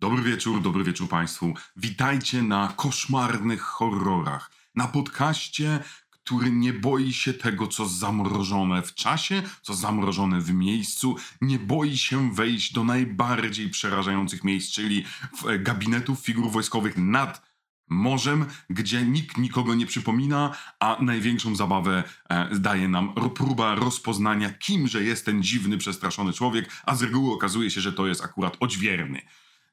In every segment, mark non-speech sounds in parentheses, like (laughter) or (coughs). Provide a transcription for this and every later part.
Dobry wieczór, dobry wieczór Państwu. Witajcie na koszmarnych horrorach. Na podcaście, który nie boi się tego, co zamrożone w czasie, co zamrożone w miejscu. Nie boi się wejść do najbardziej przerażających miejsc, czyli e, gabinetów figur wojskowych nad morzem, gdzie nikt nikogo nie przypomina, a największą zabawę e, daje nam próba rozpoznania, kimże jest ten dziwny, przestraszony człowiek, a z reguły okazuje się, że to jest akurat odźwierny.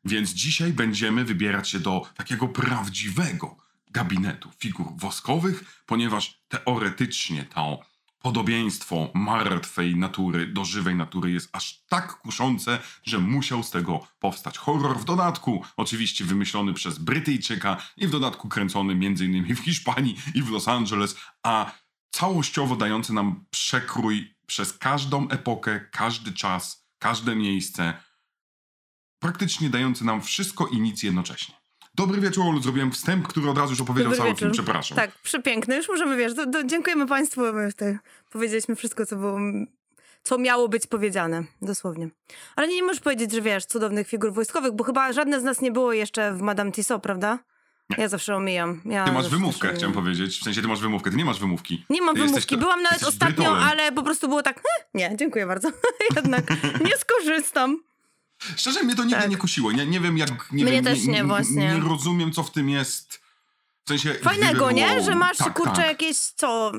Więc dzisiaj będziemy wybierać się do takiego prawdziwego gabinetu figur woskowych, ponieważ teoretycznie to podobieństwo martwej natury do żywej natury jest aż tak kuszące, że musiał z tego powstać horror. W dodatku, oczywiście wymyślony przez Brytyjczyka i w dodatku kręcony m.in. w Hiszpanii i w Los Angeles, a całościowo dający nam przekrój przez każdą epokę, każdy czas, każde miejsce, praktycznie dający nam wszystko i nic jednocześnie. Dobry wieczór, Olu. Zrobiłem wstęp, który od razu już opowiedział Dobry cały wieczór. film. Przepraszam. Tak, przepiękny. Już możemy, wiesz, do, do, dziękujemy Państwu. My tutaj powiedzieliśmy wszystko, co było, co miało być powiedziane, dosłownie. Ale nie, nie możesz powiedzieć, że wiesz, cudownych figur wojskowych, bo chyba żadne z nas nie było jeszcze w Madame Tissot, prawda? Ja zawsze omijam. Ja Ty masz wymówkę, chciałem powiedzieć. W sensie ty masz wymówkę, ty nie masz wymówki. Nie mam Ty jesteś wymówki. to- Byłam nawet jesteś ostatnio, brytolem. ale po prostu było tak, "Hm, nie, dziękuję bardzo. (laughs) Jednak nie skorzystam. Szczerze, mnie to nigdy Tak. nie kusiło. Nie, nie wiem, jak. Nie Mnie wiem, też nie, właśnie. Nie rozumiem, co w tym jest. W sensie. Fajnego, nie? było- Że masz, tak, kurczę, tak. jakieś, co...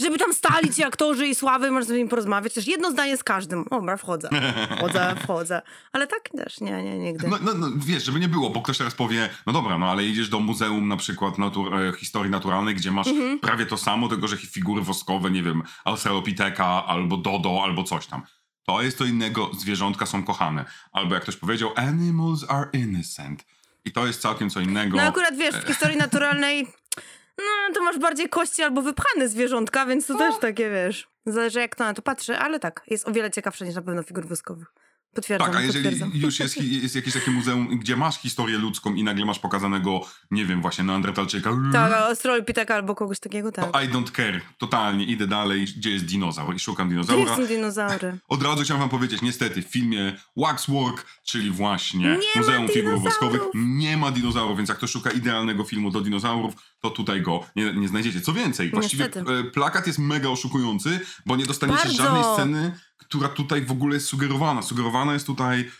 Żeby tam stali ci (laughs) aktorzy i sławy, możesz z nimi porozmawiać. Też jedno zdanie z każdym. Dobra, wchodzę. Wchodzę, (laughs) wchodzę. Ale tak też, nie, nie, nigdy. No, no, no, wiesz, żeby nie było, bo ktoś teraz powie, no dobra, no ale idziesz do muzeum na przykład natur- e, historii naturalnej, gdzie masz Mhm. prawie to samo, tylko że figury woskowe, nie wiem, Australopitheka albo Dodo albo coś tam. To jest to innego, zwierzątka są kochane. Albo jak ktoś powiedział, animals are innocent. I to jest całkiem co innego. No akurat wiesz, w historii (laughs) naturalnej no to masz bardziej kości albo wypchane zwierzątka, więc to też takie, wiesz, zależy jak kto na to patrzy, ale tak, jest o wiele ciekawsze niż na pewno figur woskowych. Potwierdzam, Tak, a jeżeli potwierdzam. (laughs) już jest, jest jakieś takie muzeum, gdzie masz historię ludzką i nagle masz pokazanego, nie wiem, właśnie Neandertalczyka, Tak, a Australopitheka albo kogoś takiego, tak. to I don't care. Totalnie, idę dalej, gdzie jest dinozaur i szukam Gdzie dinozaura. są dinozaury? Od razu chciałem wam powiedzieć, niestety w filmie Waxwork, czyli właśnie Nie Muzeum Figur. Woskowych, nie ma dinozaurów, więc jak ktoś szuka idealnego filmu do dinozaurów, to tutaj go nie, nie znajdziecie. Co więcej, właściwie Niestety. e, plakat jest mega oszukujący, bo nie dostaniecie Bardzo. żadnej sceny, która tutaj w ogóle jest sugerowana. Sugerowana jest tutaj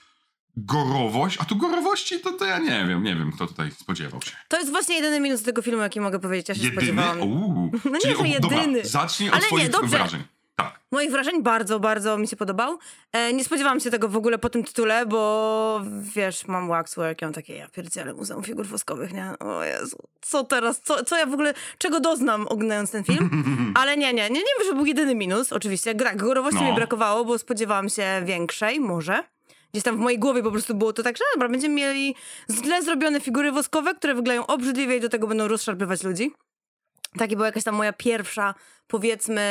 gorowość, a tu gorowości to, to ja nie wiem, nie wiem kto tutaj spodziewał się. To jest właśnie jedyny minus tego filmu, jaki mogę powiedzieć, ja się Jedyny? spodziewałam. Uuu. (laughs) No nie, że o, Dobra, jedyny. zacznij Ale od nie, swoich dobrze. wrażeń. Tak. Moich wrażeń bardzo, bardzo mi się podobał. E, nie spodziewałam się tego w ogóle po tym tytule, bo wiesz, mam waxwork, ja mam takie, ja pierdzielę Muzeum Figur Woskowych, nie? O Jezu, co teraz, co, co ja w ogóle, czego doznam oglądając ten film? (laughs) Ale nie, nie, nie, nie wiem, że był jedyny minus, oczywiście. Gra, gorowości No. mi brakowało, bo spodziewałam się większej, może. Gdzieś tam w mojej głowie po prostu było to tak, że dobra, będziemy mieli źle zrobione figury woskowe, które wyglądają obrzydliwie i do tego będą rozszarpywać ludzi. Takie była jakaś tam moja pierwsza, powiedzmy,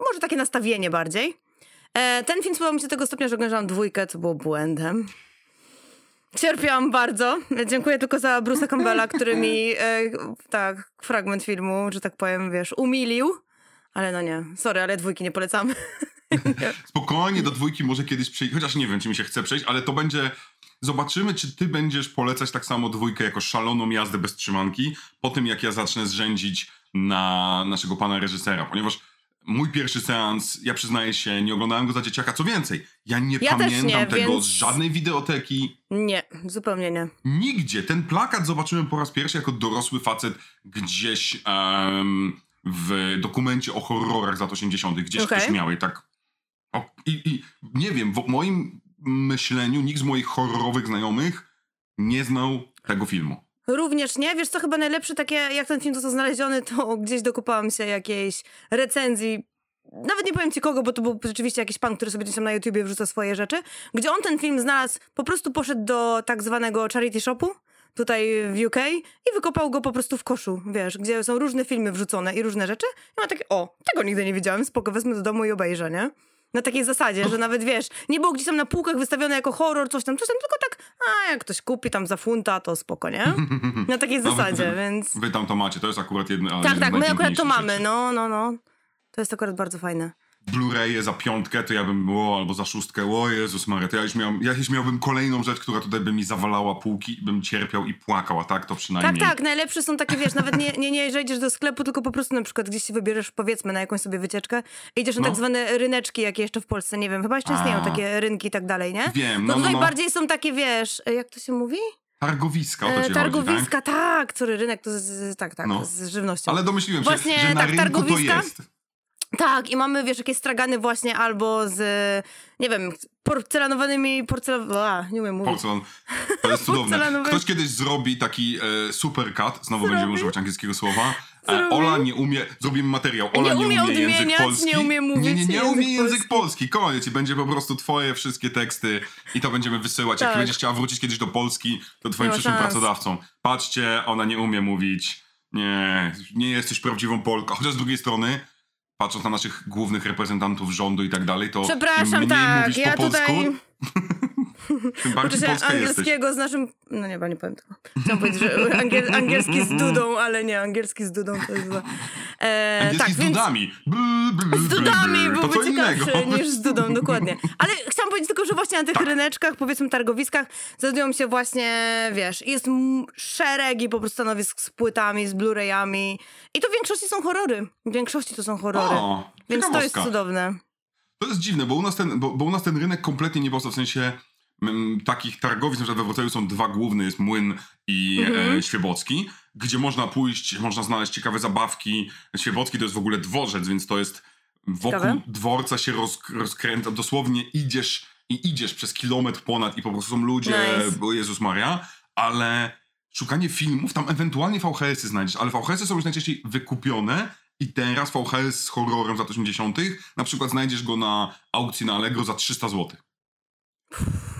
może takie nastawienie bardziej. E, ten film spodobał mi się do tego stopnia, że oglądałam dwójkę, co było błędem. Cierpiałam bardzo. Dziękuję tylko za Bruce'a Campbella, który mi e, tak, fragment filmu, że tak powiem, wiesz, umilił. Ale no nie, sorry, ale dwójki nie polecamy. (laughs) Spokojnie do dwójki może kiedyś przejść, chociaż nie wiem, czy mi się chce przejść, ale to będzie. Zobaczymy, czy ty będziesz polecać tak samo dwójkę jako szaloną jazdę bez trzymanki, po tym jak ja zacznę zrzędzić na naszego pana reżysera, ponieważ mój pierwszy seans, ja przyznaję się, nie oglądałem go za dzieciaka. Co więcej, ja nie Ja pamiętam nie, tego więc- z żadnej wideoteki. Nie, zupełnie nie. Nigdzie. Ten plakat zobaczyłem po raz pierwszy jako dorosły facet gdzieś em, w dokumencie o horrorach z lat 80. Gdzieś Okej. ktoś miał i tak. O, i, I nie wiem, w moim myśleniu nikt z moich horrorowych znajomych nie znał tego filmu. Również nie. Wiesz co, chyba najlepsze takie, jak ten film został znaleziony, to gdzieś dokupałam się jakiejś recenzji. Nawet nie powiem ci kogo, bo to był rzeczywiście jakiś pan, który sobie gdzieś tam na YouTubie wrzuca swoje rzeczy. Gdzie on ten film znalazł, po prostu poszedł do tak zwanego charity shopu tutaj w UK i wykopał go po prostu w koszu, wiesz, gdzie są różne filmy wrzucone i różne rzeczy. I ma takie, o, tego nigdy nie widziałem, spoko, wezmę do domu i obejrzę, nie? Na takiej zasadzie, że nawet wiesz, nie było gdzieś tam na półkach wystawione jako horror, coś tam, coś tam, tylko tak, a jak ktoś kupi tam za funta, to spoko, nie? (laughs) Na takiej zasadzie, wy- więc... Wy tam to macie, to jest akurat jedno. Tak, tak, my akurat to mamy, no, no, no. To jest akurat bardzo fajne. Blu-raye za piątkę, to ja bym, o, albo za szóstkę, o Jezus Maria, to ja już, miałem, ja już miałbym kolejną rzecz, która tutaj by mi zawalała półki i bym cierpiał i płakał, a tak to Tak, przynajmniej. tak, najlepsze są takie, wiesz, nawet nie, nie, nie, że idziesz do sklepu, tylko po prostu na przykład gdzieś się wybierzesz, powiedzmy, na jakąś sobie wycieczkę i idziesz na No. tak zwane ryneczki, jakie jeszcze w Polsce, nie wiem, chyba jeszcze istnieją takie rynki i tak dalej, nie? Wiem, No, no, no, tutaj no. bardziej są takie, wiesz, jak to się mówi? Targowiska, o to E, ci chodzi, tak? targowiska, tak, sorry, rynek to z, z, tak, tak, No. z żywnością. Ale domyśliłem się, Właśnie że na tak, rynku targowiska? to jest. Tak, i mamy, wiesz, jakieś stragany właśnie albo z, nie wiem, porcelanowanymi, porcelan... A, nie umiem mówić. Porcelan. To jest (laughs) cudowne. Ktoś kiedyś zrobi taki e, supercut, znowu będziemy Zrobi? używać angielskiego słowa. E? Ola nie umie, zrobimy materiał, Ola Nie nie, umie umie język polski. nie umie mówić Nie, nie, nie umie język polski. polski. Koniec i będzie po prostu twoje wszystkie teksty i to będziemy wysyłać. Jak Tak. będziesz chciała wrócić kiedyś do Polski, to twoim ma przyszłym pracodawcą. Patrzcie, ona nie umie mówić. Nie, nie jesteś prawdziwą Polką. Chociaż z drugiej strony, patrząc na naszych głównych reprezentantów rządu i tak dalej, to im Przepraszam, mniej tak, mówisz ja po polsku, tutaj (laughs) tym bardziej uczę się polska jesteś. angielskiego z naszym... No nie, nie powiem tego. Chciałam powiedzieć, że angiel, (laughs) angielski z dudą, ale nie, angielski z dudą to jest... E, Angielski tak, z więc... dudami. Z dudami byłby co innego. ciekawszy (laughs) niż z dudą, dokładnie. Ale chciałam powiedzieć tylko, że właśnie na tych Tak. ryneczkach, powiedzmy targowiskach, znajdują się właśnie, wiesz, jest szeregi po prostu stanowisk z płytami, z Blu-rayami i to w większości są horrory. W większości to są horrory. O, Więc to jest cudowne. To jest dziwne, bo u nas ten, bo, bo u nas ten rynek kompletnie nie powstał, w sensie takich targowisk, na przykład we Wrocławiu są dwa główne, jest Młyn i Mhm. e, Świebocki, gdzie można pójść, można znaleźć ciekawe zabawki. Świebocki to jest w ogóle dworzec, więc to jest wokół Ciekawe. dworca się roz, rozkręca, dosłownie idziesz i idziesz przez kilometr ponad i po prostu są ludzie, Nice. bo Jezus Maria, ale szukanie filmów, tam ewentualnie VHS-y znajdziesz, ale VHS-y są już najczęściej wykupione i teraz VHS z horrorem z lat 80. na przykład znajdziesz go na aukcji na Allegro za 300 zł.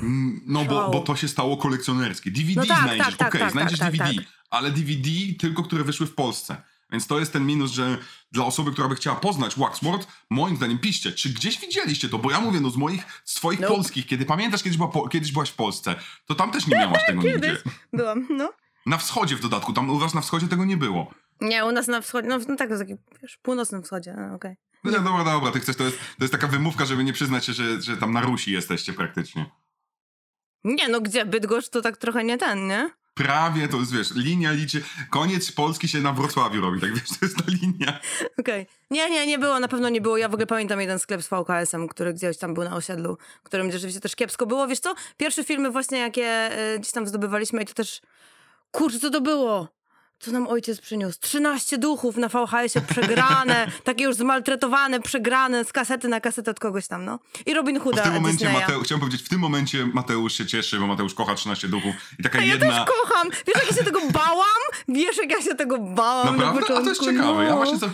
Mm, No bo, bo to się stało kolekcjonerskie. DVD No tak, znajdziesz, tak, tak, okej, tak, znajdziesz tak, tak, DVD, ale DVD tylko, które wyszły w Polsce. Więc to jest ten minus, że dla osoby, która by chciała poznać Waxworld, moim zdaniem piszcie, czy gdzieś widzieliście to? Bo ja mówię, no z moich, z twoich Nope. polskich, kiedy pamiętasz, kiedyś, była po, kiedyś byłaś w Polsce, to tam też nie miałaś tego Kiedyś. nigdzie. Byłam, no. Na wschodzie w dodatku, tam u was na wschodzie tego nie było. Nie, u nas na wschodzie, no, no tak, to jest taki, wiesz, północnym wschodzie, okej. No nie, dobra, dobra, ty chcesz, to jest, to jest taka wymówka, żeby nie przyznać się, że, że tam na Rusi jesteście praktycznie. Nie, no gdzie, Bydgoszcz to tak trochę nie ten, nie? Prawie, to jest, wiesz, linia liczy, koniec Polski się na Wrocławiu robi, tak wiesz, to jest ta linia. Okej. Nie, nie, nie było, na pewno nie było. Ja w ogóle pamiętam jeden sklep z VKS-em, który gdzieś tam był na osiedlu, którym rzeczywiście też kiepsko było. Wiesz co? Pierwsze filmy właśnie, jakie e, gdzieś tam zdobywaliśmy i to też... Kurczę, co to było? Co nam ojciec przyniósł? 13 duchów na VHS-ie przegrane, (laughs) takie już zmaltretowane, przegrane z kasety na kasetę od kogoś tam, no. I Robin Hooda w tym momencie chciałem powiedzieć, w tym momencie Mateusz się cieszy, bo Mateusz kocha 13 duchów i taka A ja jedna... też kocham! Wiesz, jak ja się tego bałam? Wiesz, jak ja się tego bałam na Naprawdę? początku? A to jest ciekawe. Ja no. właśnie to,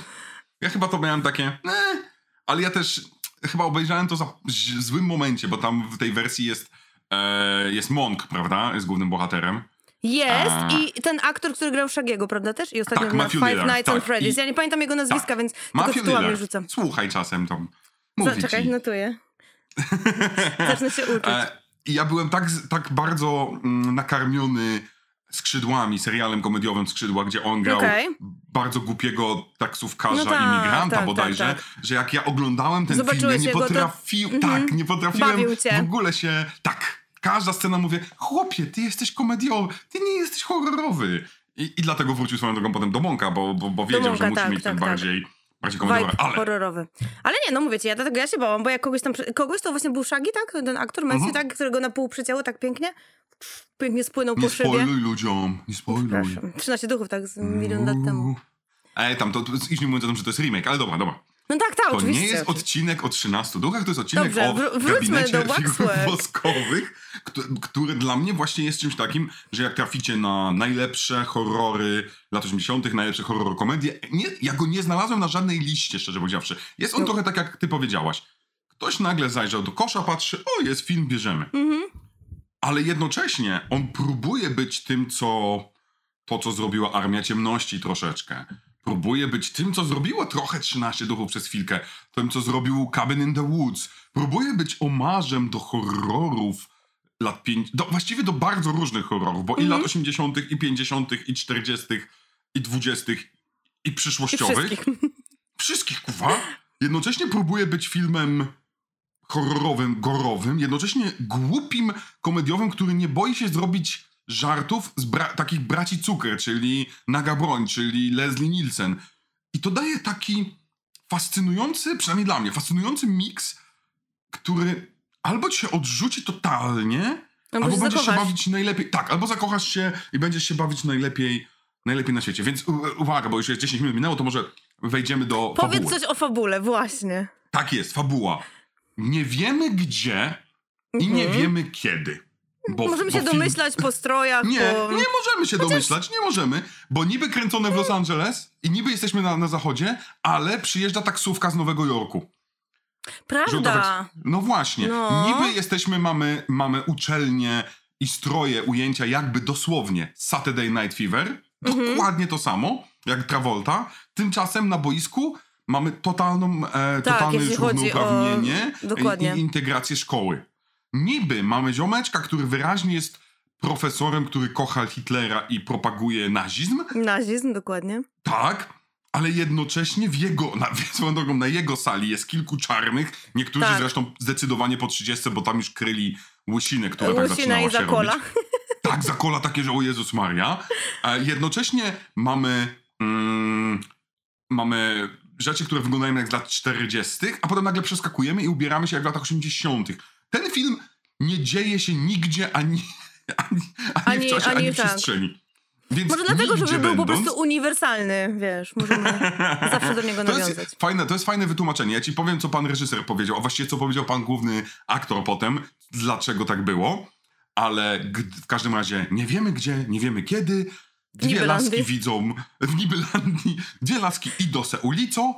ja chyba to miałem takie, eh, ale ja też chyba obejrzałem to za w złym momencie, bo tam w tej wersji jest, e, jest Monk, prawda? Jest głównym bohaterem. Jest A. i ten aktor, który grał Shagiego, prawda też? I ostatnio Tak, na Five Lillard, Nights tak. on Freddy's. Ja nie pamiętam jego nazwiska, tak. więc tylko Matthew tytułami Lillard. rzucam. Słuchaj czasem tam. Za, Mówi czekaj, ci. notuję. (laughs) Zacznę się uczyć. E, I ja byłem tak, tak bardzo mm, nakarmiony skrzydłami, serialem komediowym Skrzydła, gdzie on grał Okej. bardzo głupiego taksówkarza, No tak, imigranta tak, bodajże, tak, że jak ja oglądałem ten film, ja Zobaczyłeś nie jego, to- potrafiłem, Mhm. tak, nie potrafiłem w ogóle się, tak, każda scena mówię, chłopie, ty jesteś komediowy, ty nie jesteś horrorowy. I, i dlatego wrócił swoją drogą potem do Monka, bo, bo, bo wiedział, Monka, że musi tak, mieć ten tak, tak. bardziej, bardziej komediowy, ale... horrorowy. Ale nie, no mówię ci, ja dlatego ja się bałam, bo jak kogoś tam, kogoś to właśnie był Shaggy, tak? Ten aktor męski, Mhm. tak? Którego na pół przycięło tak pięknie. Pięknie spłynął Nie po szybie. spoiluj ludziom, nie spoiluj. Przepraszam. 13 duchów, tak? Z milion lat temu. Ej, tam, to, to już nie mówiąc o tym, że to jest remake, ale dobra, dobra. No tak, tak, To oczywiście. nie jest odcinek o 13 duchach, to jest odcinek Dobrze, o wróćmy gabinecie figur (laughs) woskowych, który, który dla mnie właśnie jest czymś takim, że jak traficie na najlepsze horrory lat 80., najlepsze horror komedie, nie, ja go nie znalazłem na żadnej liście, szczerze powiedziawszy. Jest on No. trochę tak, jak ty powiedziałaś. Ktoś nagle zajrzał do kosza, patrzy, o, jest film, bierzemy. Mhm. Ale jednocześnie on próbuje być tym, co to, co zrobiła Armia Ciemności troszeczkę. Próbuje być tym, co zrobiło trochę 13 duchów przez chwilkę. Tym, co zrobił Cabin in the Woods. Próbuje być omarzem do horrorów lat 5... Do, właściwie do bardzo różnych horrorów, bo i Mhm. lat 80., i 50., i 40., i 20., i I przyszłościowych. wszystkich. (laughs) Wszystkich, kuwa. jednocześnie próbuje być filmem horrorowym, gorowym, jednocześnie głupim, komediowym, który nie boi się zrobić żartów z bra- takich braci Cukier, czyli Naga Broń, czyli Leslie Nielsen. I to daje taki fascynujący, przynajmniej dla mnie, fascynujący miks, który albo ci się odrzuci totalnie, Albo albo się będziesz się bawić najlepiej. Tak, albo zakochasz się i będziesz się bawić najlepiej, najlepiej na świecie. Więc uwaga, bo już jest 10 minut minęło, to może wejdziemy do Powiedz fabuły. coś o fabule, właśnie. Tak jest, fabuła. Nie wiemy gdzie i nie Mhm. wiemy kiedy. Bo, Możemy bo się film- domyślać po strojach, Nie, po... nie możemy się domyślać, nie możemy, bo niby kręcone w Los Angeles i niby jesteśmy na, na zachodzie, ale przyjeżdża taksówka z Nowego Jorku. Prawda. taks- No właśnie. No. Niby jesteśmy, mamy, mamy uczelnię i stroje, ujęcia jakby dosłownie Saturday Night Fever. Mhm. Dokładnie to samo, jak Travolta. Tymczasem na boisku mamy totalną, e, Tak, totalne już o- równouprawnienie dokładnie. i, i integrację szkoły. Niby mamy ziomeczka, który wyraźnie jest profesorem, który kocha Hitlera i propaguje nazizm, Nazizm, dokładnie. tak, ale jednocześnie w jego, na, (laughs) swoją drogą, na jego sali jest kilku czarnych, niektórzy Tak. zresztą zdecydowanie po 30, bo tam już kryli łysiny, która tak zaczynała i się zakola. robić. Tak, zakola takie, że o Jezus Maria. E, jednocześnie mamy, mm, mamy rzeczy, które wyglądają jak z lat 40., a potem nagle przeskakujemy i ubieramy się jak w latach 80. Ten film nie dzieje się nigdzie ani, (laughs) ani, ani, Ani- w czasie, ani, ani w tak. przestrzeni. Więc Może dlatego, żeby był po prostu uniwersalny, wiesz, możemy (laughs) zawsze do niego to nawiązać. jest, fajne, to jest fajne wytłumaczenie. Ja ci powiem, co pan reżyser powiedział, a właściwie co powiedział pan główny aktor potem, dlaczego tak było. Ale w każdym razie nie wiemy gdzie, nie wiemy kiedy. Dwie laski widzą (laughs) w Nibelandii, dwie laski idą se ulicą.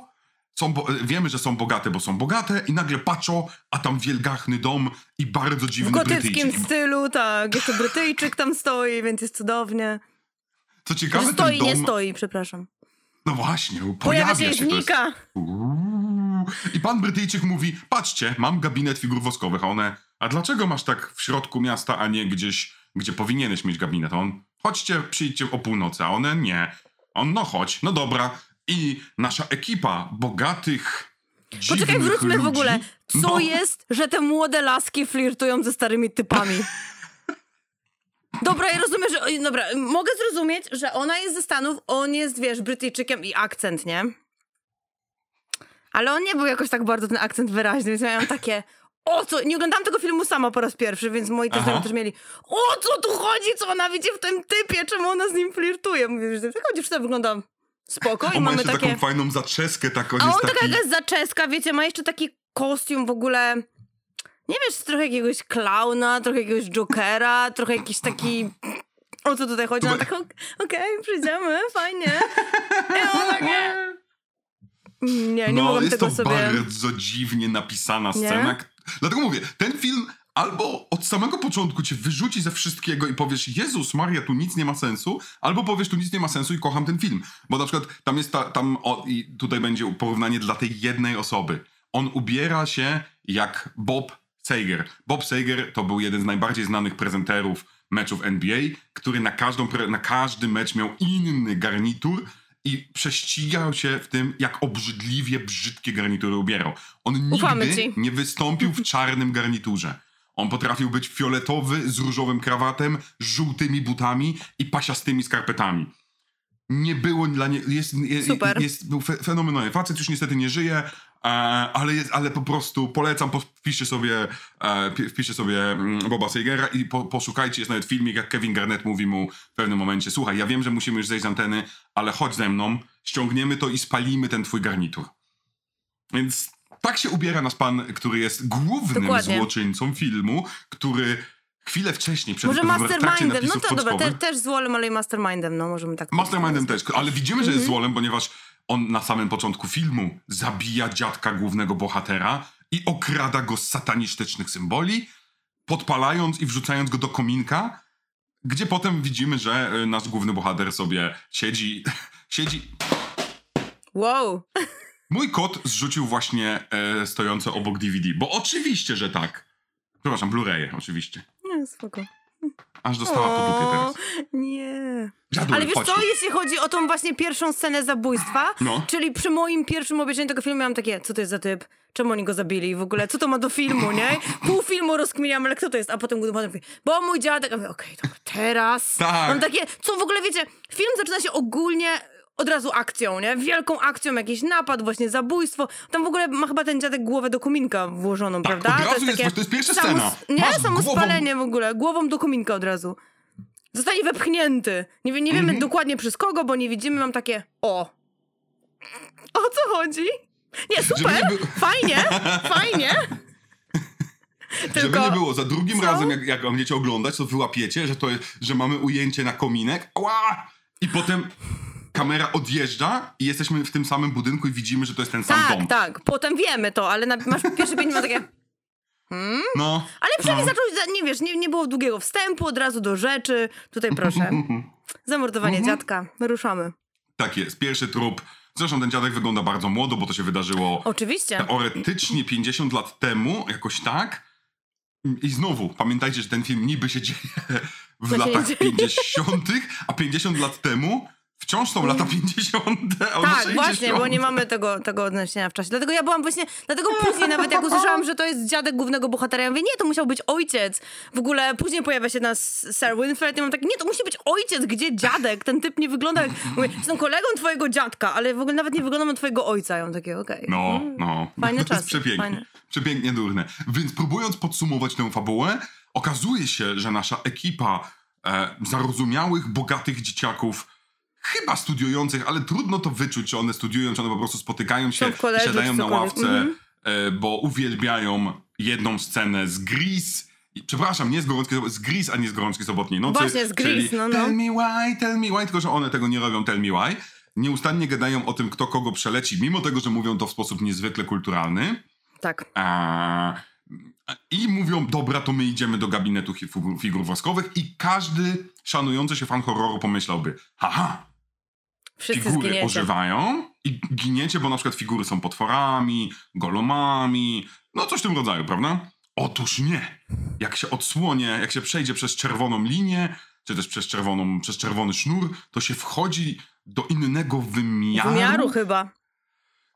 Są wiemy, że są bogate, bo są bogate i nagle patrzą, a tam wielgachny dom i bardzo W dziwny gotyckim Brytyjczyk. stylu, tak. Jeszcze Brytyjczyk tam stoi, więc jest cudownie. Co ciekawe, stoi, ten nie dom... stoi, przepraszam. No właśnie, Pojawia pojawia się się. jest- znika. Uuu. I pan Brytyjczyk mówi, patrzcie, mam gabinet figur woskowych, a one, a dlaczego masz tak w środku miasta, a nie gdzieś, gdzie powinieneś mieć gabinet? A on, chodźcie, przyjdźcie o północy, a one, nie. On, no chodź, no dobra. I nasza ekipa bogatych, Poczekaj, wróćmy ludzi, w ogóle. Co no, jest, że te młode laski flirtują ze starymi typami? (laughs) Dobra, ja rozumiem, że... Dobra, mogę zrozumieć, że ona jest ze Stanów, on jest, wiesz, Brytyjczykiem i akcent, nie? Ale on nie był jakoś tak bardzo ten akcent wyraźny, więc miałam takie... O co? Nie oglądałam tego filmu sama po raz pierwszy, więc moi też, też mieli o co tu chodzi, co ona widzi w tym typie, czemu ona z nim flirtuje? Mówię, że taka dziewczyna wygląda spoko i On ma mamy takie... taką fajną zaczeskę, taką A on jest taka taki... jakaś zaczeska, wiecie, ma jeszcze taki kostium w ogóle. Nie wiesz, trochę jakiegoś klauna, trochę jakiegoś jokera, trochę jakiś taki. O co tutaj chodzi? Ona tak, ok- okej, przyjdziemy, fajnie. (laughs) I ona takie... Nie, nie no, mogłam jest tego to sobie... bardzo dziwnie napisana Nie? scena. K- Dlatego mówię, ten film albo od samego początku cię wyrzuci ze wszystkiego i powiesz, Jezus Maria, tu nic nie ma sensu, albo powiesz, tu nic nie ma sensu i kocham ten film. Bo na przykład tam jest ta, tam, o, i tutaj będzie porównanie dla tej jednej osoby. On ubiera się jak Bob Sager. Bob Sager to był jeden z najbardziej znanych prezenterów meczów NBA, który na, każdą, na każdy mecz miał inny garnitur i prześcigał się w tym, jak obrzydliwie brzydkie garnitury ubierał. On nigdy nie wystąpił w czarnym garniturze. On potrafił być fioletowy z różowym krawatem, żółtymi butami i pasiastymi skarpetami. Nie było dla niego. Jest, jest, Super. jest, był fe, fenomenalny. Facet już niestety nie żyje, e, ale, jest, ale po prostu polecam, po- wpiszcie sobie, e, pi- wpiszcie sobie Boba Sagera i po, poszukajcie. Jest nawet filmik, jak Kevin Garnett mówi mu w pewnym momencie: Słuchaj, ja wiem, że musimy już zejść z anteny, ale chodź ze mną, ściągniemy to i spalimy ten twój garnitur. Więc tak się ubiera nas pan, który jest głównym Dokładnie. złoczyńcą filmu, który chwilę wcześniej, przed Może mastermindem, no to dobra, te, też z Wolem, ale i mastermindem, no możemy tak Mastermindem też, ale widzimy, że Mhm. jest złolem, ponieważ on na samym początku filmu zabija dziadka głównego bohatera i okrada go z satanistycznych symboli, podpalając i wrzucając go do kominka, gdzie potem widzimy, że y, nasz główny bohater sobie siedzi, (laughs) siedzi. Wow. Mój kot zrzucił właśnie e, stojące obok DVD, bo oczywiście, że tak. Przepraszam, Blu-raye, oczywiście. Nie, spoko. aż dostała po dupie teraz. Nie. Ale wiesz chodź co, jeśli chodzi o tą właśnie pierwszą scenę zabójstwa, No. czyli przy moim pierwszym obejrzeniu tego filmu miałam takie, co to jest za typ? Czemu oni go zabili? W ogóle, co to ma do filmu, nie? Pół filmu rozkminiam, ale kto to jest? A potem, potem mówię, bo mój dziadek, a mówię, okej, dobra, teraz. Tak. Mam takie, co w ogóle, wiecie, film zaczyna się ogólnie od razu akcją, nie? Wielką akcją, jakiś napad, właśnie zabójstwo. Tam w ogóle ma chyba ten dziadek głowę do kominka włożoną, Tak, prawda? razu jest- to jest pierwsza scena. Nie, Masz samo głową- spalenie w ogóle, głową do kominka od razu. Zostanie wepchnięty. Nie, nie wiemy Mhm. dokładnie przez kogo, bo nie widzimy. Mam takie, o. O co chodzi? Nie, super, nie był- fajnie, (laughs) fajnie. Żeby nie było, za drugim Co? razem, jak, jak będziecie oglądać, to wyłapiecie, że, to jest, że mamy ujęcie na kominek. Ła! I potem kamera odjeżdża i jesteśmy w tym samym budynku i widzimy, że to jest ten sam Tak, dom. tak, potem wiemy to, ale na, masz pierwsze pięć takie... No. Ale przynajmniej no. zaczął, za- nie wiesz, nie, nie było długiego wstępu, od razu do rzeczy. Tutaj proszę. (laughs) Zamordowanie Mhm. dziadka. Ruszamy. Tak jest, pierwszy trup. Zresztą ten dziadek wygląda bardzo młodo, bo to się wydarzyło Oczywiście. teoretycznie 50 lat temu, jakoś tak. I znowu, pamiętajcie, że ten film niby się dzieje (laughs) w nie latach dzieje. 50., a 50 lat temu wciąż są lata 50. albo Tak, 60. właśnie, bo nie mamy tego, tego odniesienia w czasie. Dlatego ja byłam właśnie, dlatego później nawet jak usłyszałam, że to jest dziadek głównego bohatera, ja mówię, nie, to musiał być ojciec. W ogóle później pojawia się nas Sir Winfred i mam tak, nie, to musi być ojciec, gdzie dziadek? Ten typ nie wygląda jak, mówię, jestem kolegą twojego dziadka, ale w ogóle nawet nie wyglądam na twojego ojca. Ja mam takie, okej. No, no. Fajne to jest czasy, przepięknie. fajne. Przepięknie durne. Więc próbując podsumować tę fabułę, okazuje się, że nasza ekipa e, zarozumiałych, bogatych dzieciaków, chyba studiujących, ale trudno to wyczuć, czy one studiują, czy one po prostu spotykają się i siadają na ławce, Mhm. e, bo uwielbiają jedną scenę z Gris. I- Przepraszam, nie z Gorączki Sobotniej, z Gris, a nie z Gorączki Sobotniej Nocy. Właśnie, z Grease, czyli no, no. Tell me why, tell me why, tylko że one tego nie robią, tell me why. Nieustannie gadają o tym, kto kogo przeleci, mimo tego, że mówią to w sposób niezwykle kulturalny. Tak. A, I mówią, dobra, to my idziemy do gabinetu figur woskowych i każdy szanujący się fan horroru pomyślałby, haha, Wszyscy figury zginiecie. ożywają i giniecie, bo na przykład figury są potworami, golomami, no coś w tym rodzaju, prawda? Otóż nie. Jak się odsłonie, jak się przejdzie przez czerwoną linię, czy też przez, czerwoną, przez czerwony sznur, to się wchodzi do innego wymiaru, Wymiaru chyba.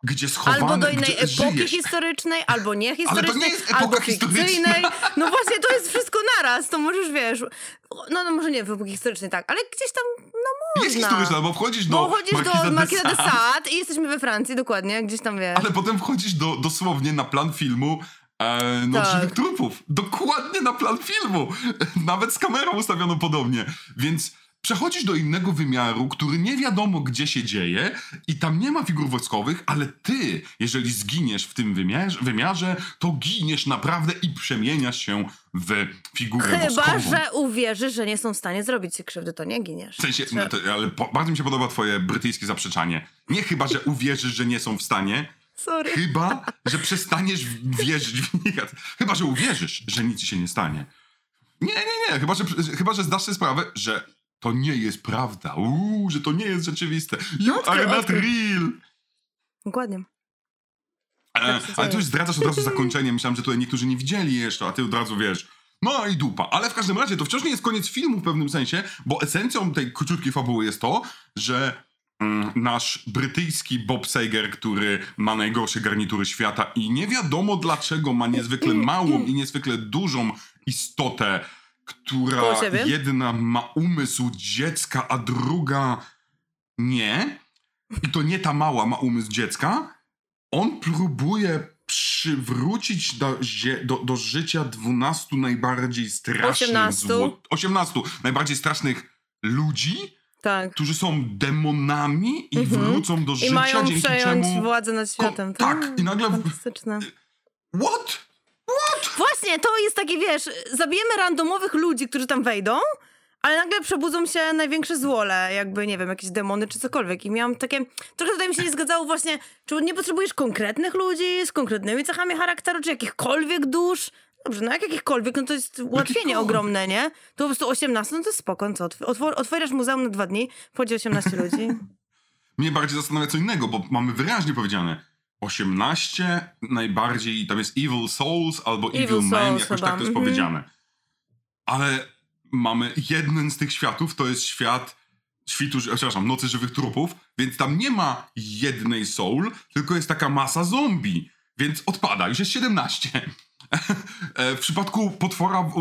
gdzie schowane, Albo do innej epoki żyjesz. historycznej, albo Ale to niehistorycznej, nie jest epoka albo fikcyjnej. No właśnie, to jest wszystko naraz, to możesz, wiesz... No, no może nie w epoki historycznej, tak, ale gdzieś tam, no Jest historyczna, bo wchodzisz do Bo chodzisz Markiza do Markiza de Sade, Sade i jesteśmy we Francji, dokładnie, gdzieś tam, wiesz. Ale potem wchodzisz do, dosłownie na plan filmu e, no, Tak. żywych trupów. Dokładnie na plan filmu. Nawet z kamerą ustawiono podobnie. Więc przechodzisz do innego wymiaru, który nie wiadomo gdzie się dzieje i tam nie ma figur wojskowych, ale ty, jeżeli zginiesz w tym wymiarze, wymiarze to giniesz naprawdę i przemieniasz się w figurę Chyba, woskową. że uwierzysz, że nie są w stanie zrobić ci krzywdy, to nie giniesz. W sensie, no to, ale po, bardzo mi się podoba twoje brytyjskie zaprzeczanie. Nie chyba, że uwierzysz, że nie są w stanie, Sorry. Chyba, że przestaniesz wierzyć w nich. Chyba, że uwierzysz, że nic ci się nie stanie. Nie, nie, nie. Chyba, że, chyba, że zdasz sobie sprawę, że to nie jest prawda. Uuu, że to nie jest rzeczywiste. You odkryj, are not real. Dokładnie. E, Tak się ale tu już zdradzasz od razu zakończenie. Myślałem, że tutaj niektórzy nie widzieli jeszcze, a ty od razu wiesz. No i dupa. Ale w każdym razie to wciąż nie jest koniec filmu w pewnym sensie, bo esencją tej króciutkiej fabuły jest to, że mm, nasz brytyjski Bob Sager, który ma najgorsze garnitury świata i nie wiadomo dlaczego ma niezwykle małą i niezwykle dużą istotę, która jedna ma umysł dziecka, a druga nie. I to nie ta mała ma umysł dziecka. On próbuje przywrócić do, do, do życia 12 najbardziej strasznych 18. zło- 18 najbardziej strasznych ludzi, Tak. którzy są demonami i Mhm. wrócą do I życia, mają dzięki przejąć czemu... władzę nad światem. tak, i nagle- Fantastyczne. What? Właśnie, to jest takie, wiesz, zabijemy randomowych ludzi, którzy tam wejdą, ale nagle przebudzą się największe złole, jakby, nie wiem, jakieś demony czy cokolwiek. I miałam takie, trochę tutaj mi się nie zgadzało właśnie, czy nie potrzebujesz konkretnych ludzi z konkretnymi cechami charakteru, czy jakichkolwiek dusz? Dobrze, no jak jakichkolwiek, no to jest ułatwienie ogromne, nie? To po prostu 18, no to jest spoko, no co? Otwor- otwierasz muzeum na dwa dni, wchodzi 18 ludzi. (laughs) Mnie bardziej zastanawia co innego, bo mamy wyraźnie powiedziane 18 najbardziej, tam jest Evil Souls albo Evil, Evil Men, jakoś chyba, tak to jest mhm. powiedziane. Ale mamy jeden z tych światów, to jest świat świtu, przepraszam, Nocy Żywych Trupów, więc tam nie ma jednej soul, tylko jest taka masa zombie, więc odpada, już jest 17. (laughs) E, w przypadku potwora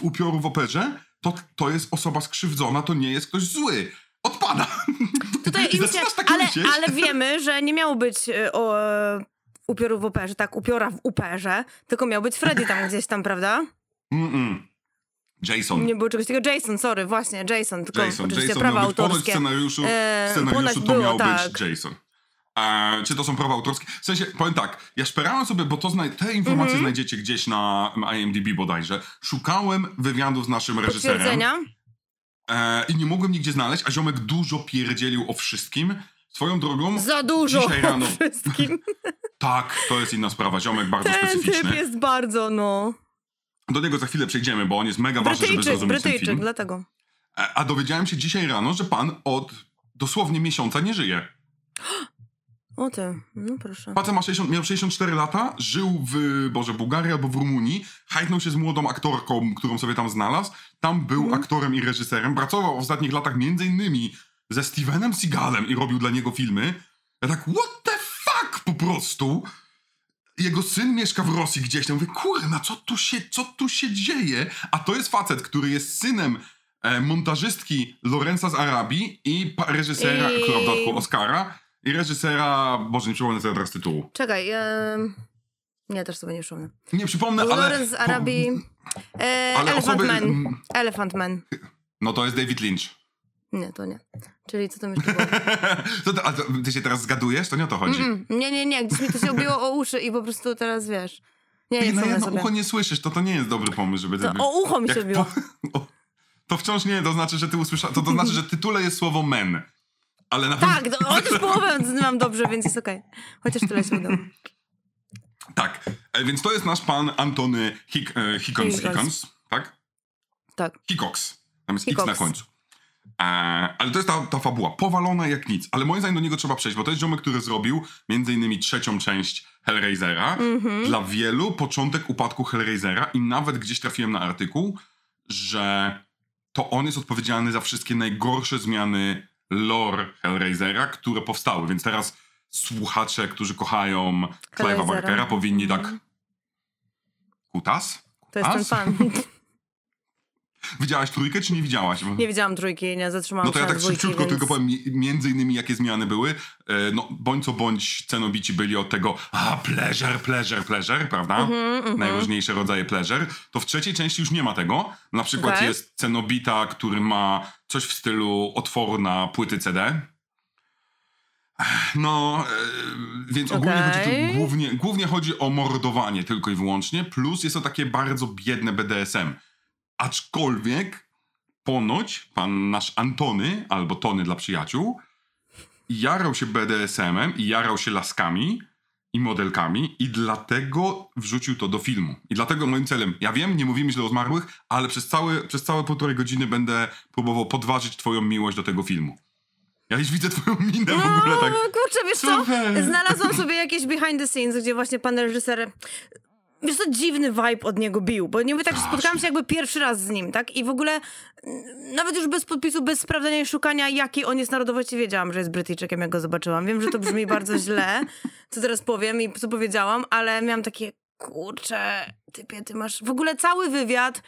upioru w operze, to, to jest osoba skrzywdzona, to nie jest ktoś zły. Odpada. Tutaj (laughs) I im się, zaczynasz tak ale, myśleć. ale wiemy, że nie miało być e, o, e, upioru w operze, tak, upiora w uperze, tylko miał być Freddy tam gdzieś tam, prawda? Mm-mm. Jason. Nie było czegoś takiego. Jason, sorry, właśnie, Jason, tylko Jason. oczywiście Jason prawa miał być autorskie. scenariuszu, E, w scenariuszu ponoć to było, miał tak. być Jason. E, czy to są prawa autorskie? W sensie, powiem tak, ja szperałem sobie, bo to zna- te informacje Mhm. znajdziecie gdzieś na IMDb bodajże. Szukałem wywiadów z naszym reżyserem? E, i nie mogłem nigdzie znaleźć, a ziomek dużo pierdzielił o wszystkim. Swoją drogą, Za dużo dzisiaj rano... wszystkim. (laughs) Tak, to jest inna sprawa, ziomek bardzo Ten specyficzny. typ jest bardzo, no... Do niego za chwilę przejdziemy, bo on jest mega ważny, żeby Brytyjczyk, zrozumieć ten Brytyjczyk, film. dlatego. E, A dowiedziałem się dzisiaj rano, że pan od dosłownie miesiąca nie żyje. (gasps) O ty, no proszę. Facet ma 60, miał 64 lata, żył w, Boże, Bułgarii albo w Rumunii, hajtnął się z młodą aktorką, którą sobie tam znalazł. Tam był Mhm. aktorem i reżyserem. Pracował w ostatnich latach między innymi ze Stevenem Seagalem i robił dla niego filmy. Ja tak, what the fuck po prostu? Jego syn mieszka w Rosji gdzieś tam. Mówię, kurna, co tu się, co tu się dzieje? A to jest facet, który jest synem e, montażystki Lorenza z Arabii i reżysera, I- która w dodatku Oscara, i reżysera, Boże, nie przypomnę sobie teraz tytułu. Czekaj, nie, też sobie nie szumę. Nie przypomnę, ale... Lorenz z Arabii, e, ale Elephant osoby- Man. mm. Elephant Man. No to jest David Lynch. Nie, to nie. Czyli co tam jeszcze było? (laughs) Co to, a to, ty się teraz zgadujesz? To nie o to chodzi. Mm, nie, nie, nie, gdzieś mi to się obiło o uszy i po prostu teraz wiesz. Nie, nie Ty na przypomnę jedno sobie. ucho nie słyszysz, to to nie jest dobry pomysł, żeby... To żeby- o ucho mi się jak obiło. po- (laughs) to wciąż nie, to znaczy, że ty usłyszałeś... To, to znaczy, że tytule jest słowo men. Ale na Tak, pewno... to, chociaż połowę mam dobrze, więc jest okej. Chociaż tyle się udało. Tak, e, więc to jest nasz pan Antony Hick, e, Hickons, Hickons. Tak? Tak. Hickox. Tam jest X Hickox. na końcu. E, ale to jest ta, ta fabuła, powalona jak nic. Ale moim zdaniem do niego trzeba przejść, bo to jest ziomek, który zrobił między innymi trzecią część Hellraisera. Mhm. Dla wielu początek upadku Hellraisera i nawet gdzieś trafiłem na artykuł, że to on jest odpowiedzialny za wszystkie najgorsze zmiany lore Hellraisera, które powstały. Więc teraz słuchacze, którzy kochają Clive'a. Barkera powinni tak... Mhm. Kutas? To jest ten Kutas? fan. (laughs) Widziałaś trójkę, czy nie widziałaś? Nie widziałam trójki, nie zatrzymałam No to ja tak dwójki, szybciutko więc... tylko powiem mi- między innymi jakie zmiany były. E, No bądź co bądź cenobici byli od tego a pleasure, pleasure, pleasure, prawda? Mhm, mhm. Najróżniejsze rodzaje pleasure. To w trzeciej części już nie ma tego. Na przykład Okej. jest cenobita, który ma coś w stylu otworu na płyty CD. No, e, więc ogólnie chodzi Okej. tu głównie, głównie chodzi o mordowanie tylko i wyłącznie, plus jest to takie bardzo biedne BDSM. Aczkolwiek ponoć pan nasz Antony, albo Tony dla przyjaciół, jarał się BDSM-em i jarał się laskami i modelkami i dlatego wrzucił to do filmu. I dlatego moim celem, ja wiem, nie mówimy źle o zmarłych, ale przez całe, przez całe półtorej godziny będę próbował podważyć twoją miłość do tego filmu. Ja już widzę twoją minę w ogóle tak. No, kurczę, wiesz co? Super. Znalazłam sobie jakieś behind the scenes, gdzie właśnie pan reżyser... Wiesz co, dziwny vibe od niego bił, bo nie mówię tak, że spotkałam się jakby pierwszy raz z nim, tak? I w ogóle mm, nawet już bez podpisu, bez sprawdzania i szukania, jakiej on jest narodowości, wiedziałam, że jest Brytyjczykiem, jak go zobaczyłam. Wiem, że to brzmi bardzo źle, co teraz powiem i co powiedziałam, ale miałam takie, kurczę, typie, ty masz... W ogóle cały wywiad...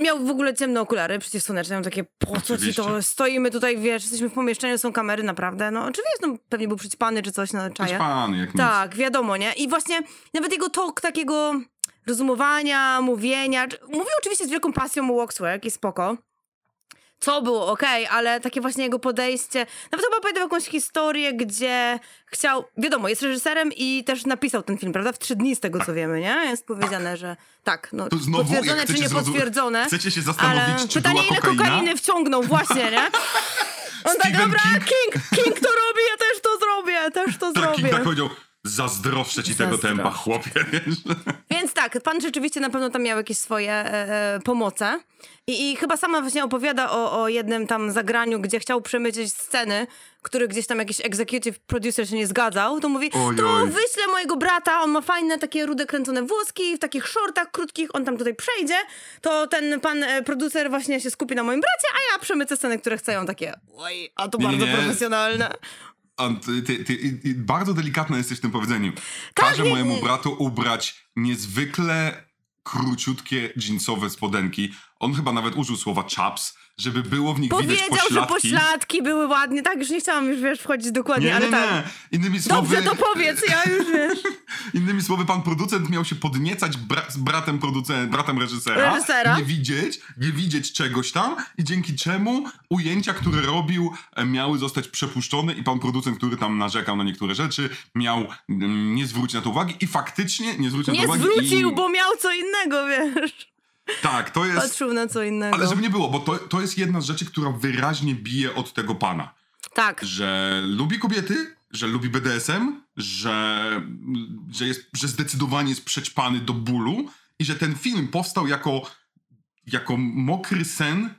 Miał w ogóle ciemne okulary przeciwsłoneczne, miał takie, po co ci to, stoimy tutaj, wiesz, jesteśmy w pomieszczeniu, są kamery, naprawdę, no oczywiście, no pewnie był przyćpany czy coś, Coś czaję. pan, jak nic. Tak, wiadomo, nie? I właśnie nawet jego tok takiego rozumowania, mówienia. Mówił oczywiście z wielką pasją o Waxwork i spoko. Co było okej, ale takie właśnie jego podejście. Nawet chyba opowiadał jakąś historię, gdzie chciał. Wiadomo, jest reżyserem i też napisał ten film, prawda? W trzy dni z tego co wiemy, nie? Jest powiedziane, że tak. No, To znowu, potwierdzone czy chcecie nie zrozum- potwierdzone. Chcecie się ale zastanowić, czy pytanie, ile kokaina? kokainy wciągnął, właśnie, nie? On tak, Stephen dobra, King. King, King to robi, ja też to zrobię, też to Tak, zrobię. King tak powiedział, Zazdroszczę ci tego tempa, chłopie? (laughs) Więc tak, pan rzeczywiście na pewno tam miał jakieś swoje e, e, pomoce. I, I chyba sama właśnie opowiada o, o jednym tam zagraniu, gdzie chciał przemycić sceny, który gdzieś tam jakiś executive producer się nie zgadzał. To mówi, to wyślę mojego brata, on ma fajne takie rude kręcone włoski, w takich shortach krótkich, on tam tutaj przejdzie. To ten pan e, producer właśnie się skupi na moim bracie, a ja przemycę sceny, które chcą takie, oj, a to nie, bardzo nie. profesjonalne. Ty, ty, ty, bardzo delikatna jesteś w tym powiedzeniem. Tak, Każę mojemu bratu ubrać niezwykle króciutkie jeansowe spodenki. On chyba nawet użył słowa chaps, żeby było w nich widać Powiedział, że pośladki. pośladki były ładnie. Tak, już nie chciałam już, wiesz, wchodzić dokładnie, Nie, ale nie, tak. nie. Innymi słowy, Dobrze, to powiedz, ja już wiesz. (laughs) innymi słowy, pan producent miał się podniecać bra- z bratem producent, bratem reżysera. Reżysera. Nie widzieć, nie widzieć czegoś tam i dzięki czemu ujęcia, które robił, e, miały zostać przepuszczone i pan producent, który tam narzekał na niektóre rzeczy, miał mm, nie zwrócić na to uwagi i faktycznie nie zwrócił na Nie to uwagi. zwrócił, i... bo miał co innego, wiesz. Tak, to jest... Patrzył na co innego. Ale żeby nie było, bo to, to jest jedna z rzeczy, która wyraźnie bije od tego pana. Tak. że lubi kobiety, że lubi BDSM, że, że, jest, że zdecydowanie jest przećpany do bólu i że ten film powstał jako, jako mokry sen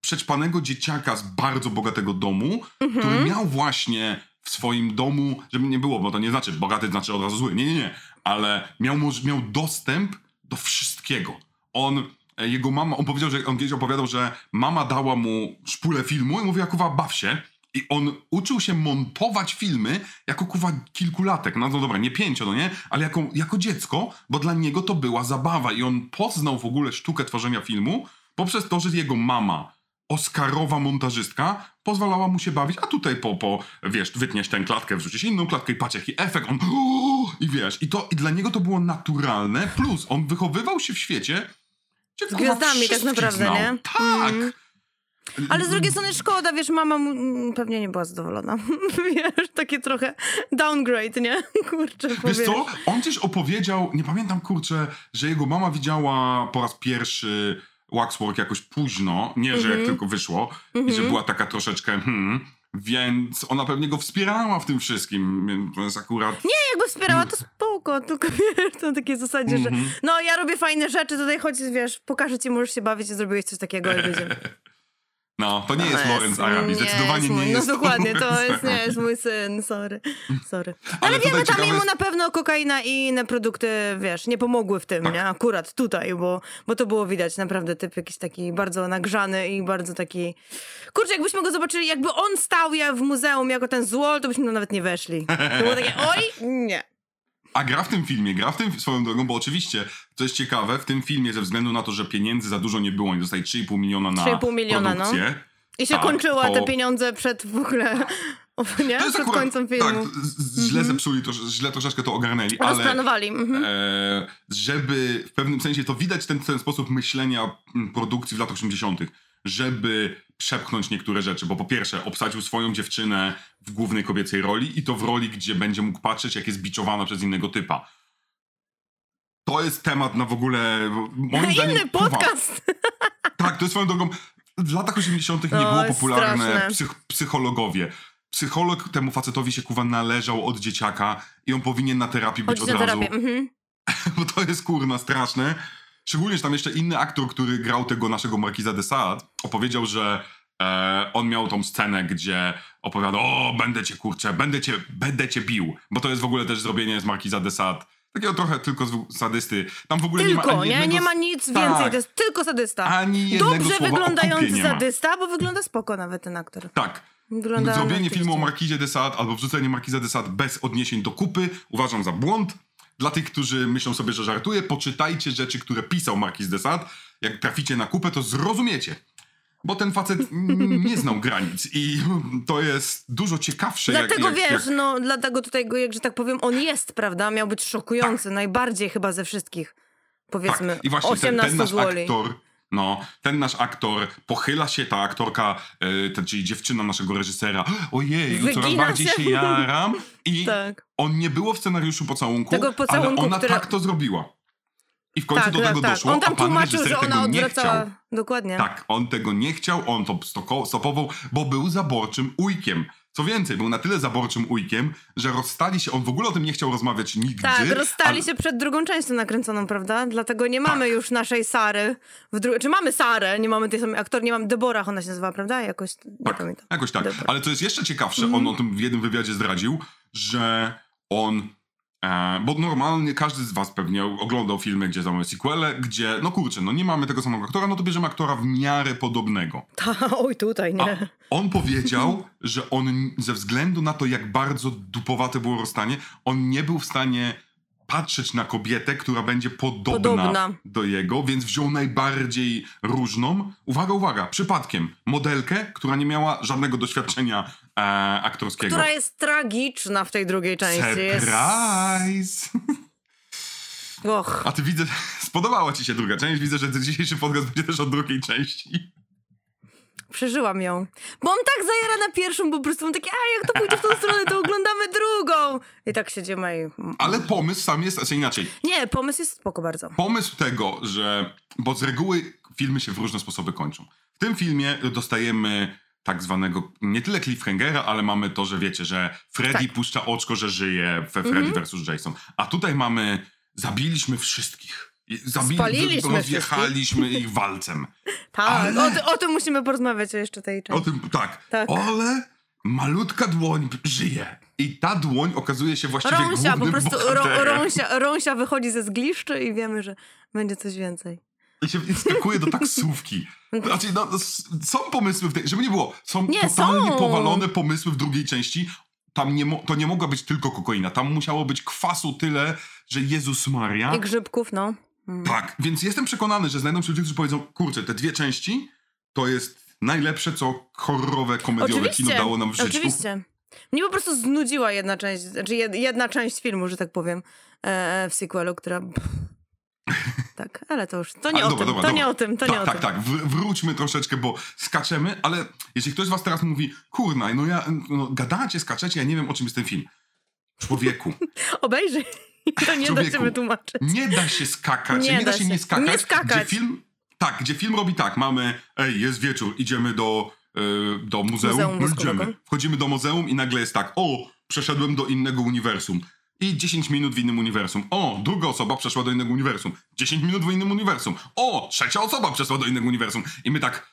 przećpanego dzieciaka z bardzo bogatego domu, który miał właśnie w swoim domu, żeby nie było, bo to nie znaczy bogaty znaczy od razu zły, nie, nie, nie, ale miał, miał dostęp do wszystkiego. On, e, jego mama, on powiedział, że on kiedyś opowiadał, że mama dała mu szpulę filmu i mówiła, kuwa, baw się. I on uczył się montować filmy jako kuwa kilkulatek. No, no dobra, nie pięcio, no nie? Ale jako, jako dziecko, bo dla niego to była zabawa. I on poznał w ogóle sztukę tworzenia filmu poprzez to, że jego mama, Oscarowa montażystka, pozwalała mu się bawić, a tutaj po, po wiesz, wytniesz tę klatkę, wrzucisz inną klatkę i patrz jaki efekt, on (gasps) i wiesz, i to, i dla niego to było naturalne, plus on wychowywał się w świecie, gdzie Z gwiazdami tak naprawdę, znał. nie? Tak! Mhm. Ale z drugiej strony szkoda, wiesz, mama mu, mm, pewnie nie była zadowolona. (laughs) wiesz, takie trochę downgrade, nie? (laughs) Kurczę, Wiesz powiesz. co, on gdzieś opowiedział, nie pamiętam kurczę, że jego mama widziała po raz pierwszy Waxwork jakoś późno, nie, że Mhm. jak tylko wyszło i że była taka troszeczkę hmm, więc ona pewnie go wspierała w tym wszystkim, więc akurat... Nie, jakby wspierała, to spoko, tylko (laughs) wiesz, na takiej zasadzie, że Mhm. no ja robię fajne rzeczy, tutaj chodź, wiesz, pokażę ci, możesz się bawić, i zrobiłeś coś takiego i będziemy. (laughs) No, to nie jest No, Lawrence Arabi, zdecydowanie nie jest No dokładnie, to jest, nie jest mój syn, sorry. sorry. Ale, Ale wiemy, tam jemu jest- na pewno kokaina i inne produkty, wiesz, nie pomogły w tym, Tak. nie? Akurat tutaj, bo, bo to było widać, naprawdę typ jakiś taki bardzo nagrzany i bardzo taki... Kurczę, jakbyśmy go zobaczyli, jakby on stał ja w muzeum jako ten złol, to byśmy nawet nie weszli. To było takie, oj, nie. A gra w tym filmie, gra w tym swoją drogą, bo oczywiście, co jest ciekawe, w tym filmie ze względu na to, że pieniędzy za dużo nie było, oni dostali 3,5 miliona na 3,5 miliona, no. produkcję. I się Tak, kończyła to- te pieniądze przed w ogóle, (laughs) nie? To Przed akurat, końcem filmu. Mhm. Tak, z- z- źle zepsuli, to, źle troszeczkę to ogarnęli, ale Rozplanowali. Mhm. e, żeby w pewnym sensie to widać ten, ten sposób myślenia mm, produkcji w latach 80., żeby przepchnąć niektóre rzeczy, bo po pierwsze obsadził swoją dziewczynę w głównej kobiecej roli i to w roli, gdzie będzie mógł patrzeć, jak jest biczowana przez innego typa. To jest temat na w ogóle, moim zdaniem... Inny kuwa. podcast. (laughs) Tak, to jest swoją drogą. W latach 80. nie No, było popularne psych psychologowie. Psycholog temu facetowi się kuwa należał od dzieciaka i on powinien na terapii być Chodź od razu. terapię. Mhm. (laughs) Bo to jest kurna straszne. Szczególnie, że tam jeszcze inny aktor, który grał tego naszego Markiza de Sade, opowiedział, że e, on miał tą scenę, gdzie opowiada, o, będę cię, kurczę, będę cię, będę cię bił. Bo to jest w ogóle też zrobienie z Markiza de Sade. Takiego trochę tylko sadysty. Tam w ogóle nie ma Tylko, ani nie? jednego Nie ma nic Tak. więcej, to jest tylko sadysta. Ani jednego Dobrze słowa wyglądający sadysta, bo wygląda spoko nawet ten aktor. Tak. Wygląda Zrobienie filmu o Markizie de Sade albo wrzucenie Markiza de Sade bez odniesień do kupy uważam za błąd. Dla tych, którzy myślą sobie, że żartuję, poczytajcie rzeczy, które pisał Markiz de Sade. Jak traficie na kupę, to zrozumiecie. Bo ten facet (laughs) nie znał granic i to jest dużo ciekawsze. Dlatego jak, jak, wiesz, jak... no dlatego tutaj go, jak że tak powiem, on jest, prawda? Miał być szokujący, najbardziej chyba ze wszystkich. Powiedzmy, Tak. I właśnie ten, 18 ten nasz złoli. aktor, no, ten nasz aktor, pochyla się ta aktorka, y, ta, czyli dziewczyna naszego reżysera. Ojej, coraz Wygina bardziej się. jaram. I (laughs) Tak. on nie było w scenariuszu pocałunku, Tego pocałunku, ale ona tak to zrobiła. I w końcu Tak, do tak, tego tak. doszło, On tam a pan tłumaczył, że ona odwracała. chciał. Dokładnie. Tak, on tego nie chciał, on to stopował, bo był zaborczym ujkiem. Co więcej, był na tyle zaborczym ujkiem, że rozstali się, on w ogóle o tym nie chciał rozmawiać nigdzie. Tak, rozstali ale- się przed drugą częścią nakręconą, prawda? Dlatego nie mamy Tak. już naszej Sary. W dru- Czy mamy Sarę, nie mamy tej samej aktor, nie mamy Deborah, ona się nazywa, prawda? Jakoś, Tak, jakoś tak. Dobra. Ale co jest jeszcze ciekawsze, Mhm. on o tym w jednym wywiadzie zdradził, że on. E, bo normalnie każdy z was pewnie oglądał filmy, gdzie mamy sequele, gdzie, no kurczę, no nie mamy tego samego aktora, no to bierzemy aktora w miarę podobnego. Ta, (laughs) oj, tutaj, A nie. on powiedział, że on ze względu na to, jak bardzo dupowate było rozstanie, on nie był w stanie patrzeć na kobietę, która będzie podobna, Podobna. do jego, więc wziął najbardziej różną. Uwaga, uwaga, przypadkiem modelkę, która nie miała żadnego doświadczenia e, aktorskiego. Która jest tragiczna w tej drugiej części. Jest... Surprise! (laughs) Och, A ty widzę, (laughs) spodobała ci się druga część. Widzę, że dzisiejszy podcast będzie też o drugiej części. przeżyłam ją. Bo on tak zajara na pierwszą, bo po prostu mam takie, a jak to pójdzie w tą stronę, to oglądamy drugą. I tak siedzimy i... Ale pomysł sam jest, znaczy inaczej. Nie, pomysł jest spoko bardzo. pomysł tego, że. Bo z reguły filmy się w różne sposoby kończą. W tym filmie dostajemy tak zwanego nie tyle cliffhangera, ale mamy to, że wiecie, że Freddy Tak. puszcza oczko, że żyje we Freddy Mhm. vs. Jason. A tutaj mamy. Zabiliśmy wszystkich. Zabili, Spaliliśmy rozjechaliśmy ich (laughs) walcem. Tak, Ale- o, o tym musimy porozmawiać jeszcze tej O części. tym, tak. Tak. Ale malutka dłoń żyje. I ta dłoń okazuje się właściwie Rąsia, po prostu rąsia, rąsia wychodzi ze zgliszczy i wiemy, że będzie coś więcej. I się skakuje do taksówki. Znaczy, no, są pomysły w tej, żeby nie było, są Nie, totalnie są. powalone pomysły w drugiej części. Tam nie to nie mogła być tylko kokaina, tam musiało być kwasu tyle, że Jezus Maria. I grzybków, no. Mm. Tak, więc jestem przekonany, że znajdą się ludzie, którzy powiedzą, kurczę, te dwie części to jest najlepsze, co horrorowe, komediowe kino dało nam w życiu. Oczywiście. Mnie po prostu znudziła jedna część, znaczy jed- jedna część filmu, że tak powiem, e, w sequelu, która... Tak, ale to już, to nie Ale o dobra, tym, dobra, to nie dobra. o tym, to tak, nie o tak, tym. tak, Wr- wróćmy troszeczkę, bo skaczemy, ale jeśli ktoś z was teraz mówi, kurna, no ja, no, gadacie, skaczecie, ja nie wiem, o czym jest ten film. Człowieku, (laughs) Obejrzyj, to nie da Człowieku, się wytłumaczyć. Nie da się skakać. Nie Nie, nie da da się się. nie skakać. Nie skakać. Gdzie film, tak, gdzie film robi tak. Mamy, ej, jest wieczór, idziemy do, e, do muzeum. Muzeum no idziemy. Wchodzimy do muzeum i nagle jest tak, o, przeszedłem do innego uniwersum. I 10 minut w innym uniwersum. O, druga osoba przeszła do innego uniwersum. 10 minut w innym uniwersum. O, trzecia osoba przeszła do innego uniwersum. I my tak,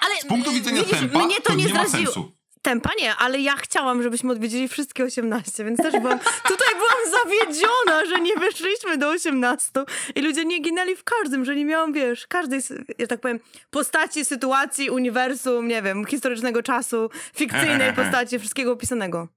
Ale z punktu e, widzenia widzisz, tempa, mnie to, nie, ma zraziło. sensu. Tempa nie, ale ja chciałam, żebyśmy odwiedzili wszystkie 18, więc też byłam, (laughs) tutaj byłam zawiedziona, że nie wyszliśmy do 18 i ludzie nie ginęli w każdym, że nie miałam, wiesz, każdej, że tak powiem, postaci, sytuacji, uniwersum, nie wiem, historycznego czasu, fikcyjnej (laughs) postaci, wszystkiego opisanego.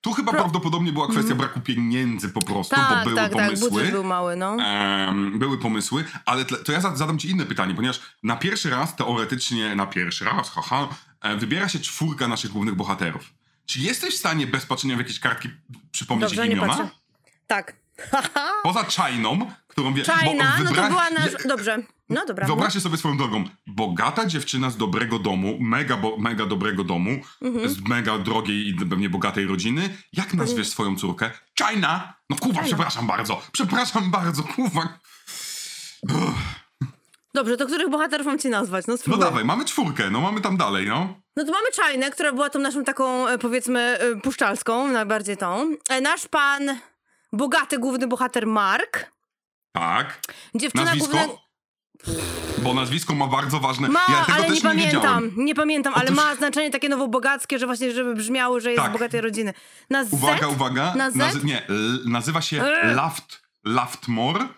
Tu chyba prawdopodobnie była kwestia braku pieniędzy po prostu, bo Tak, były tak, tak, pomysły. budżet był mały, no. Em, były pomysły, ale to ja za- zadam ci inne pytanie, ponieważ na pierwszy raz, teoretycznie na pierwszy raz, haha, e, wybiera się czwórka naszych głównych bohaterów. Czy jesteś w stanie bez patrzenia w jakieś kartki przypomnieć Dobrze, ich imiona? patrzę. Tak. (laughs) Poza Chainą, którą wie... China, bo no to wybra- była nasz... Dobrze, no dobra. Wyobraźcie sobie swoją drogą. Bogata dziewczyna z dobrego domu, mega, bo, mega dobrego domu, Mhm. z mega drogiej i pewnie bogatej rodziny. Jak nazwiesz swoją córkę? China! No kurwa, China. przepraszam bardzo. Przepraszam bardzo, kurwa. Dobrze, to których bohaterów mam ci nazwać? No No dawaj, mamy czwórkę, no mamy tam dalej, no. No to mamy Czajnę, która była tą naszą taką, e, powiedzmy, e, puszczalską, najbardziej tą. E, Nasz pan, bogaty główny bohater Mark. Tak. Dziewczyna Nazwisko? główna... Bo nazwisko ma bardzo ważne. Ma, ja tego ale też nie pamiętam, wiedziałem. nie pamiętam, ale Otóż- ma znaczenie takie nowobogackie, że właśnie, żeby brzmiało, że jest Tak. z bogatej rodziny. Na Z? Uwaga, uwaga. Na Z? Nazy- nie, nazywa się. Laft, Laftmore.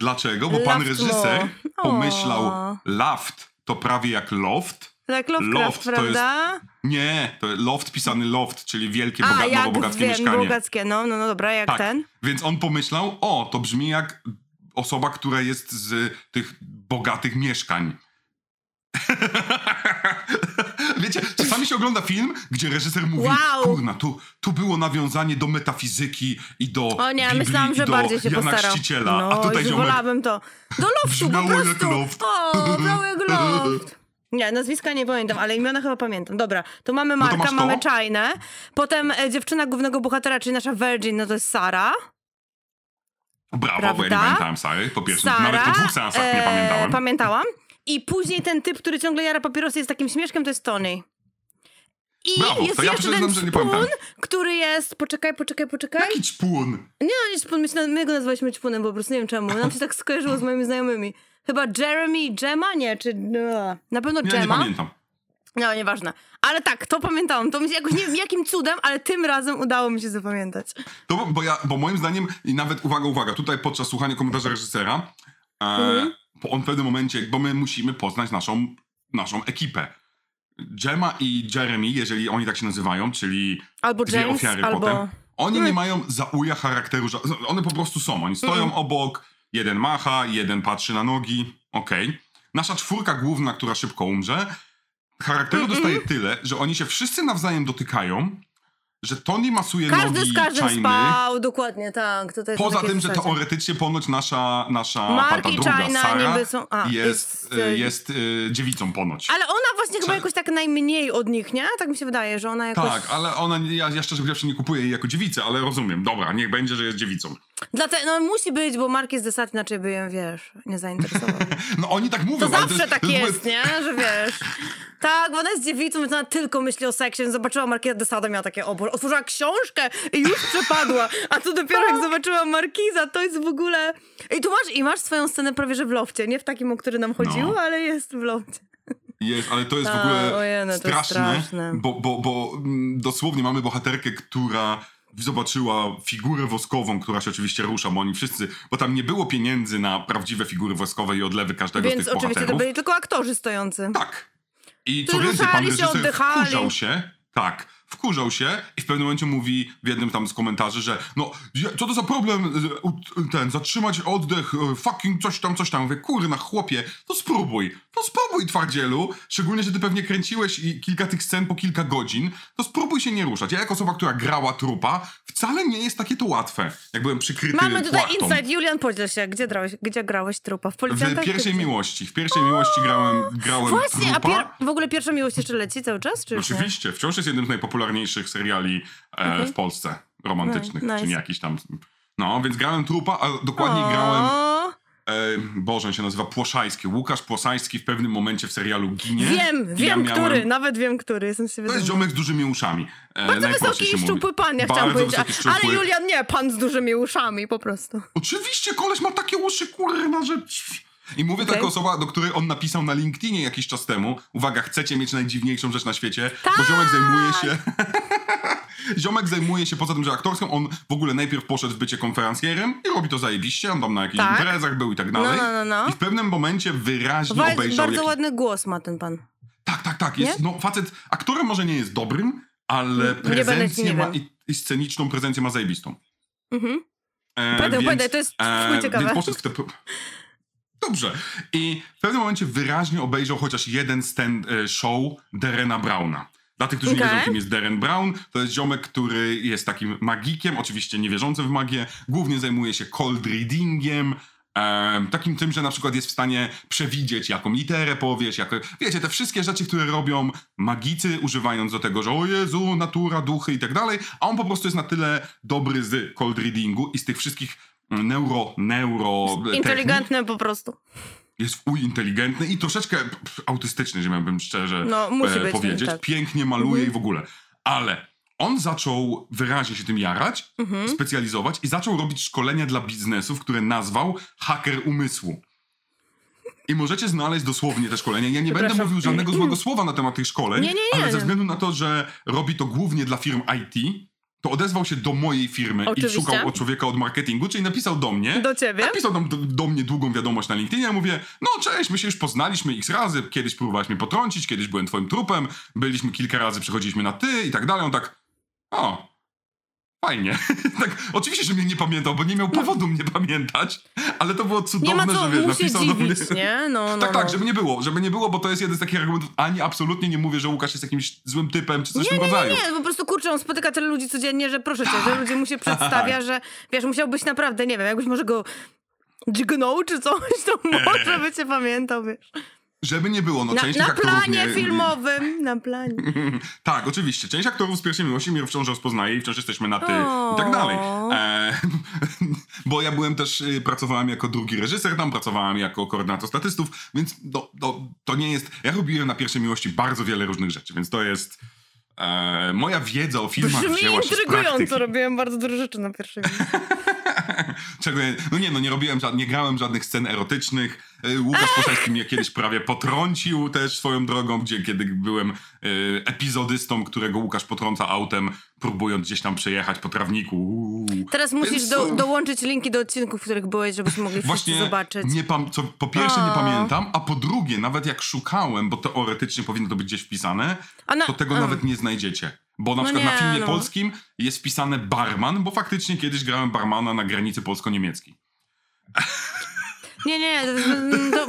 Dlaczego? Bo pan Laftmore. reżyser O. pomyślał, Laft to prawie jak loft. Tak, Lovecraft, Loft to jest prawda? Nie, to loft pisany loft, czyli wielkie, A, boga- jak nowobogackie wiem, mieszkanie. bogackie, no, no, no dobra, jak tak. ten. Więc on pomyślał, o, to brzmi jak osoba, która jest z tych bogatych mieszkań. (laughs) Wiecie, czasami się ogląda film, gdzie reżyser mówi, Wow. kurna, tu, tu było nawiązanie do metafizyki i do O nie, Biblii, myślałam, że bardziej się Jana postarał. Chrzciciela. No, A tutaj ziomek, wolałabym to. Do loftu, po prostu. loft. O, jak (laughs) loft. Nie, nazwiska nie pamiętam, ale imiona chyba pamiętam. Dobra, to mamy No Marka, masz to. mamy Czajnę, potem e, dziewczyna głównego bohatera, czyli nasza Virgin, no to jest Sara. Brawo, bo ja nie Prawda? pamiętałem Sary, po pierwsze, Sara. nawet po dwóch seansach nie e, pamiętałem. Pamiętałam. I później ten typ, który ciągle jara papierosy jest takim śmieszkiem, to jest Tony. I Brawo, jest to ja jeszcze ten nie szpun, który jest... Poczekaj, poczekaj, poczekaj. Jaki czpun? Nie, no nie szpun, my, go nazwaliśmy szpunem po prostu, nie wiem czemu. Nam się tak skojarzyło z moimi znajomymi. Chyba Jeremy i Gemma? Nie, czy... no, Na pewno Ja nie pamiętam. No, nieważne. Ale tak, to pamiętałam. To mi się jakoś, nie wiem jakim cudem, ale tym razem udało mi się zapamiętać. To, bo, ja, bo moim zdaniem, i nawet uwaga, uwaga, tutaj podczas słuchania komentarza reżysera, e, Mhm. bo on w pewnym momencie, bo my musimy poznać naszą, naszą ekipę. Gemma i Jeremy, jeżeli oni tak się nazywają, czyli Albo dwie James, ofiary albo... potem, oni Mm. nie mają zauja charakteru, one po prostu są. Oni stoją Mm. obok, jeden macha, jeden patrzy na nogi, okej. Nasza czwórka główna, która szybko umrze, charakteru dostaje tyle, że oni się wszyscy nawzajem dotykają, że Tony masuje Każdy nogi z każdym Chiny. spał, dokładnie, tak. To Poza tym, że zasadzie. teoretycznie ponoć nasza, nasza Mark ta druga China Sara niby są... A, jest, jest, jest e, dziewicą ponoć. Ale ona właśnie chyba Cze- jakoś tak najmniej od nich, nie? Tak mi się wydaje, że ona jakoś... Tak, ale ona, ja, ja szczerze powiedziawszy nie kupuję jej jako dziewicę, ale rozumiem. Dobra, niech będzie, że jest dziewicą. Dlatego, no musi być, bo Mark jest desat, inaczej by ją, wiesz, nie zainteresował. (laughs) No oni tak mówią, To zawsze tak to jest, nie? Że wiesz. (laughs) Tak, bo ona jest dziewicą, więc ona tylko myśli o seksie. więc Zobaczyła Markiza de Sade, miała takie obor. Otworzyła książkę i już przepadła. A tu dopiero Tak. jak zobaczyła Markiza, to jest w ogóle... I tu masz, i masz swoją scenę prawie, że w lofcie. Nie w takim, o który nam chodziło, No. ale jest w lofcie. Jest, ale to jest w ogóle ojej, no to jest straszne, straszne. bo, bo, bo mm, dosłownie mamy bohaterkę, która zobaczyła figurę woskową, która się oczywiście rusza, bo oni wszyscy, bo tam nie było pieniędzy na prawdziwe figury woskowe i odlewy każdego z Więc tych oczywiście to bohaterów. byli tylko aktorzy stojący. Tak. I co więcej, pan się, reżyser wkurzał się, tak, wkurzał się i w pewnym momencie mówi w jednym tam z komentarzy, że no, co to za problem e, ten, zatrzymać oddech, e, fucking coś tam, coś tam. Mówię, kurna, chłopie, to spróbuj, to spróbuj, twardzielu. Szczególnie, że ty pewnie kręciłeś i kilka tych scen po kilka godzin, to spróbuj się nie ruszać. Ja jako osoba, która grała trupa, wcale nie jest takie to łatwe, jak byłem przykryty Mamy tutaj płachtą. insight. Julian, podziel się. Gdzie grałeś, gdzie grałeś trupa? W W pierwszej miłości, w pierwszej miłości grałem, grałem Właśnie, a trupa. pier- w ogóle pierwsza miłość jeszcze leci cały czas, czy? Oczywiście, wciąż jest jednym z najpopularniejszych seriali e, w Polsce romantycznych, Nice. czy nie jakiś tam. No, więc grałem trupa, a dokładnie grałem. O, E, Boże, on się nazywa Płoszajski. Łukasz Płoszajski w pewnym momencie w serialu ginie. Wiem, wiem, ja który, miałem- nawet wiem, który, jestem sobie To jest ziomek z dużymi uszami. E, Bardzo wysoki i szczupły pan, ja chciałam powiedzieć. szczupły. Ale Julian nie, pan z dużymi uszami po prostu. Oczywiście, koleś ma takie uszy, kurna, że... I mówię Okej. taka osoba, do której on napisał na LinkedInie jakiś czas temu. Uwaga, chcecie mieć najdziwniejszą rzecz na świecie? Bo Tak! ziomek zajmuje się... (laughs) ziomek zajmuje się, poza tym, że aktorską, on w ogóle najpierw poszedł w bycie konferencjerem i robi to zajebiście. On tam na jakichś Tak. imprezach był i tak dalej. No, no, no, no. I w pewnym momencie wyraźnie Wa- obejrzał... bardzo jaki- ładny głos ma ten pan. Tak, tak, tak. Jest, no, facet, aktorem może nie jest dobrym, ale prezencję nie ma i, i sceniczną prezencję ma zajebistą. Mhm. E, Opowiadaj, więc- to jest e, ciekawe. Więc poszedł w te... (laughs) Dobrze. I w pewnym momencie wyraźnie obejrzał chociaż jeden stand e, show Derena Browna. Dla tych, którzy nie Okej. wiedzą, kim jest Deren Brown, to jest ziomek, który jest takim magikiem, oczywiście niewierzącym w magię, głównie zajmuje się cold readingiem, em, takim tym, że na przykład jest w stanie przewidzieć, jaką literę powiesz, jako, wiecie, te wszystkie rzeczy, które robią magicy, używając do tego, że o Jezu, natura, duchy i tak dalej, a on po prostu jest na tyle dobry z cold readingu i z tych wszystkich neuro, neuro technik, Inteligentny po prostu. jest uj inteligentny i troszeczkę autystyczny, że miałbym szczerze No, musi e, być, powiedzieć. tak. Pięknie maluje Mhm. i w ogóle. Ale on zaczął wyraźnie się tym jarać, Mhm. specjalizować i zaczął robić szkolenia dla biznesów, które nazwał haker umysłu. I możecie znaleźć dosłownie te szkolenia. Ja nie będę mówił żadnego złego słowa na temat tych szkoleń, Nie, nie, nie, ale ze względu na to, że robi to głównie dla firm IT, to odezwał się do mojej firmy Oczywiście. i szukał od człowieka od marketingu, czyli napisał do mnie. Do ciebie? Napisał tam do, do mnie długą wiadomość na LinkedInie, ja mówię, no cześć, my się już poznaliśmy x razy, kiedyś próbowałeś mnie potrącić, kiedyś byłem twoim trupem, byliśmy kilka razy, przychodziliśmy na ty i tak dalej, on tak, o, fajnie. (laughs) tak, oczywiście, że mnie nie pamiętał, bo nie miał powodu mnie pamiętać, ale to było Nie cudowne, co że wiesz, napisał do mnie... nie? No, no, Tak, no. tak, żeby nie było, żeby nie było, bo to jest jeden z takich argumentów, ani absolutnie nie mówię, że Łukasz jest jakimś złym typem, czy coś w tym rodzaju. Nie, po prostu kurczę, on spotyka tyle ludzi codziennie, że proszę cię, Tak. że ludzie mu się (laughs) przedstawia, że wiesz, musiałbyś naprawdę, nie wiem, jakbyś może go dźgnął czy coś, to (laughs) może by cię pamiętał, wiesz. Żeby nie było, no Na, część na aktorów planie mnie... filmowym, na planie. (laughs) Tak, oczywiście. Część aktorów z pierwszej miłości mnie wciąż rozpoznaje i wciąż jesteśmy na ty i tak O. dalej. E, (laughs) bo ja byłem też, y, pracowałem jako drugi reżyser tam, pracowałem jako koordynator statystów, więc no, no, to nie jest... Ja robiłem na pierwszej miłości bardzo wiele różnych rzeczy, więc to jest... E, moja wiedza o filmach Brzmi wzięła się intrygująco, robiłem bardzo dużo rzeczy na pierwszym (laughs) Czego ja, no nie, no nie robiłem, nie grałem żadnych scen erotycznych. E, Łukasz Poselski mnie kiedyś prawie potrącił też swoją drogą, gdzie kiedy byłem e, epizodystą, którego Łukasz potrąca autem, próbując gdzieś tam przejechać po trawniku. Uuu. Teraz musisz Więc, do, e, dołączyć linki do odcinków, w których byłeś, żebyśmy mogli Właśnie zobaczyć. nie pam- co, po pierwsze nie pamiętam, a po drugie, nawet jak szukałem, bo teoretycznie powinno to być gdzieś wpisane, na- to tego nawet nie znajdziecie. Bo na No przykład na nie, filmie no. polskim jest wpisane barman, bo faktycznie kiedyś grałem barmana na granicy polsko-niemieckiej. Nie, nie, to,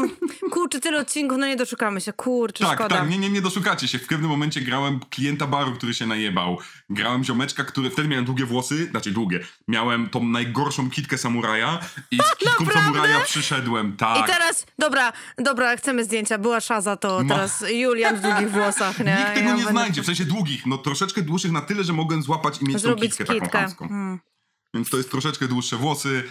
kurczę, tyle odcinków, no nie doszukamy się, kurczę, Tak, szkoda. tak, nie, nie, nie doszukacie się. W pewnym momencie grałem klienta baru, który się najebał. Grałem ziomeczka, który wtedy miałem długie włosy, znaczy długie. Miałem tą najgorszą kitkę samuraja i z kitką Naprawdę? samuraja przyszedłem, tak. I teraz, dobra, dobra, chcemy zdjęcia, była szaza, to Ma- teraz Julian w długich włosach, nie? Nikt tego Ja nie będę znajdzie, w sensie długich, no troszeczkę dłuższych na tyle, że mogłem złapać i mieć tą Zrobić kitkę taką kitkę. chamską. Hmm. Więc to jest troszeczkę dłuższe włosy.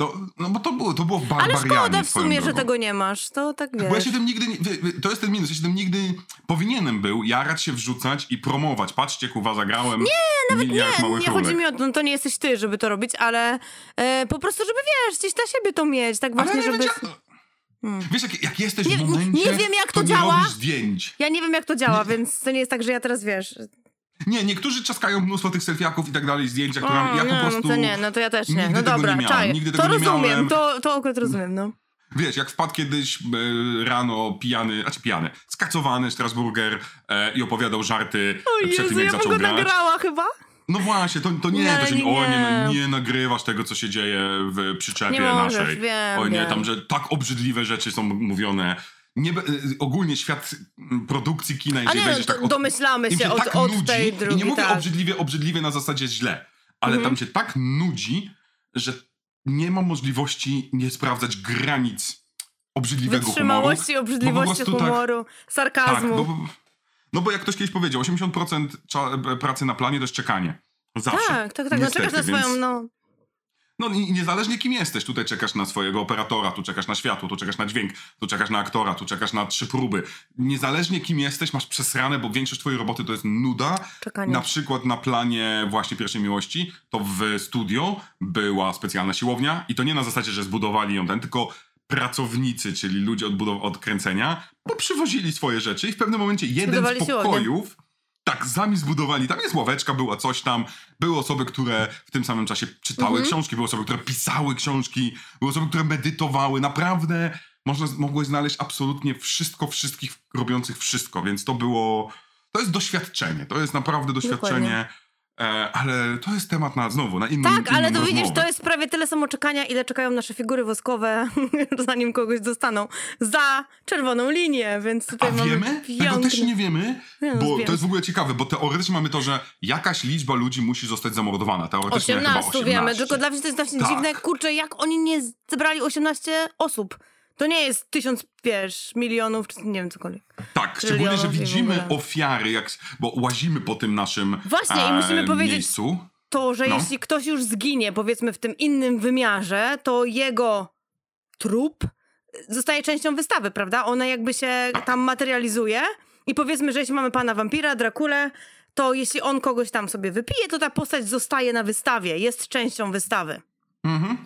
No, no bo to było, to było Ale barbarianie szkoda w sumie, że drogą. tego nie masz, to tak wiesz. Bo ja się tym nigdy, nie, to jest ten minus, ja się tym nigdy powinienem był jarać się, wrzucać i promować. Patrzcie, kuwa, zagrałem Nie, nawet Nie, nie chodzi mi o to, no to nie jesteś ty, żeby to robić, ale e, po prostu, żeby wiesz, gdzieś dla siebie to mieć, tak właśnie, Ale żeby... wiecie, Wiesz, jak, jak jesteś Nie- w nie- momencie, nie wiem, jak to nie działa. zdjęć. Ja nie wiem, jak to działa, więc to nie jest tak, że ja teraz, wiesz... Nie, niektórzy czaskają mnóstwo tych selfiaków i tak dalej, zdjęcia, które ja nie, po prostu... no to nie, no to ja też nie. No tego dobra, nie miałem, nigdy To tego nie rozumiem, miałem. to, to akurat rozumiem, no. Wiesz, jak wpadł kiedyś e, rano pijany, znaczy pijany, skacowany Strasburger e, i opowiadał żarty O przed Jezu, tym, jak ja zaczął go grać. nagrała chyba. No właśnie, to, to nie, Nie, to się, nie, o nie, no, nie. nie nagrywasz tego, co się dzieje w przyczepie Nie możesz, naszej. wiem, o nie, wiem. tam, że tak obrzydliwe rzeczy są mówione. Nie, y, ogólnie świat mm, produkcji kina, jeżeli nie, no, wejdziesz to tak od, domyślamy się od, tak od nudzi, tej i nie drugiej, mówię tak. Mhm. obrzydliwie, obrzydliwie na zasadzie źle, ale tam się tak nudzi, że nie ma możliwości nie sprawdzać granic obrzydliwego humoru. Wytrzymałości, bo po obrzydliwości tak- humoru, Tak, sarkazmu. no, bo, no bo jak ktoś kiedyś powiedział, 80% cza- pracy na planie to jest czekanie. Zawsze. tak, tak, tak. No Niestety, czekasz na swoją, więc- no... No i niezależnie kim jesteś, tutaj czekasz na swojego operatora, tu czekasz na światło, tu czekasz na dźwięk, tu czekasz na aktora, tu czekasz na trzy próby. Niezależnie kim jesteś, masz przesrane, bo większość twojej roboty to jest nuda. Czekanie. Na przykład na planie właśnie Pierwszej Miłości, to w studio była specjalna siłownia i to nie na zasadzie, że zbudowali ją ten, tylko pracownicy, czyli ludzie od, budow- od kręcenia, bo przywozili swoje rzeczy i w pewnym momencie jeden Zbudowali z siłownię. Tak, sami zbudowali. Tam jest ławeczka, była coś tam. Były osoby, które w tym samym czasie czytały Mhm. książki, były osoby, które pisały książki, były osoby, które medytowały. Naprawdę można, mogłeś znaleźć absolutnie wszystko, wszystkich robiących wszystko, więc to było. To jest doświadczenie. To jest naprawdę doświadczenie. E, ale to jest temat na znowu, na inną Tak, ale inną to widzisz, rozmowę. to jest prawie tyle samo czekania, ile czekają nasze figury woskowe, (laughs) zanim kogoś dostaną, za czerwoną linię, więc tutaj A mamy wiemy? Tego piękny- też nie wiemy, Nie, no, bo wiem. to jest w ogóle ciekawe, bo teoretycznie mamy to, że jakaś liczba ludzi musi zostać zamordowana. Teoretycznie chyba 18, 18. wiemy, tylko dla mnie to jest właśnie Tak. dziwne, kurczę, jak oni nie zebrali 18 osób. To nie jest tysiąc, wiesz, milionów, czy nie wiem, cokolwiek. Tak, szczególnie, że i widzimy ofiary, jak, bo łazimy po tym naszym Właśnie, i e, musimy powiedzieć- miejscu. To, że No. jeśli ktoś już zginie, powiedzmy, w tym innym wymiarze, to jego trup zostaje częścią wystawy, prawda? Ona jakby się Tak. tam materializuje i powiedzmy, że jeśli mamy pana wampira, Drakulę, to jeśli on kogoś tam sobie wypije, to ta postać zostaje na wystawie, jest częścią wystawy. Mhm.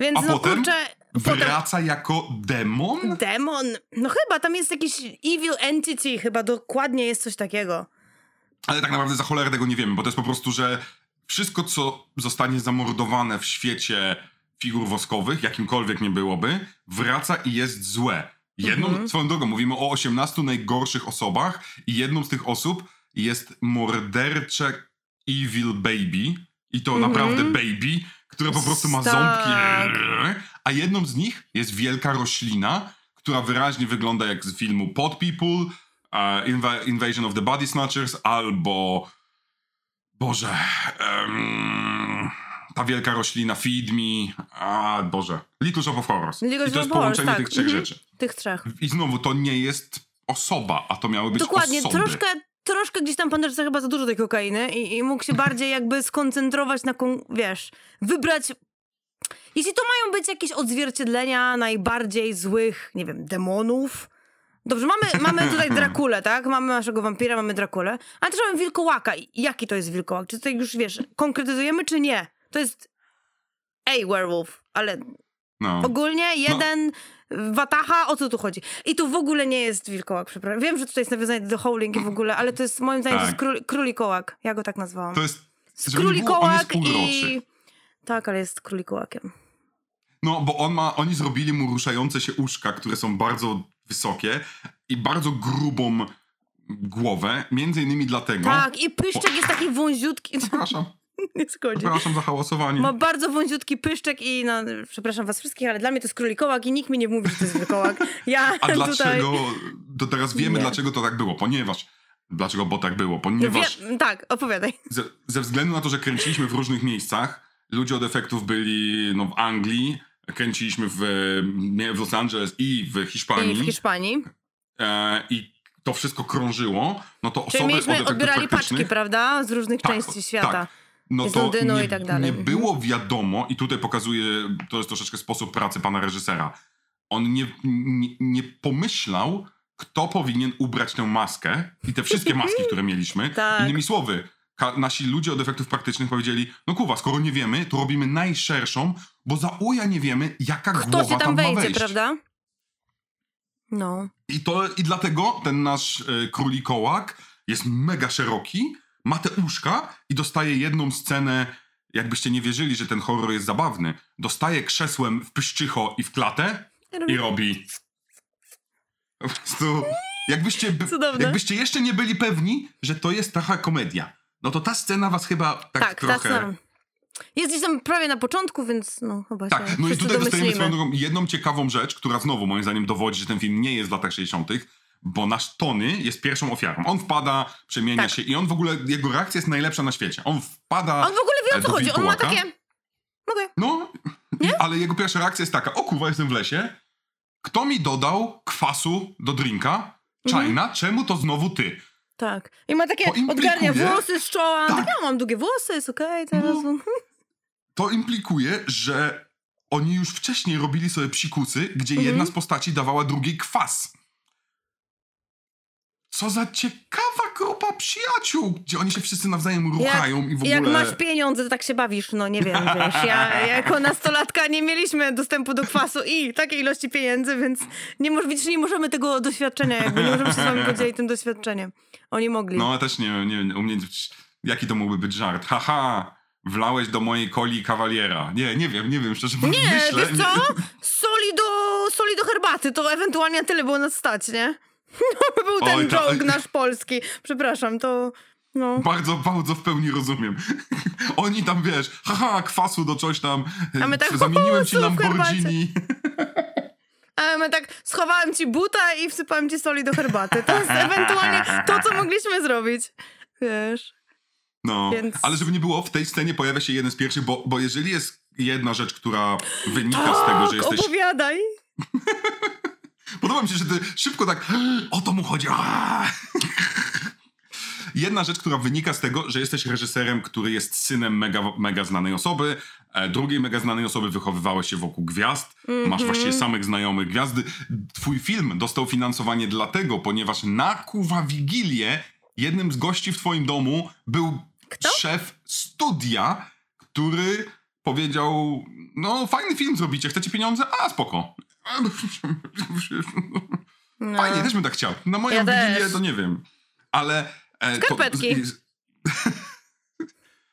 Więc A no potem kurczę, Wraca jako demon? demon, no chyba tam jest jakiś evil entity, chyba dokładnie jest coś takiego. Ale tak naprawdę za cholerę tego nie wiemy, bo to jest po prostu, że wszystko, co zostanie zamordowane w świecie figur woskowych, jakimkolwiek nie byłoby, wraca i jest złe. Jedną, Mhm. swoją drogą, mówimy o 18 najgorszych osobach i jedną z tych osób jest mordercze Evil Baby. I to Mhm. naprawdę baby, które po prostu ma Tak. ząbki. A jedną z nich jest wielka roślina, która wyraźnie wygląda jak z filmu Pod People, Inva- Invasion of the Body Snatchers albo Boże em, ta wielka roślina Feed Me a Boże Little Shop of Horrors Little i to jest połączenie tak. tych trzech Mhm. rzeczy Tych trzech. i znowu to nie jest osoba, a to miały być Dokładnie, osoby troszkę, troszkę gdzieś tam pan chyba za dużo tej kokainy i, i mógł się bardziej jakby skoncentrować na, wiesz, wybrać... Jeśli to mają być jakieś odzwierciedlenia najbardziej złych, nie wiem, demonów, Dobrze, mamy, mamy tutaj (laughs) Drakulę, tak? Mamy naszego wampira, mamy Drakulę, ale też mamy wilkołaka. Jaki to jest wilkołak? Czy tutaj już, wiesz, konkretyzujemy, czy nie? To jest ej, werewolf, ale No. ogólnie jeden wataha, o co tu chodzi? I tu w ogóle nie jest wilkołak, przepraszam. Wiem, że tutaj jest nawiązanie do Howling i w ogóle, ale to jest moim zdaniem to jest Tak. król, królikołak. Ja go tak nazwałam. To jest, jest Królikołak i... Tak, ale jest królikołakiem. No, bo on ma, oni zrobili mu ruszające się uszka, które są bardzo wysokie i bardzo grubą głowę, między innymi dlatego... Tak, i pyszczek jest taki wąziutki. Przepraszam, (laughs) Nie schodzi. przepraszam za hałasowanie. Ma bardzo wąziutki pyszczek i no, przepraszam was wszystkich, ale dla mnie to jest królikołak i nikt mi nie mówi, że to jest wilkołak. Ja (laughs) A tutaj... dlaczego? To teraz wiemy, Nie. dlaczego to tak było. Ponieważ. Dlaczego, bo tak było? Ponieważ wie... Tak, opowiadaj. ze, ze względu na to, że kręciliśmy w różnych miejscach, ludzie od efektów byli no, w Anglii, kręciliśmy w, w Los Angeles i w Hiszpanii. I w Hiszpanii. e, I to wszystko krążyło, no to Czyli osoby od mieliśmy, efektów odbierali paczki, prawda? Z różnych Tak, części świata. tak. No to Londynu nie, i tak dalej. nie było wiadomo, i tutaj pokazuje, to jest troszeczkę sposób pracy pana reżysera. On nie, nie, nie pomyślał, kto powinien ubrać tę maskę i te wszystkie (laughs) maski, które mieliśmy. Tak. Innymi słowy, nasi ludzie od efektów praktycznych powiedzieli, no kurwa, skoro nie wiemy, to robimy najszerszą, bo za uja nie wiemy, jaka Kto głowa się tam ma wejdzie, wejść. prawda? No. I, to, I dlatego ten nasz e, królikołak jest mega szeroki, ma te uszka i dostaje jedną scenę, jakbyście nie wierzyli, że ten horror jest zabawny, dostaje krzesłem w pyszczycho i w klatę i robi... Po prostu... Jakbyście, Cudowne. jakbyście jeszcze nie byli pewni, że to jest trochę komedia, no to ta scena was chyba tak, Tak, trochę... tak. Jest gdzieś tam prawie na początku, więc no chyba Tak, się no i tutaj dostajemy swoją drogą jedną ciekawą rzecz, która znowu moim zdaniem dowodzi, że ten film nie jest w latach 60., bo nasz Tony jest pierwszą ofiarą. On wpada, przemienia Tak. się i on w ogóle, jego reakcja jest najlepsza na świecie. On wpada... On w ogóle wie o e, co chodzi. On ma takie... Mogę. No, ale jego pierwsza reakcja jest taka, o kurwa, jestem w lesie. Kto mi dodał kwasu do drinka? Mhm. China, czemu to znowu ty? Tak. I ma takie odgarnia włosy z czoła. Tak. Tak. Ja mam długie włosy, jest okej teraz. No. (laughs) To implikuje, że oni już wcześniej robili sobie psikusy, gdzie Mhm. jedna z postaci dawała drugiej kwas. Co za ciekawa grupa przyjaciół, gdzie oni się wszyscy nawzajem ruchają i w ogóle... Jak masz pieniądze, to tak się bawisz, no nie wiem, wiesz. Ja (laughs) jako nastolatka nie mieliśmy dostępu do kwasu i takiej ilości pieniędzy, więc nie, moż, widzisz, nie możemy tego doświadczenia, jakby nie możemy się z wami (laughs) podzielić tym doświadczeniem. Oni mogli. No, też nie, nie u mnie... Jaki to mógłby być żart? Haha, wlałeś do mojej coli kawaliera. Nie, nie wiem, nie wiem, szczerze mówiąc, nie, myślę. wiesz co? Soli do, soli do herbaty, to ewentualnie tyle było nas stać, nie? No, (laughs) był ten Oj, joke nasz polski. Przepraszam, to... No. Bardzo, bardzo w pełni rozumiem. (laughs) Oni tam, wiesz, haha, kwasu do coś tam, A my tak, zamieniłem ci "Hu, hu, sól w Lamborghini. (laughs) A my tak schowałem ci buta i wsypałem ci soli do herbaty. To jest ewentualnie to, co mogliśmy zrobić. Wiesz. No, Więc- ale żeby nie było, w tej scenie pojawia się jeden z pierwszych, bo, bo jeżeli jest jedna rzecz, która wynika z tego, że Tak, jesteś... opowiadaj. Podoba mi się, że ty szybko tak, o to mu chodzi. Jedna rzecz, która wynika z tego, że jesteś reżyserem, który jest synem mega, mega znanej osoby, e, drugiej mega znanej osoby wychowywałeś się wokół gwiazd, Mhm. masz właściwie samych znajomych gwiazdy. Twój film dostał finansowanie dlatego, ponieważ na kuwa Wigilię jednym z gości w twoim domu był Kto? szef studia, który powiedział, no fajny film zrobicie, chcecie pieniądze? A, spoko. No. Fajnie, też bym tak chciał. Na moją Ja wigilię to nie wiem. Ale... E, Skarpetki. To,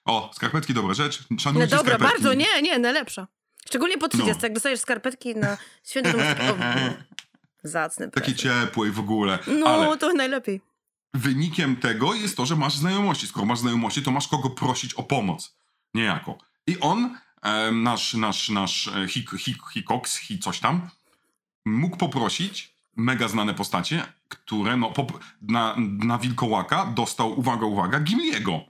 (laughs) o, skarpetki dobra rzecz. No Szanujcie dobra, skarpetki. bardzo, nie, nie, najlepsza. Szczególnie po 30, No. jak dostajesz skarpetki na święto, o, (laughs) zacny Takie prezent. ciepłe i w ogóle. No, Ale to najlepiej. wynikiem tego jest to, że masz znajomości. Skoro masz znajomości, to masz kogo prosić o pomoc. Niejako. I on, e, nasz, nasz, nasz e, Hik, Hik, coś tam, mógł poprosić mega znane postacie, które no, na, na Wilkołaka dostał, uwaga, uwaga, Gimliego.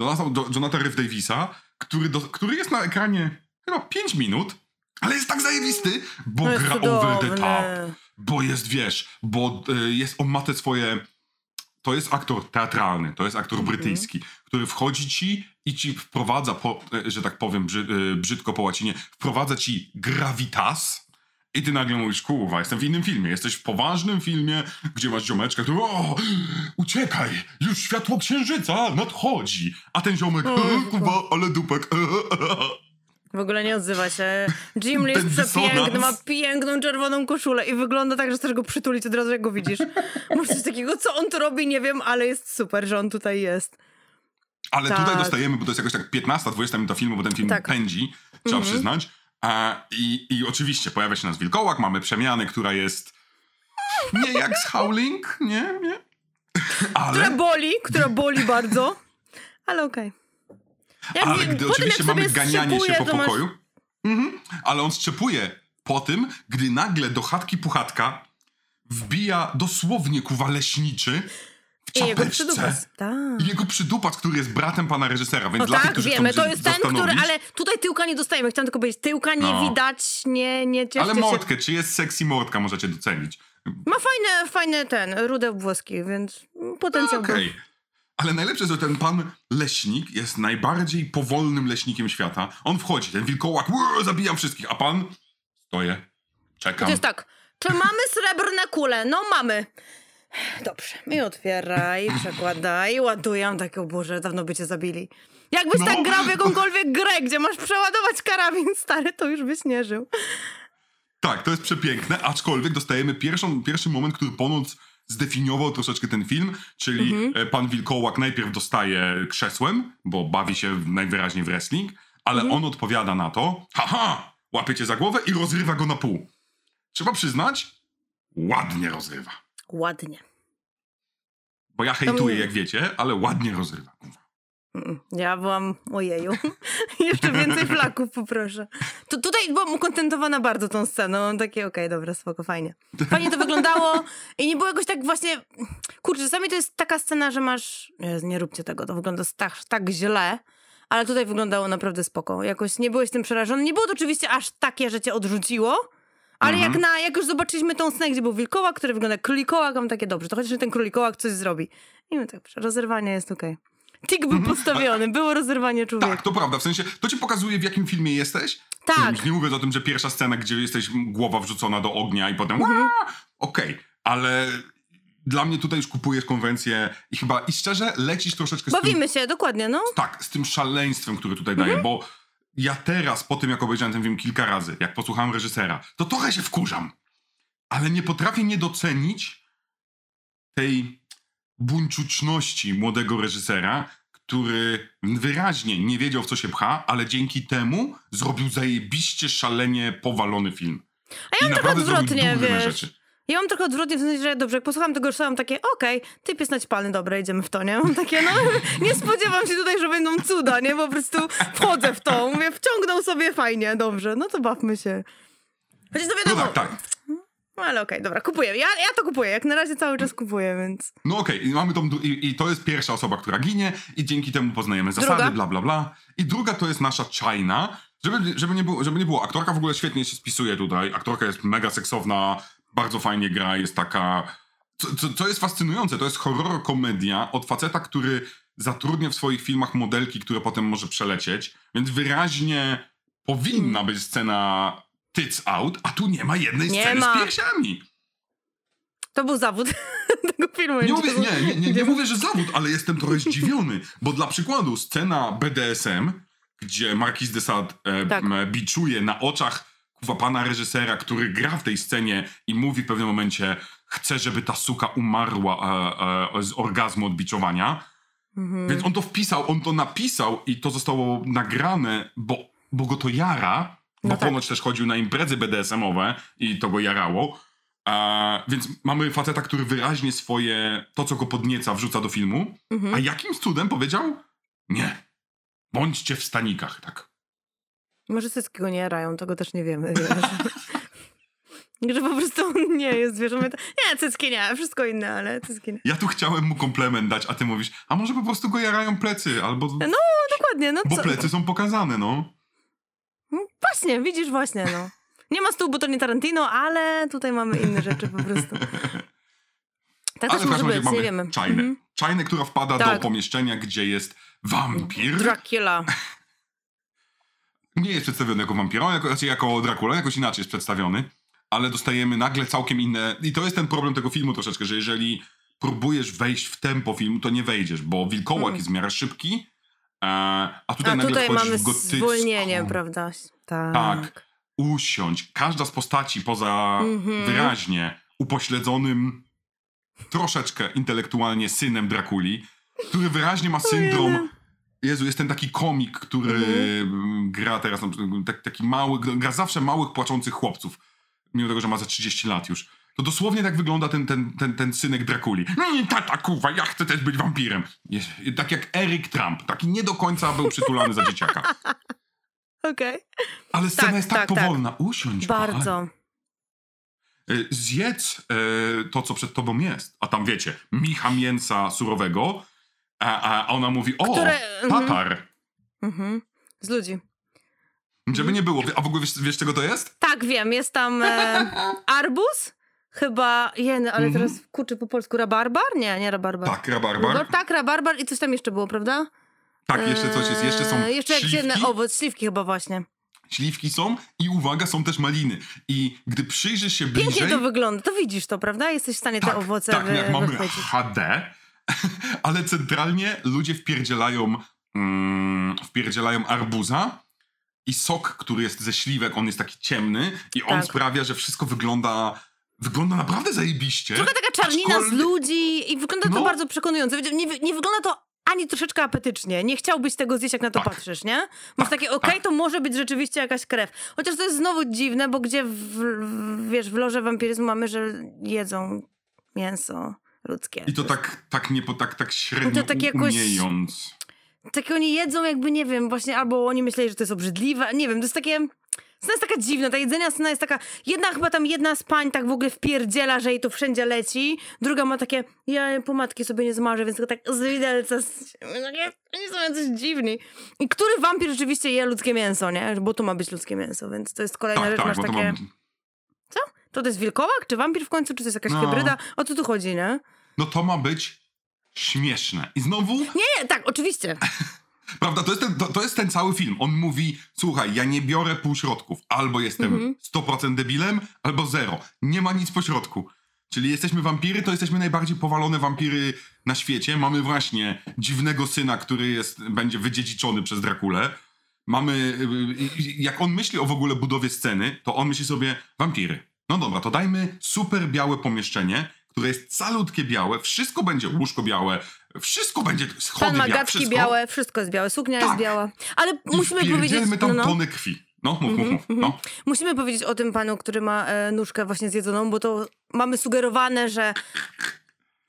Dostał do, Jonathan Rhys Davisa, który, do, który jest na ekranie chyba 5 minut, ale jest tak zajebisty, bo No gra over the top. Bo jest, wiesz, bo y, jest, on ma te swoje... To jest aktor teatralny, to jest aktor Mhm. brytyjski, który wchodzi ci i ci wprowadza, po, y, że tak powiem brzy, y, brzydko po łacinie, wprowadza ci gravitas I ty nagle mówisz, kurwa, jestem w innym filmie. Jesteś w poważnym filmie, gdzie masz ziomeczkę, który o, uciekaj, już światło księżyca nadchodzi. A ten ziomek, e, kurwa, ale dupek. W ogóle nie odzywa się. Jim Lee jest przepiękny, ma piękną czerwoną koszulę i wygląda tak, że chcesz go przytulić od razu, jak go widzisz. (laughs) Masz coś takiego, co on tu robi, nie wiem, ale jest super, że on tutaj jest. Ale Tak. tutaj dostajemy, bo to jest jakoś tak 15-20 minuta filmu, bo ten film Tak. pędzi, trzeba Mhm. przyznać. A, i, I oczywiście pojawia się nas wilkołak, mamy przemianę, która jest nie jak z Howling, nie, nie. Która Ale, boli, która boli bardzo, ale okej. Jak ale gdy oczywiście mamy ganianie się po masz- pokoju, mhm, ale on strzepuje po tym, gdy nagle do chatki puchatka wbija dosłownie kuwa leśniczy I jego przydupas. Tak. I jego przydupas, który jest bratem pana reżysera, więc No dla tych, tak, którzy wiemy, to się jest ten, który, ale tutaj tyłka nie dostajemy. Chciałam tylko powiedzieć, tyłka nie No. widać, nie, nie Ale się. mordkę, czy jest sexy mordka, możecie docenić. Ma fajne, fajne ten, rude włoski, więc potencjał był. Okej. Ale najlepsze, że ten pan leśnik jest najbardziej powolnym leśnikiem świata. On wchodzi, ten wilkołak, "Ło, zabijam wszystkich, a pan stoję, czekam. To jest tak, czy mamy srebrne kule? No mamy. Dobrze, i otwieraj, przekładaj, ładuję. Tak, o Boże, dawno by cię zabili. Jakbyś No. tak grał w jakąkolwiek grę, gdzie masz przeładować karabin stary, to już byś nie żył. Tak, to jest przepiękne, aczkolwiek dostajemy pierwszą, pierwszy moment, który ponoć zdefiniował troszeczkę ten film, czyli Mhm. e, pan wilkołak najpierw dostaje krzesłem, bo bawi się najwyraźniej w wrestling, ale Mhm. on odpowiada na to, haha, łapie cię za głowę i rozrywa go na pół. Trzeba przyznać, ładnie rozrywa. Ładnie. Bo ja hejtuję, jak wiecie, ale ładnie rozrywa. Ja byłam, ojeju, (laughs) jeszcze więcej flaków poproszę. Tu, tutaj byłam ukontentowana bardzo tą sceną, takie okej, dobra, spoko, fajnie. Fajnie to wyglądało i nie było jakoś tak właśnie, kurczę, czasami to jest taka scena, że masz, nie, nie róbcie tego, to wygląda tak, tak źle, ale tutaj wyglądało naprawdę spoko. Jakoś nie byłeś tym przerażony. Nie było to oczywiście aż takie, że cię odrzuciło, ale Mhm. jak, na, jak już zobaczyliśmy tą scenę, gdzie był wilkołak, który wygląda jak królikołak, mam takie, dobrze, to chociaż ten królikołak coś zrobi. I my tak, rozerwanie jest okej. Tik był postawiony, było rozerwanie człowieka. Tak, to prawda, w sensie, to ci pokazuje, w jakim filmie jesteś. Tak. Już nie mówię o tym, że pierwsza scena, gdzie jesteś głowa wrzucona do ognia i potem Mhm. Okej, ale dla mnie tutaj już kupujesz konwencję i chyba, i szczerze, lecisz troszeczkę z tym, Bawimy się, dokładnie, no. tak, z tym szaleństwem, które tutaj Mhm. daje, bo ja teraz, po tym jak obejrzałem ten film kilka razy, jak posłuchałem reżysera, to trochę się wkurzam, ale nie potrafię nie docenić tej buńczuczności młodego reżysera, który wyraźnie nie wiedział, w co się pcha, ale dzięki temu zrobił zajebiście szalenie powalony film. A ja I naprawdę odwrotnie, wiesz. rzeczy. Ja mam trochę odwrotnie, w sensie, że dobrze, jak posłucham tego, już mam takie, okej, typ jest naćpany, dobra, idziemy w to, nie? Mam takie, no, nie spodziewam się tutaj, że będą cuda, nie? Po prostu wchodzę w to, mówię, wciągnął sobie fajnie, dobrze, no to bawmy się. Chociaż to No wiadomo, tak, tak. no ale okej, dobra, kupuję. Ja, ja to kupuję, jak na razie cały czas kupuję, więc... No okej, i mamy tą, i, i to jest pierwsza osoba, która ginie i dzięki temu poznajemy zasady, Druga? bla, bla, bla. I druga to jest nasza China. Żeby, żeby, nie było, żeby nie było, aktorka w ogóle świetnie się spisuje tutaj. Aktorka jest mega seksowna, bardzo fajnie gra, jest taka... Co, co, co jest fascynujące, to jest horror komedia od faceta, który zatrudnia w swoich filmach modelki, które potem może przelecieć, więc wyraźnie powinna być scena tits out, a tu nie ma jednej Nie sceny ma. z piersiami. To był zawód (laughs) tego filmu. Nie mówię, nie, nie, nie, nie mówię, że zawód, ale jestem trochę zdziwiony, bo dla przykładu scena BDSM, gdzie Marquis de Sade e, Tak. biczuje na oczach pana reżysera, który gra w tej scenie i mówi w pewnym momencie chce, żeby ta suka umarła e, e, z orgazmu od biczowania, Mhm. więc on to wpisał, on to napisał i to zostało nagrane, bo, bo go to jara, bo No tak. ponoć też chodził na imprezy BDSM-owe i to go jarało. A, więc mamy faceta, który wyraźnie swoje, to co go podnieca, wrzuca do filmu, Mhm. a jakimś cudem powiedział, nie, bądźcie w stanikach, tak. Może cycki go nie jarają, tego też nie wiemy, (laughs) że po prostu on nie jest, wiesz, on mówi, nie, cycki nie, wszystko inne, ale cycki nie. Ja tu chciałem mu komplement dać, a ty mówisz, a może po prostu go jarają plecy, albo... No, Dokładnie, no bo co? plecy są pokazane, no. No, Właśnie, widzisz, właśnie, no. Nie ma stół, bo to nie Tarantino, ale tutaj mamy inne rzeczy po prostu. (laughs) Tak Ale też może być, nie wiemy. Czajnę. Mhm. Czajnę, która wpada do Tak. pomieszczenia, gdzie jest wampir. Dracula. (laughs) nie jest przedstawiony jako wampira, on jako, raczej jako Dracula, jakoś inaczej jest przedstawiony. ale dostajemy nagle całkiem inne. I to jest ten problem tego filmu troszeczkę, że jeżeli próbujesz wejść w tempo filmu, to nie wejdziesz, bo wilkołak Mm. jest w miarę szybki, e, a tutaj A nagle tutaj mamy w gotycką. zwolnienie, prawda? Tak. Tak. Usiądź. Każda z postaci poza Mhm. wyraźnie upośledzonym troszeczkę intelektualnie synem Drakuli, który wyraźnie ma syndrom. Jezu, jest ten taki komik, który Mhm. gra teraz, tak, taki mały, gra zawsze małych, płaczących chłopców, mimo tego, że ma za 30 lat już. To dosłownie tak wygląda ten, ten, ten, ten synek Drakuli. Mm, Tata, kuwa, ja chcę też być wampirem. Jest, tak jak Eric Trump, taki nie do końca był przytulany za dzieciaka. (laughs) Okej. Ale scena Tak, jest tak, tak, tak. powolna. Usiądź, kochanie. Bardzo. Y, Zjedz e, to, co przed tobą jest. A tam wiecie, micha mięsa surowego, a, a ona mówi, o, Które- mhm. tatar. Mhm. Z ludzi. Żeby nie było. A w ogóle wiesz, wiesz czego to jest? Tak, wiem, jest tam e, (laughs) arbuz, chyba, jeny, ale Mhm. teraz kurczę po polsku, rabarbar? Nie, nie rabarbar. Tak, rabarbar. Rabar- tak, rabarbar i coś tam jeszcze było, prawda? Tak, jeszcze coś jest. Jeszcze są Eee, Jeszcze jak śliwki. jeden owoc, śliwki chyba właśnie. Śliwki są i uwaga, są też maliny. I gdy przyjrzysz się bliżej... Pięknie to wygląda, to widzisz to, prawda? Jesteś w stanie te tak, owoce tak, wy, jak mamy. HD, (laughs) ale centralnie ludzie wpierdzielają, mm, wpierdzielają arbuza i sok, który jest ze śliwek, on jest taki ciemny i on Tak. sprawia, że wszystko wygląda, wygląda naprawdę zajebiście. Trochę taka czarnina z Aczkolwiek- ludzi i wygląda to No. bardzo przekonująco. Nie, nie, wygląda to ani troszeczkę apetycznie. Nie chciałbyś tego zjeść, jak na to Tak. patrzysz, nie? Masz takie, okej, tak. to może być rzeczywiście jakaś krew. Chociaż to jest znowu dziwne, bo gdzie, w, w, wiesz, w loże wampiryzmu mamy, że jedzą mięso ludzkie. I to tak, tak, nie, tak, tak średnio To tak jakoś- umiejąc. Tak oni jedzą jakby, nie wiem, właśnie albo oni myśleli, że to jest obrzydliwe. Nie wiem, to jest takie... Scena jest taka dziwna, ta jedzenia scena jest taka... Jedna chyba tam jedna z pań tak w ogóle wpierdziela, że jej to wszędzie leci. Druga ma takie, ja pomadki sobie nie zmarzę, więc tylko tak z widelca... takie- Oni są jacyś dziwni. I który wampir rzeczywiście je ludzkie mięso, nie? Bo to ma być ludzkie mięso, więc to jest kolejna Tak, rzecz, tak, masz takie... mam... To to jest wilkołak, czy wampir w końcu, czy to jest jakaś No. hybryda? O co tu chodzi, nie? No to ma być śmieszne. I znowu Nie, nie, tak, oczywiście. (laughs) Prawda, to jest, ten, to, to jest ten cały film. On mówi, słuchaj, ja nie biorę półśrodków. Albo jestem Mhm. 100% debilem, albo zero. Nie ma nic pośrodku. Czyli jesteśmy wampiry, to jesteśmy najbardziej powalone wampiry na świecie. Mamy właśnie dziwnego syna, który jest, będzie wydziedziczony przez Drakulę. Mamy, y, y, jak on myśli o w ogóle budowie sceny, to on myśli sobie, wampiry. No dobra, to dajmy super białe pomieszczenie, które jest calutkie białe, wszystko będzie łóżko białe, wszystko będzie schody Pan ma białe, wszystko. białe, wszystko jest białe, suknia jest Tak. biała. Ale I musimy powiedzieć... tam no, no. tony krwi. No, mów, mów, mów. No. Musimy powiedzieć o tym panu, który ma e, nóżkę właśnie zjedzoną, bo to mamy sugerowane, że.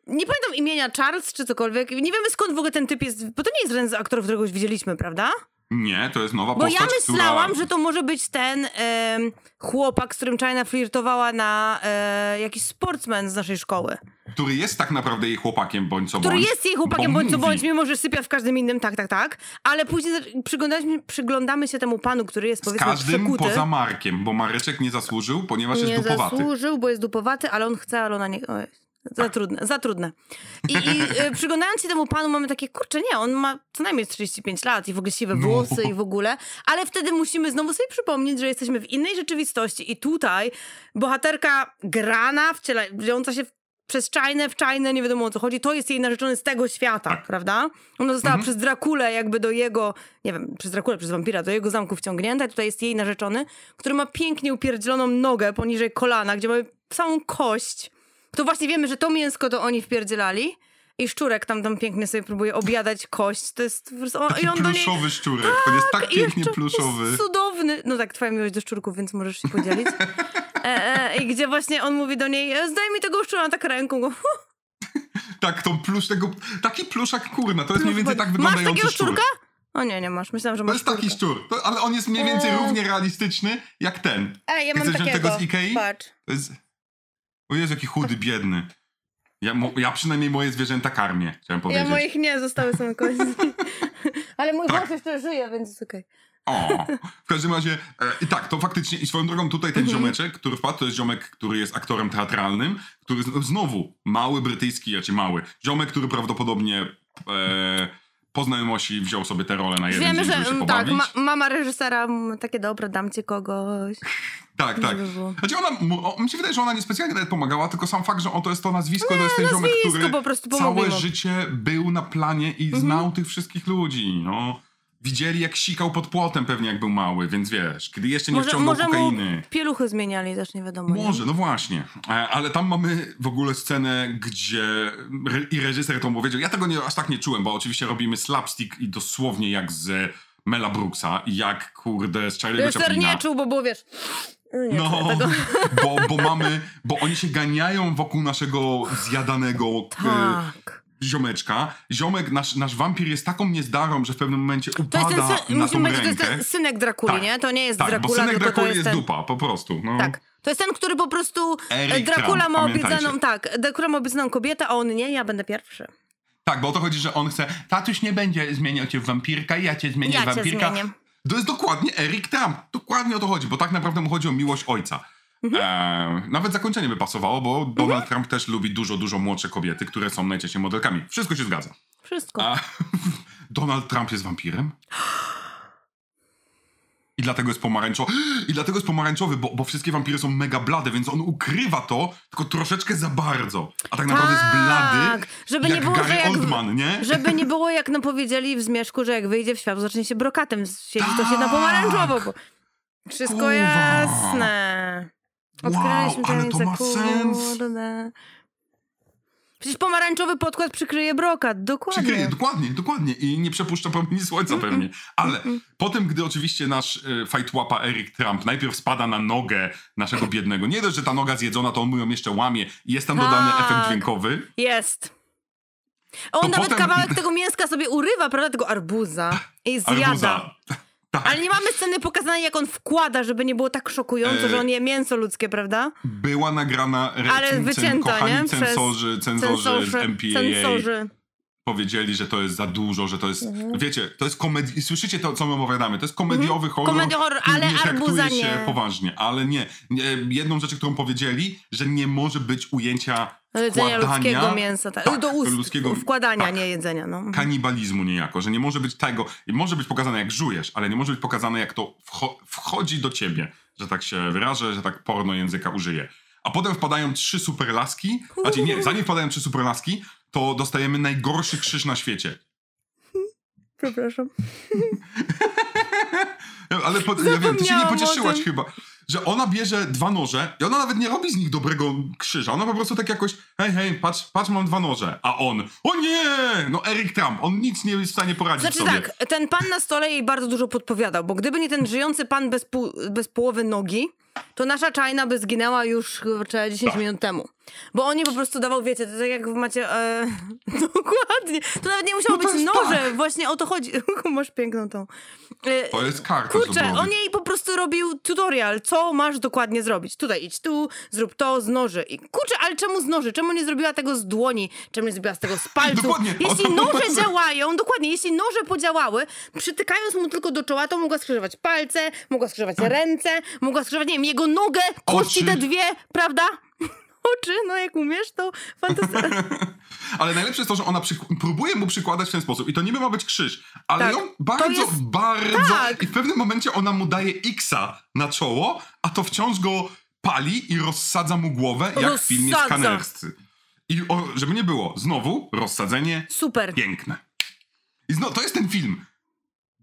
Nie pamiętam imienia Charles czy cokolwiek. Nie wiemy skąd w ogóle ten typ jest. Bo to nie jest żaden z aktorów, którego już widzieliśmy, prawda? Nie, to jest nowa Bo postać, ja myślałam, która... że to może być ten chłopak, z którym China flirtowała na e, jakiś sportsman z naszej szkoły. który jest tak naprawdę jej chłopakiem, bądź co Który bądź. jest jej chłopakiem, bo bądź co bądź, mimo że sypia w każdym innym, tak, tak, tak. Ale później przyglądaliśmy, przyglądamy się temu panu, który jest Z powiedzmy każdym przekuty. poza Markiem, bo Mareczek nie zasłużył, ponieważ nie jest dupowaty. zasłużył, bo jest dupowaty, ale on chce, ale ona nie... Oj, za trudne, za trudne. I, i e, przyglądając się temu panu mamy takie, kurczę, nie, on ma co najmniej 35 lat i w ogóle siwe No. włosy i w ogóle, ale wtedy musimy znowu sobie przypomnieć, że jesteśmy w innej rzeczywistości i tutaj bohaterka grana, wcielająca się w przez Czajnę w Czajnę, nie wiadomo o co chodzi, to jest jej narzeczony z tego świata, Tak. prawda? Ona została Mhm. przez Drakulę jakby do jego, nie wiem, przez Drakulę, przez wampira, do jego zamku wciągnięta i tutaj jest jej narzeczony, który ma pięknie upierdzieloną nogę poniżej kolana, gdzie mamy samą kość. To właśnie wiemy, że to mięsko to oni wpierdzielali i szczurek tam tam pięknie sobie próbuje objadać kość. To jest po prostu... O, Taki I on do niej... pluszowy szczurek, on jest tak pięknie jeszcze pluszowy. Jest cudowny. No tak, twoja miłość do szczurków, więc możesz się podzielić. E, e, I gdzie właśnie on mówi do niej, e, zdaj mi tego szczura, tak ręką go. (laughs) Tak, tą plusz tego, taki pluszak kurna, to jest mniej więcej tak wyglądający Masz takiego szczur. szczurka? O nie, nie masz. Myślałam, że To masz jest taki szczurka. szczur, to, ale on jest mniej więcej Eee. równie realistyczny jak ten. Ej, ja mam Chcesz takiego. tego z Ikei? Patrz. To jest... O Jezu, jaki chudy, biedny. Ja, mo, ja przynajmniej moje zwierzęta karmię, chciałem Ja powiedzieć. moich nie, zostały same kości. (laughs) Ale mój Tak. jeszcze żyje, więc jest okej. O, w każdym razie, e, i tak, to faktycznie, i swoją drogą tutaj ten Mhm. ziomeczek, który wpadł, to jest ziomek, który jest aktorem teatralnym, który znowu, mały brytyjski, znaczy mały, ziomek, który prawdopodobnie e, po znajomości wziął sobie tę rolę na jeden Wiemy, dzień, że żeby się mm, tak, ma, mama reżysera takie dobra, dam ci kogoś. (laughs) tak, tak. Znaczy ona, o, mi się wydaje, że ona niespecjalnie nawet pomagała, tylko sam fakt, że on to jest to nazwisko, to jest ten ziomek, który po całe życie był na planie i Mhm. znał tych wszystkich ludzi, no. Widzieli jak sikał pod płotem pewnie jak był mały, więc wiesz, kiedy jeszcze nie Może, wciągnął może mu kokainy. pieluchy zmieniali, też nie wiadomo. nie? Może, no właśnie. E, Ale tam mamy w ogóle scenę, gdzie i reżyser to powiedział. Ja tego nie, aż tak nie czułem, bo oczywiście robimy slapstick i dosłownie jak z Mela Brooksa, i jak kurde z Charlie'ego Reżyser Chaplina. nie czuł, bo było, wiesz... Nie No, bo, bo mamy, bo oni się ganiają wokół naszego zjadanego e, Tak. Ziomeczka. Ziomek, nasz, nasz wampir jest taką niezdarą, że w pewnym momencie To jest upada ten, na tą powiedzieć, to jest rękę. ten synek Drakuli, Tak. nie? To nie jest tak, Dracula, bo synek tylko Drakuli to jest jest ten... dupa, po prostu. No. Tak. To jest ten, który po prostu... Eric e, Dracula Trump, ma obiecaną... Tak, Dracula ma obiecaną kobietę, a on nie, ja będę pierwszy. Tak, bo o to chodzi, że on chce. Tatuś nie będzie zmieniał cię w wampirka, ja cię zmienię Ja w cię wampirka. zmienię. To jest dokładnie Eric Trump. Dokładnie o to chodzi, bo tak naprawdę mu chodzi o miłość ojca. Mhm. Eee, nawet zakończenie by pasowało, bo Donald Trump też lubi dużo, dużo młodsze kobiety, które są najczęściej modelkami. Wszystko się zgadza. Wszystko. A (laughs) Donald Trump jest wampirem? I dlatego jest pomarańczowy. I dlatego jest pomarańczowy, bo, bo wszystkie wampiry są mega blade, więc on ukrywa to, tylko troszeczkę za bardzo. A tak naprawdę jest blady, Tak, żeby jak nie było, Gary że jak, Oldman, nie? Żeby nie było, jak nam powiedzieli w Zmierzchu, że jak wyjdzie w świat, zacznie się brokatem siedzieć, to się na Tak. pomarańczowo. Bo... Wszystko Kurwa. jasne. Odkryliśmy Wow, ale to ma sens. kurde. Przecież pomarańczowy podkład przykryje brokat, dokładnie. Przykryje, dokładnie, dokładnie. I nie przepuszcza promieni słońca pewnie. Ale potem, gdy oczywiście nasz y, fajtłapa Eric Trump najpierw spada na nogę naszego biednego, nie dość, że ta noga zjedzona, to on mu ją jeszcze łamie i jest tam dodany Tak. efekt dźwiękowy. Jest. On To nawet potem- kawałek tego mięska sobie urywa, prawda, tego arbuza i zjada. Arbuza. Tak. Ale nie mamy sceny pokazanej, jak on wkłada, żeby nie było tak szokująco, E, że on je mięso ludzkie, prawda? Była nagrana Ale wycięta, kochani nie? Censorzy, cenzorzy, z MPAA censorzy. powiedzieli, że to jest za dużo, że to jest, Mhm. wiecie, to jest komedii, słyszycie to, co my opowiadamy, to jest komediowy horror, Komediowy horror, ale nie arbuza się nie. poważnie, ale nie. nie. Jedną rzecz, którą powiedzieli, że nie może być ujęcia Jedzenia wkładania, ludzkiego mięsa. Tak. tak, Do ust. ludzkiego- Wkładania, tak. nie jedzenia. No. kanibalizmu niejako, że nie może być tego, może być pokazane jak żujesz, ale nie może być pokazane jak to wcho- wchodzi do ciebie, że tak się wyrażę, że tak porno języka użyję. A potem wpadają trzy superlaski, znaczy nie, zanim wpadają trzy superlaski, to dostajemy najgorszy krzyż na świecie. (laughs) Przepraszam. (laughs) Ale po, ja wiem, ty się nie pocieszyłaś chyba, że ona bierze dwa noże i ona nawet nie robi z nich dobrego krzyża. Ona po prostu tak jakoś, hej, hej, patrz, patrz, mam dwa noże. A on, o nie! No Eric Trump, on nic nie jest w stanie poradzić Znaczy sobie. tak, ten pan na stole jej bardzo dużo podpowiadał, bo gdyby nie ten żyjący pan bez, pół, bez połowy nogi, to nasza czajna by zginęła już kurczę 10 Tak. minut temu. Bo on jej po prostu dawał, wiecie, to tak jak macie... E, (laughs) dokładnie. To nawet nie musiało No być noże, tak. właśnie o to chodzi. (laughs) Masz piękną tą... E, To jest karta Kurczę, on jej po prostu robił tutorial, co masz dokładnie zrobić. Tutaj idź tu, zrób to z noży. I kurczę, ale czemu z noży? Czemu nie zrobiła tego z dłoni? Czemu nie zrobiła z tego z palców? Dokładnie. Jeśli noże działają, dokładnie, jeśli noże podziałały, przytykając mu tylko do czoła, to mogła skrzyżować palce, mogła skrzyżować ręce, mogła skrzyżować, nie wiem, jego nogę, kości te dwie, prawda? Oczy, no jak umiesz, to fantastycznie. (laughs) Ale najlepsze jest to, że ona próbuje mu przykładać w ten sposób. I to niby ma być krzyż. Ale Tak. To bardzo, jest- bardzo... tak. I w pewnym momencie ona mu daje X-a na czoło, a to wciąż go pali i rozsadza mu głowę, jak w filmie Rozsadza. Skanerscy. I o, żeby nie było, znowu rozsadzenie Super. piękne. I znowu, to jest ten film.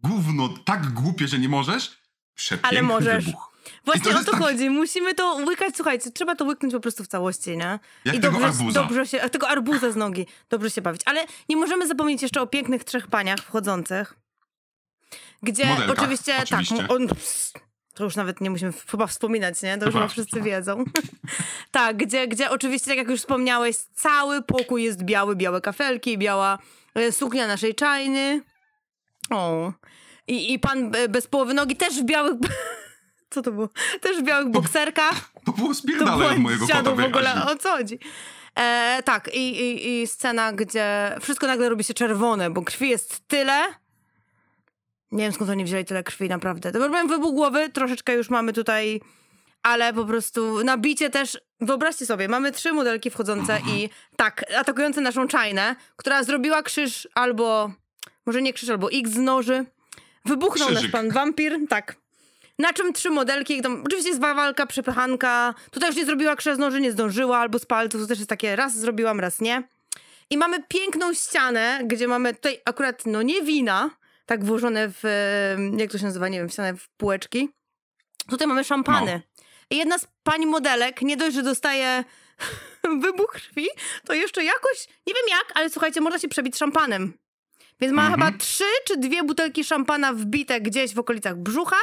Gówno tak głupie, że nie możesz. Przepiękny Ale możesz. wybuch. Właśnie o to tak- chodzi. Musimy to łykać. Słuchajcie, trzeba to łyknąć po prostu w całości, nie? Jak I tego dobrze, arbuza. dobrze się, tego arbuza z nogi. Dobrze się bawić. Ale nie możemy zapomnieć jeszcze o pięknych trzech paniach wchodzących. Gdzie Modelkach, oczywiście, oczywiście. tak, on, to już nawet nie musimy chyba wspominać, nie? To już chyba wszyscy wiedzą. (laughs) tak, gdzie, gdzie oczywiście, tak jak już wspomniałeś, cały pokój jest biały, białe kafelki, biała e, suknia naszej czajny. O. I, I pan bez połowy nogi też w białych... (laughs) Co to było? Też w białych bokserkach. To było było od mojego kota w ogóle, o co chodzi? E, tak, i, i, i scena, gdzie wszystko nagle robi się czerwone, bo krwi jest tyle. Nie wiem skąd oni wzięli tyle krwi, naprawdę. To robiłem wybuch głowy, troszeczkę już mamy tutaj, ale po prostu nabicie też. Wyobraźcie sobie, mamy trzy modelki wchodzące i tak, atakujące naszą czajnę, która zrobiła krzyż albo może nie krzyż, albo X z noży. Wybuchnął nasz Krzyżyk. pan wampir, tak. Na czym trzy modelki, tam oczywiście jest walka, przepychanka. Tutaj już nie zrobiła krzyż z noży, nie zdążyła, albo z palców, to też jest takie raz zrobiłam, raz nie. I mamy piękną ścianę, gdzie mamy tutaj akurat, no nie wina, tak włożone w, jak to się nazywa, nie wiem, w ścianę w półeczki. Tutaj mamy szampany. I jedna z pań modelek, nie dość, że dostaje (laughs) wybuch krwi, to jeszcze jakoś, nie wiem jak, ale słuchajcie, można się przebić szampanem. Więc ma Mhm. chyba trzy czy dwie butelki szampana wbite gdzieś w okolicach brzucha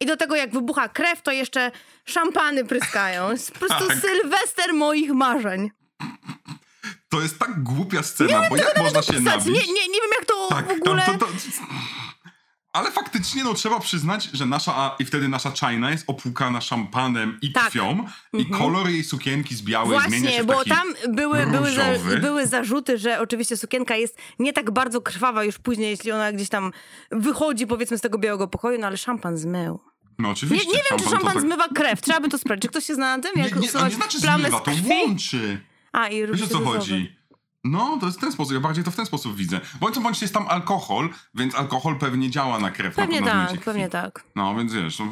i do tego jak wybucha krew, to jeszcze szampany pryskają. Jest po prostu Tak. sylwester moich marzeń. To jest tak głupia scena, bo jak można się nabić? nie, nie, nie wiem jak to Tak, w ogóle... tam, to, to, ale faktycznie, no trzeba przyznać, że nasza, i wtedy nasza China jest opłukana szampanem i Tak. krwią i kolor jej sukienki z białej zmienia się Właśnie, w bo taki... tam były, były, za, były zarzuty, że oczywiście sukienka jest nie tak bardzo krwawa już później, jeśli ona gdzieś tam wychodzi powiedzmy z tego białego pokoju, no ale szampan zmył. No Nie, oczywiście. nie wiem, czy szampan tak- zmywa krew. Trzeba by to sprawdzić. Czy ktoś się zna na tym? Nie, Jak nie, usuwać nie znaczy plamę zmywa, to krwi? łączy. A, i Wiesz o co chodzi? No, to jest w ten sposób, ja bardziej to w ten sposób widzę. Bądź co bądź jest tam alkohol, więc alkohol pewnie działa na krew. Pewnie na, tak, pewnie tak. No, więc wiesz, no,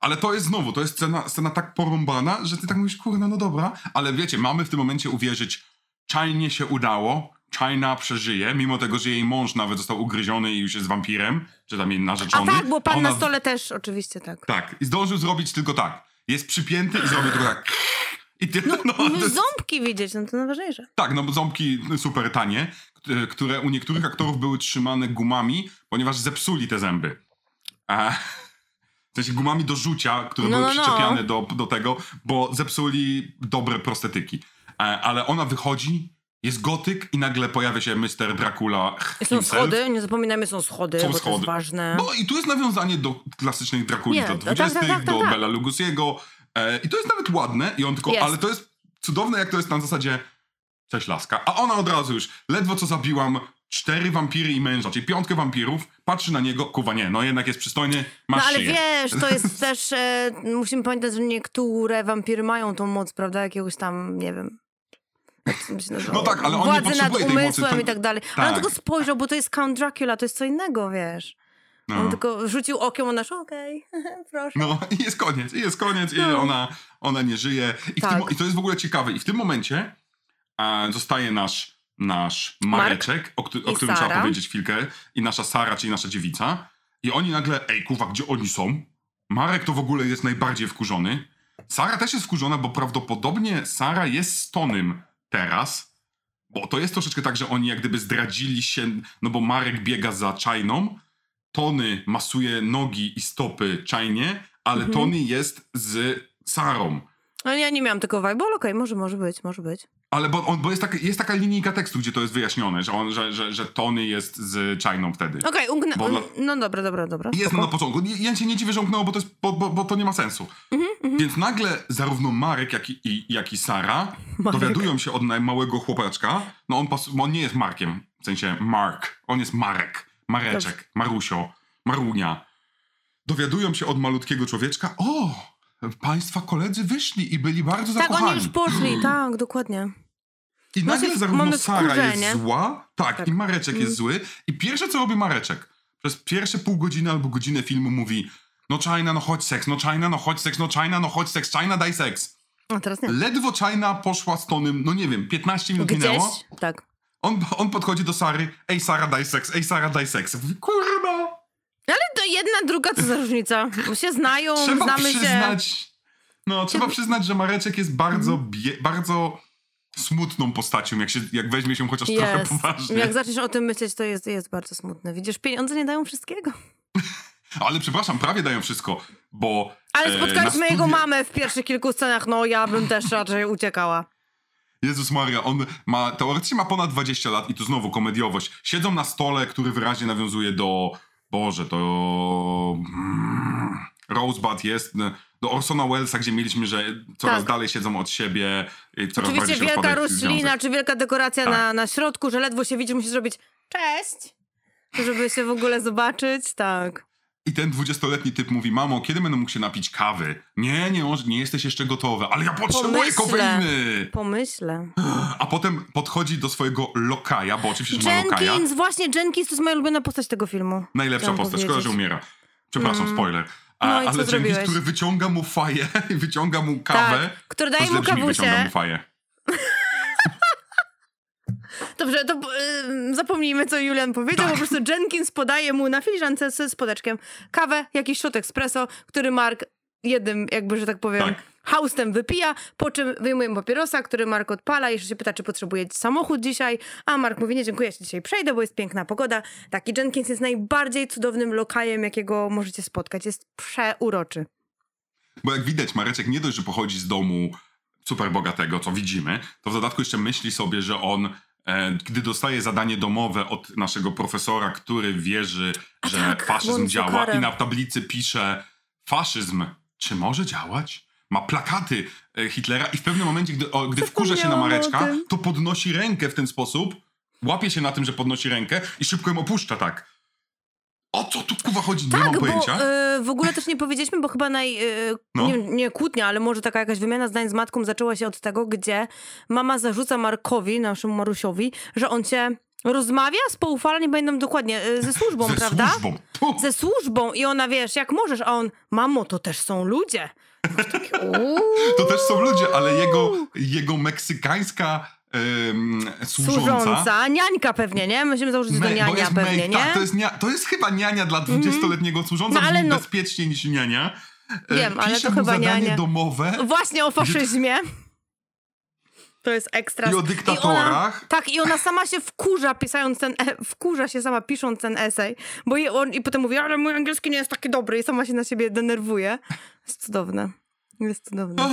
ale to jest znowu, to jest scena, scena tak porąbana, że ty tak mówisz, kurna, no dobra, ale wiecie, mamy w tym momencie uwierzyć, Chainie się udało, China przeżyje, mimo tego, że jej mąż nawet został ugryziony i już jest wampirem, czy tam jej A narzeczony. tak, bo pan Ona- na stole też oczywiście tak. Tak, i zdążył zrobić tylko tak. Jest przypięty i zrobił tylko tak. I ty, no, to jest, Ząbki widzieć, no to najważniejsze. tak, no bo ząbki super tanie, które u niektórych aktorów były trzymane gumami, ponieważ zepsuli te zęby. A, w sensie gumami do rzucia, które No, były no, no. przyczepiane do, do tego, bo zepsuli dobre prostetyki. E, ale ona wychodzi, jest gotyk i nagle pojawia się Mr. Dracula Są himself. schody, nie zapominajmy, są schody, Są bo to schody. jest ważne. No i tu jest nawiązanie do klasycznych Drakuli Nie, tak, 20., tak, tak, tak, do tak. Bela Lugosiego. E, I to jest nawet ładne, i on tylko, Jest. ale to jest cudowne, jak to jest na zasadzie cześć laska. A ona od razu już, ledwo co zabiłam cztery wampiry i męża, czyli piątkę wampirów, patrzy na niego, kuwa nie, no jednak jest przystojny, No masz ale szyję. wiesz, to jest (laughs) też, e, musimy pamiętać, że niektóre wampiry mają tą moc, prawda, jakiegoś tam, nie wiem. No tak, ale on nie Władzy nad potrzebuje tej mocy, to- i tak dalej. Ale on tak. tylko spojrzał, bo to jest Count Dracula, to jest co innego, wiesz. No. On tylko rzucił okiem, ona okej, (laughs) proszę. No i jest koniec, i jest koniec, i No. ona, ona nie żyje. I, Tak. tym, I to jest w ogóle ciekawe. I w tym momencie e, zostaje nasz, nasz Mareczek, o, o I którym trzeba Sara. powiedzieć chwilkę, i nasza Sara, czyli nasza dziewica. I oni nagle, ej kuwa, gdzie oni są? Marek to w ogóle jest najbardziej wkurzony. Sara też jest wkurzona, bo prawdopodobnie Sara jest z Tonym teraz. Bo to jest troszeczkę tak, że oni jak gdyby zdradzili się, no bo Marek biega za Czajną, Tony masuje nogi i stopy Czajnie, ale Mhm. Tony jest z Sarą. No ja nie miałam tego vibe, ale okej, może, może być, może być. Ale bo, on, bo jest, taka, jest taka linijka tekstu, gdzie to jest wyjaśnione, że, on, że, że, że Tony jest z Czajną wtedy. Okej, okay, dla- no dobra, dobra, dobra. Jest na początku. Ja się nie dziwię, że umknęło, bo to, jest, bo, bo, bo to nie ma sensu. Mhm, Więc nagle zarówno Marek, jak i, i, jak i Sara (laughs) Marek. dowiadują się od najmałego chłopaczka. No on, on nie jest Markiem, w sensie Mark. On jest Marek. Mareczek, Dobrze. Marusio, Marunia. Dowiadują się od malutkiego człowieczka, o, państwa koledzy wyszli i byli bardzo Tak, zakochani. oni już poszli, tak, dokładnie. I Znaczy, nagle zarówno Sara wkurzenie. jest zła, tak, Tak. i Mareczek Mm. jest zły. I pierwsze, co robi Mareczek, przez pierwsze pół godziny albo godzinę filmu mówi no China, no chodź seks, no China, no chodź seks, no China, no chodź seks, China, daj seks. A teraz nie. Ledwo China poszła z Tonym, no nie wiem, 15 minut Gdzieś, minęło. tak. On, on podchodzi do Sary, ej Sara, daj seks, ej Sara, daj seks. Kurwa, Ale to jedna, druga, co za (laughs) różnica? Bo się znają, trzeba znamy się. przyznać, no trzeba przyznać, że Mareczek jest bardzo, Mhm. bie, bardzo smutną postacią, jak, się, jak weźmie się chociaż trochę poważnie. Jak zaczniesz o tym myśleć, to jest, jest bardzo smutne. Widzisz, pieniądze nie dają wszystkiego. (laughs) Ale przepraszam, prawie dają wszystko, bo. Ale e, spotkaliśmy na jego mamę w pierwszych kilku scenach, no ja bym też raczej uciekała. Jezus Maria, on ma, teoretycznie ma ponad 20 lat i tu znowu komediowość. Siedzą na stole, który wyraźnie nawiązuje do. Boże, to. Mm, Rosebud jest. Do Orsona Wellesa, gdzie mieliśmy, że coraz Tak. dalej siedzą od siebie coraz Oczywiście bardziej wielka roślina, czy wielka dekoracja Tak. na, na środku, że ledwo się widzi, musisz zrobić cześć, żeby się w ogóle zobaczyć, tak. I ten dwudziestoletni typ mówi, mamo, kiedy będę mógł się napić kawy? Nie, nie, nie jesteś jeszcze gotowy, ale ja potrzebuję kofeiny! Pomyślę. A potem podchodzi do swojego lokaja, bo oczywiście, że ma lokaja. Jenkins, właśnie Jenkins to jest moja ulubiona postać tego filmu. Najlepsza postać, szkoda, że powiedzieć. umiera. Przepraszam, spoiler. A, No ale Jenkins, zrobiłeś? który wyciąga mu faję i (laughs) wyciąga mu kawę. Tak, który daje mu brzmi, wyciąga mu faję. Dobrze, to y, zapomnijmy, co Julian powiedział. Tak. Po prostu Jenkins podaje mu na filiżance z spodeczkiem kawę, jakiś shot espresso, który Mark jednym, jakby, że tak powiem, Tak. haustem wypija, po czym wyjmuje mu papierosa, który Mark odpala, jeszcze się pyta, czy potrzebuje samochód dzisiaj, a Mark mówi, nie dziękuję, ja się dzisiaj przejdę, bo jest piękna pogoda. Taki Jenkins jest najbardziej cudownym lokajem, jakiego możecie spotkać. Jest przeuroczy. Bo jak widać, Mareczek nie dość, że pochodzi z domu super bogatego, co widzimy, to w dodatku jeszcze myśli sobie, że on, gdy dostaje zadanie domowe od naszego profesora, który wierzy, A że tak, faszyzm działa i na tablicy pisze faszyzm, czy może działać? Ma plakaty e, Hitlera i w pewnym momencie, gdy, o, gdy wkurza się na Mareczka, to podnosi rękę w ten sposób, łapie się na tym, że podnosi rękę i szybko ją opuszcza tak. O co tu kuwa chodzi? nie mam Tak, pojęcia. bo y, w ogóle też nie powiedzieliśmy, bo chyba naj... Y, No. nie, nie kłótnia, ale może taka jakaś wymiana zdań z matką zaczęła się od tego, gdzie mama zarzuca Markowi, naszemu Marusiowi, że on cię rozmawia z poufala, nie pamiętam dokładnie, y, ze służbą, Ze prawda? służbą. Tu. Ze służbą i ona, wiesz, jak możesz, a on, mamo, to też są ludzie. Uuu. (laughs) To też są ludzie, ale jego, jego meksykańska służąca... Służąca, niańka pewnie, nie? Musimy założyć, to Me- bo niania jest pewnie, me- nie? Tak, to jest, nia- to jest chyba niania dla 20-letniego służąca, No, ale no- bezpieczniej niż niania. E, Wiem, ale pisze to mu chyba zadanie niania. domowe Właśnie o faszyzmie. To jest ekstra. i o I ona, dyktatorach. tak, i ona sama się wkurza pisając ten, e, wkurza się sama pisząc ten esej, bo i, on, i potem mówi, ale mój angielski nie jest taki dobry i sama się na siebie denerwuje. Jest cudowne. Jest cudowne.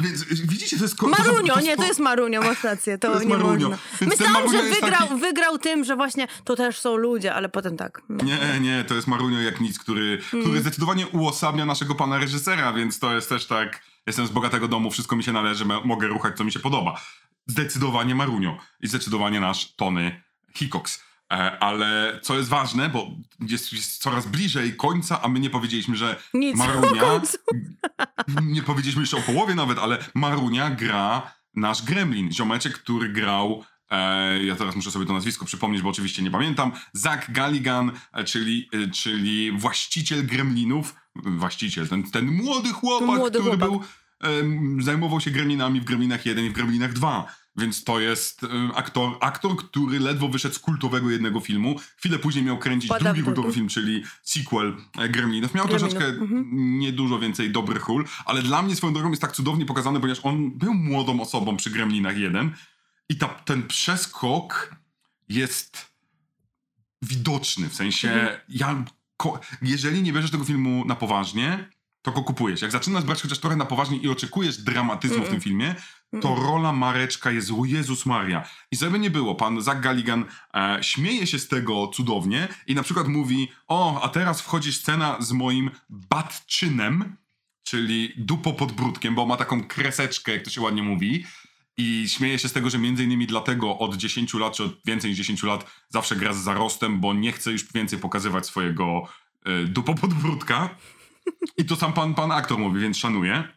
Więc widzicie, to jest... ko- Marunio, to- nie, to jest Marunio, masz rację, to, To jest nie Marunio. można. Więc Myślałam, że wygrał, taki- wygrał tym, że właśnie to też są ludzie, ale potem tak. Nie, nie, to jest Marunio jak nic, który, Mm. który zdecydowanie uosabia naszego pana reżysera, więc to jest też tak, jestem z bogatego domu, wszystko mi się należy, mogę ruchać, co mi się podoba. Zdecydowanie Marunio i zdecydowanie nasz Tony Hickox. E, ale co jest ważne, bo jest, jest coraz bliżej końca, a my nie powiedzieliśmy, że Nic Marunia, nie powiedzieliśmy jeszcze o połowie nawet, ale Marunia gra nasz Gremlin, ziomeczek, który grał E, ja teraz muszę sobie to nazwisko przypomnieć, bo oczywiście nie pamiętam. Zach Galligan, e, czyli, e, czyli właściciel Gremlinów. Właściciel, ten, ten młody chłopak, Młody który chłopak. był, em, zajmował się Gremlinami w Gremlinach 1 i w Gremlinach 2. Więc to jest em, aktor, aktor, który ledwo wyszedł z kultowego jednego filmu. Chwilę później miał kręcić Pada drugi kultowy film, czyli sequel e, Gremlinów. Miał Gremlinów, troszeczkę mhm. niedużo więcej dobrych ról, ale dla mnie swoją drogą jest tak cudownie pokazane, ponieważ on był młodą osobą przy Gremlinach 1 i ta, ten przeskok jest widoczny, w sensie Mhm. ja, ko, jeżeli nie bierzesz tego filmu na poważnie, to go kupujesz. Jak zaczynasz brać chociaż trochę na poważnie i oczekujesz dramatyzmu w tym filmie, to rola Mareczka jest, o Jezus Maria. I żeby nie było, pan Zach Galligan e, śmieje się z tego cudownie i na przykład mówi, o, a teraz wchodzi scena z moim batczynem, czyli dupo pod brudkiem, bo ma taką kreseczkę, jak to się ładnie mówi. I śmieje się z tego, że między innymi dlatego od 10 lat, czy od więcej niż 10 lat zawsze gra z zarostem, bo nie chce już więcej pokazywać swojego e, dupo podbródka. I to sam pan, pan aktor mówi, więc szanuję.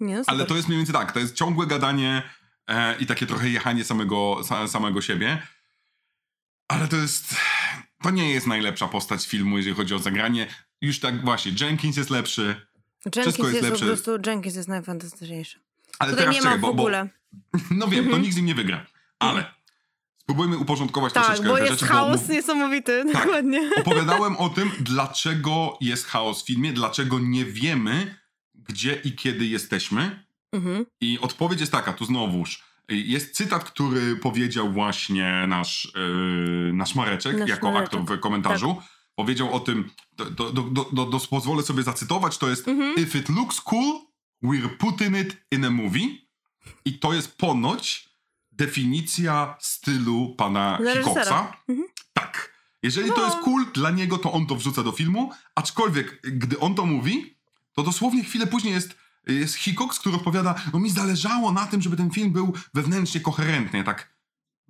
Nie, no Ale to jest mniej więcej tak, to jest ciągłe gadanie e, i takie trochę jechanie samego, sa, samego siebie. Ale to jest. To nie jest najlepsza postać filmu, jeżeli chodzi o zagranie. Już tak właśnie, Jenkins jest lepszy, Jenkins wszystko jest jest, lepsze. po prostu, Jenkins jest najfantastyczniejszy. ale Tutaj teraz nie czekaj, ma w bo, bo ogóle. (laughs) no wiem, to nikt z nim nie wygra. Ale spróbujmy uporządkować Tak, troszeczkę bo jest rzeczy, chaos bo niesamowity, (laughs) Tak. dokładnie. opowiadałem o tym, dlaczego jest chaos w filmie, dlaczego nie wiemy, gdzie i kiedy jesteśmy. Mhm. I odpowiedź jest taka, tu znowuż. Jest cytat, który powiedział właśnie nasz, yy, nasz Mareczek, Nasz jako Mareczek, aktor w komentarzu. Powiedział o tym, do, do, do, do, do, do, pozwolę sobie zacytować, to jest Mhm. If it looks cool, we're putting it in a movie. I to jest ponoć definicja stylu pana reżysera. Hickoxa. Tak. Jeżeli to No. jest cool dla niego, to on to wrzuca do filmu, aczkolwiek gdy on to mówi, to dosłownie chwilę później jest, jest Hickox, który odpowiada, no mi zależało na tym, żeby ten film był wewnętrznie koherentny. Ja tak,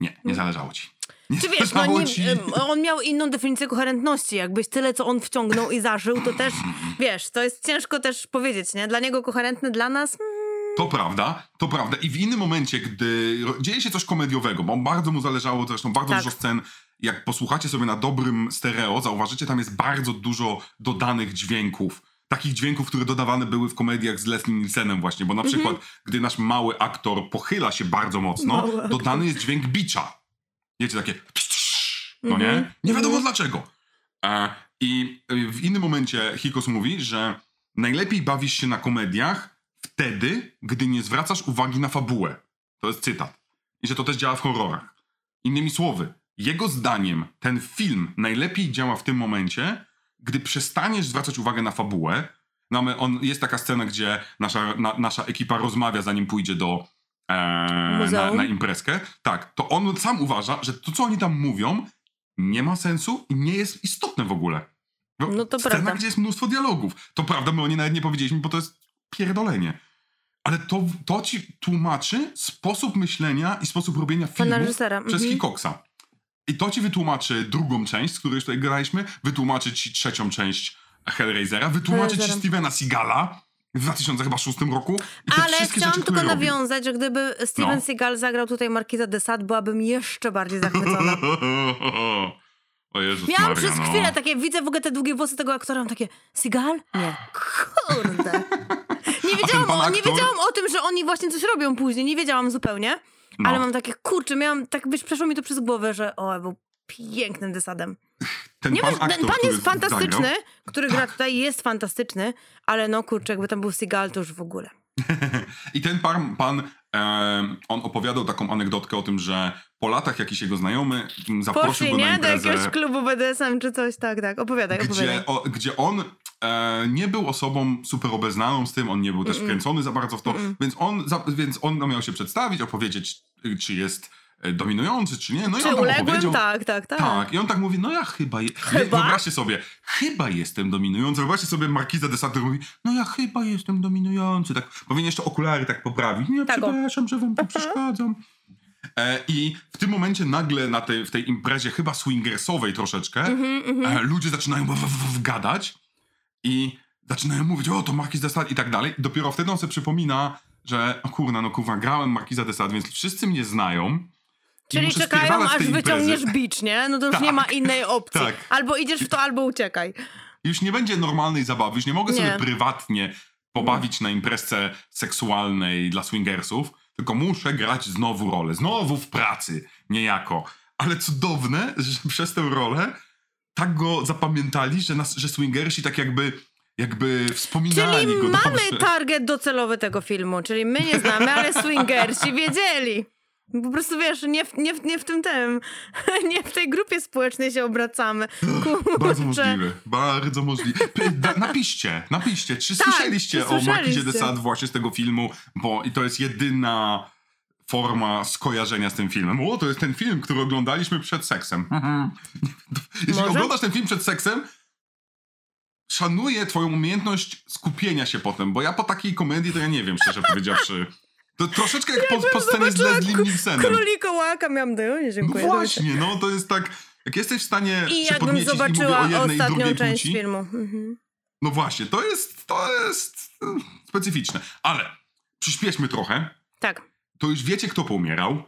nie, nie zależało ci. Nie Czy wiesz, no, nie, on miał inną definicję koherentności. Jakbyś tyle, co on wciągnął i zażył, to też, (laughs) wiesz, to jest ciężko też powiedzieć, nie? Dla niego koherentny, dla nas... Mm, To prawda, to prawda. I w innym momencie, gdy dzieje się coś komediowego, bo bardzo mu zależało, zresztą bardzo Tak. dużo scen, jak posłuchacie sobie na dobrym stereo, zauważycie, tam jest bardzo dużo dodanych dźwięków. Takich dźwięków, które dodawane były w komediach z Leslie Nielsenem właśnie, bo na Mhm. przykład, gdy nasz mały aktor pochyla się bardzo mocno, Mały aktor. dodany jest dźwięk bicza. Wiecie, takie no Mhm. nie? Nie wiadomo Mhm. dlaczego. E, I w innym momencie Hikos mówi, że najlepiej bawisz się na komediach wtedy, gdy nie zwracasz uwagi na fabułę. To jest cytat. I że to też działa w horrorach. Innymi słowy, jego zdaniem ten film najlepiej działa w tym momencie, gdy przestaniesz zwracać uwagę na fabułę. No, my, on, jest taka scena, gdzie nasza, na, nasza ekipa rozmawia, zanim pójdzie do e, na, na imprezkę. Tak, to on sam uważa, że to, co oni tam mówią, nie ma sensu i nie jest istotne w ogóle. Bo No to scena, prawda. gdzie jest mnóstwo dialogów. To prawda, my o niej nawet nie powiedzieliśmy, bo to jest pierdolenie. Ale to, to ci tłumaczy sposób myślenia i sposób robienia reżysera. przez mhm. Hikoksa. I to ci wytłumaczy drugą część, z której tutaj graliśmy, wytłumaczy ci trzecią część Hellraisera, wytłumaczy ci Hellraisera. Stevena Seagala w 2006 roku. I te Ale wszystkie chciałam rzeczy, tylko które robił. nawiązać, że gdyby Steven No. Seagal zagrał tutaj Markiza de Sade, byłabym jeszcze bardziej zachwycona. (laughs) o Jezus Miałam Maria, przez no. chwilę takie, widzę w ogóle te długie włosy tego aktora, mam takie, Seagal? Nie. Kurde. (laughs) Nie wiedziałam, pan o, nie aktor? wiedziałam o tym, że oni właśnie coś robią później, nie wiedziałam zupełnie. No. Ale mam takie, kurczę, miałam, tak wiesz, przeszło mi to przez głowę, że o, był pięknym desadem. (laughs) Ten Nie pan, wiem, aktor, ten pan jest fantastyczny, zagrał, który gra tutaj, jest fantastyczny, ale no kurczę, jakby tam był Seagal, to już w ogóle. (laughs) I ten pan, pan on opowiadał taką anegdotkę o tym, że po latach jakiś jego znajomy zaprosił Poszli, go na nie? Do imprezę, jakiegoś klubu BDSM czy coś, tak, tak. Opowiadaj, opowiadaj. gdzie, o, gdzie on e, nie był osobą super obeznaną z tym, on nie był też wkręcony za bardzo w to, więc on, za, więc on miał się przedstawić, opowiedzieć, y, czy jest dominujący, czy nie. No i Czy on tam uległym? opowiedział, Tak, tak, tak. Tak, i on tak mówi, no ja chyba, je... Chyba? wyobraźcie sobie, chyba jestem dominujący, wyobraźcie sobie Markiza de Sade, mówi, no ja chyba jestem dominujący, tak, powinien jeszcze okulary tak poprawić, nie, Tak, przepraszam, że wam tu przeszkadzam. E, I w tym momencie nagle na tej, w tej imprezie, chyba swingersowej troszeczkę, Mhm, e, ludzie zaczynają w, w, w, gadać i zaczynają mówić, o to Markiz de Sade i tak dalej. Dopiero wtedy on sobie przypomina, że o kurna, no kurwa, grałem Markiza de Sade, więc wszyscy mnie znają. Czyli czekają, aż wyciągniesz bicz, nie? No to już Tak. nie ma innej opcji. Tak. Albo idziesz w to, albo uciekaj. Już nie będzie normalnej zabawy, już nie mogę Nie. sobie prywatnie pobawić na imprezce seksualnej dla swingersów, tylko muszę grać znowu rolę. Znowu w pracy, niejako. Ale cudowne, że przez tę rolę tak go zapamiętali, że, nas, że swingersi tak jakby, jakby wspominali Czyli go mamy dobrze. target docelowy tego filmu, czyli my nie znamy, ale swingersi (laughs) wiedzieli. Po prostu wiesz, nie w, nie w, nie w tym tym, (laughs) nie w tej grupie społecznej się obracamy. (gasps) Kurczę. Bardzo możliwe, bardzo możliwe. Napiszcie, napiszcie, czy Tak, słyszeliście czy o Markizie de? Sade właśnie z tego filmu, bo i to jest jedyna forma skojarzenia z tym filmem. O, to jest ten film, który oglądaliśmy przed seksem. (laughs) Jeśli Może? oglądasz ten film przed seksem, szanuję twoją umiejętność skupienia się potem, bo ja po takiej komedii to ja nie wiem, szczerze powiedziawszy. To troszeczkę jak po, po scenie z zobaczyła Leslie Nielsenem. Królikołaka miałam do nie, No dziękuję. właśnie, no to jest tak, jak jesteś w stanie I się jakbym podniecić i zobaczyła o ostatnią część płci, filmu. Mhm. no właśnie, to jest, to jest e, specyficzne. Ale przyspieszmy trochę. Tak. To już wiecie, kto poumierał.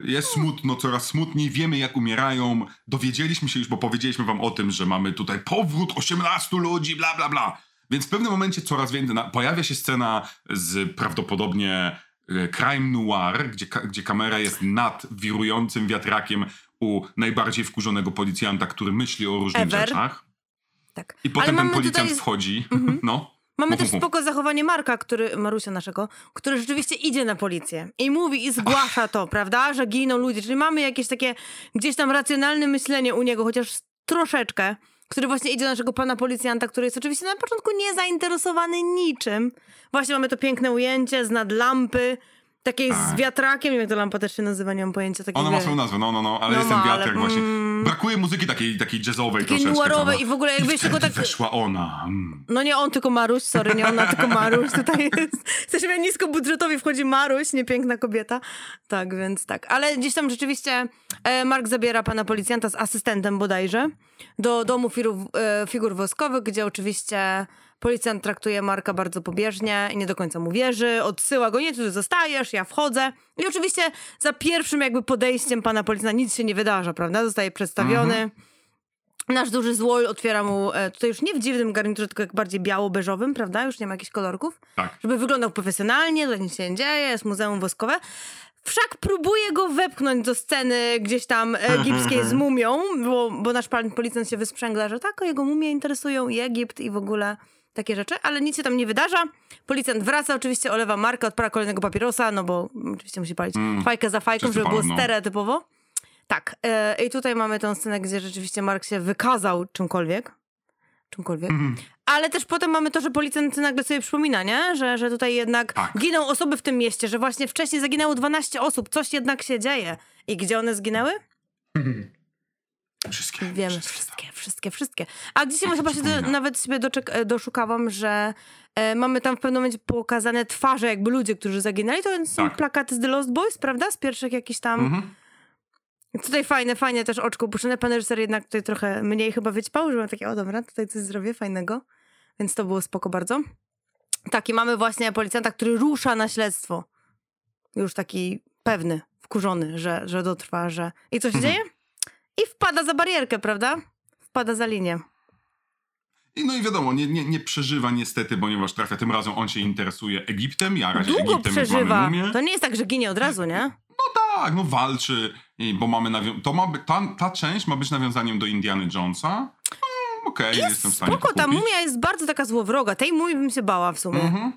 Jest smutno, coraz smutniej, wiemy jak umierają. Dowiedzieliśmy się już, bo powiedzieliśmy wam o tym, że mamy tutaj powrót 18 ludzi, bla, bla, bla. Więc w pewnym momencie coraz więcej, na, pojawia się scena z prawdopodobnie crime noir, gdzie, gdzie kamera jest nad wirującym wiatrakiem u najbardziej wkurzonego policjanta, który myśli o różnych Ever. rzeczach. tak. I potem ten policjant tutaj wchodzi. (laughs) No. Mamy też spoko zachowanie Marka, który, Marusia naszego, który rzeczywiście idzie na policję i mówi i zgłasza to, prawda, że giną ludzie. Czyli mamy jakieś takie gdzieś tam racjonalne myślenie u niego, chociaż troszeczkę, który właśnie idzie do naszego pana policjanta, który jest oczywiście na początku niezainteresowany niczym. Właśnie mamy to piękne ujęcie z nad lampy, takiej z Tak. wiatrakiem, nie wiem jak ta lampa też się nazywa, nie mam pojęcia. Takiej, Ona ma swoją nazwę, no, no, no, ale No jest ten ma, ale, wiatrak właśnie. mm. Brakuje muzyki takiej, takiej jazzowej Takiej troszeczkę. noirowej i w ogóle jakby jeszcze go tak- weszła ona. Mm. No nie on, tylko Maruś, sorry, nie ona, tylko Maruś. Tutaj jest. Jesteśmy niskobudżetowi, wchodzi Maruś, niepiękna kobieta. Tak, więc tak. Ale gdzieś tam rzeczywiście e, Mark zabiera pana policjanta z asystentem bodajże do domu figur, e, figur woskowych, gdzie oczywiście policjant traktuje Marka bardzo pobieżnie i nie do końca mu wierzy, odsyła go, nie, ty tu zostajesz, ja wchodzę. I oczywiście za pierwszym jakby podejściem pana policjanta nic się nie wydarza, prawda? Zostaje przedstawiony. Nasz duży złol otwiera mu, e, tutaj już nie w dziwnym garniturze, tylko jak bardziej biało-beżowym, prawda? Już nie ma jakichś kolorków. Tak. Żeby wyglądał profesjonalnie, tutaj nic się nie dzieje, jest muzeum woskowe. Wszak próbuje go wepchnąć do sceny gdzieś tam (laughs) egipskiej z mumią, bo, bo nasz pan policjant się wysprzęgla, że tak, o jego mumie interesują i Egipt i w ogóle takie rzeczy, ale nic się tam nie wydarza. Policjant wraca, oczywiście olewa Marka, odpala kolejnego papierosa, no bo oczywiście musi palić fajkę za fajką, żeby było no. stereotypowo. Tak, e, i tutaj mamy tę scenę, gdzie rzeczywiście Mark się wykazał czymkolwiek. Czymkolwiek. Mhm. Ale też potem mamy to, że policjant nagle sobie przypomina, nie? Że, że tutaj jednak Tak. giną osoby w tym mieście, że właśnie wcześniej zaginęło 12 osób, coś jednak się dzieje. I gdzie one zginęły? (laughs) Wszystkie. Wiemy, wszystkie. wszystkie, wszystkie, wszystkie. A dzisiaj chyba się do, nawet sobie doczek- e, doszukałam, że e, mamy tam w pewnym momencie pokazane twarze jakby ludzie, którzy zaginęli. To są Tak. plakaty z The Lost Boys, prawda? Z pierwszych jakichś tam... Mhm. Tutaj fajne, fajnie też oczko upuszczone. Pan reżyser jednak tutaj trochę mniej chyba wyćpał, że mam takie, o dobra, tutaj coś zrobię fajnego. Więc to było spoko bardzo. Tak, i mamy właśnie policjanta, który rusza na śledztwo. Już taki pewny, wkurzony, że, że dotrwa, że... I co się Mhm. dzieje? I wpada za barierkę, prawda? Wpada za linię. I no i wiadomo, nie, nie, nie przeżywa niestety, ponieważ trafia tym razem, on się interesuje Egiptem, ja razie Długo Egiptem przeżywa. To nie jest tak, że ginie od razu, nie? No tak, no walczy, bo mamy nawią- to ma by, ta, ta część ma być nawiązaniem do Indiana Jonesa. Mm, Okej, jestem w stanie Spoko, ta kupić. mumia jest bardzo taka złowroga. Tej mumii bym się bała w sumie. Mhm.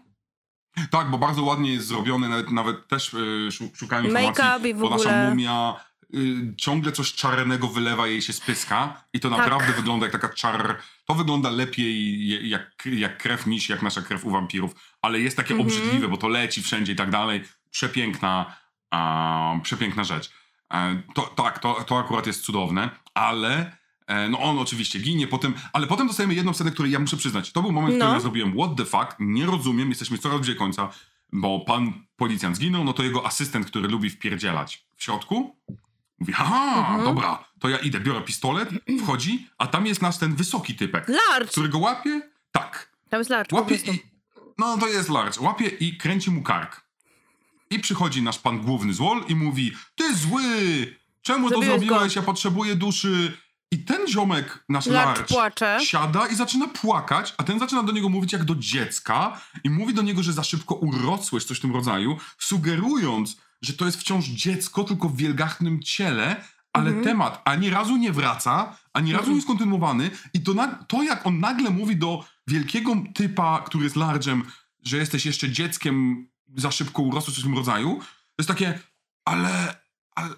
Tak, bo bardzo ładnie jest zrobione, nawet, nawet też y, szu- szukałem informacji, Make-up i w bo nasza ogóle. mumia y, ciągle coś czarnego wylewa jej się z pyska i to Tak. naprawdę wygląda jak taka czar... To wygląda lepiej je- jak, jak krew niż jak nasza krew u wampirów, ale jest takie Mhm. obrzydliwe, bo to leci wszędzie i tak dalej. Przepiękna, a, przepiękna rzecz. E, to, tak, to, to akurat jest cudowne, ale... e, No on oczywiście ginie potem, ale potem dostajemy jedną scenę, której ja muszę przyznać. To był moment, w którym No. ja zrobiłem what the fuck, nie rozumiem, jesteśmy coraz bliżej końca, bo pan policjant zginął, no to jego asystent, który lubi wpierdzielać w środku, mówi, haha, Mhm. dobra, to ja idę, biorę pistolet, wchodzi, a tam jest nasz ten wysoki typek, Larcz! który go łapie, tak, Tam jest po łapie i, no to jest large, łapie i kręci mu kark. I przychodzi nasz pan główny złol i mówi, ty zły, czemu to Zabiłeś go. zrobiłeś, ja potrzebuję duszy. I ten ziomek, nasz large, płacze. siada i zaczyna płakać, a ten zaczyna do niego mówić jak do dziecka i mówi do niego, że za szybko urosłeś, coś w tym rodzaju, sugerując, że to jest wciąż dziecko, tylko w wielgachnym ciele, ale Mhm. temat ani razu nie wraca, ani razu nie jest kontynuowany i to, to jak on nagle mówi do wielkiego typa, który jest large'em, że jesteś jeszcze dzieckiem, za szybko urosłeś, w tym rodzaju, to jest takie, ale, ale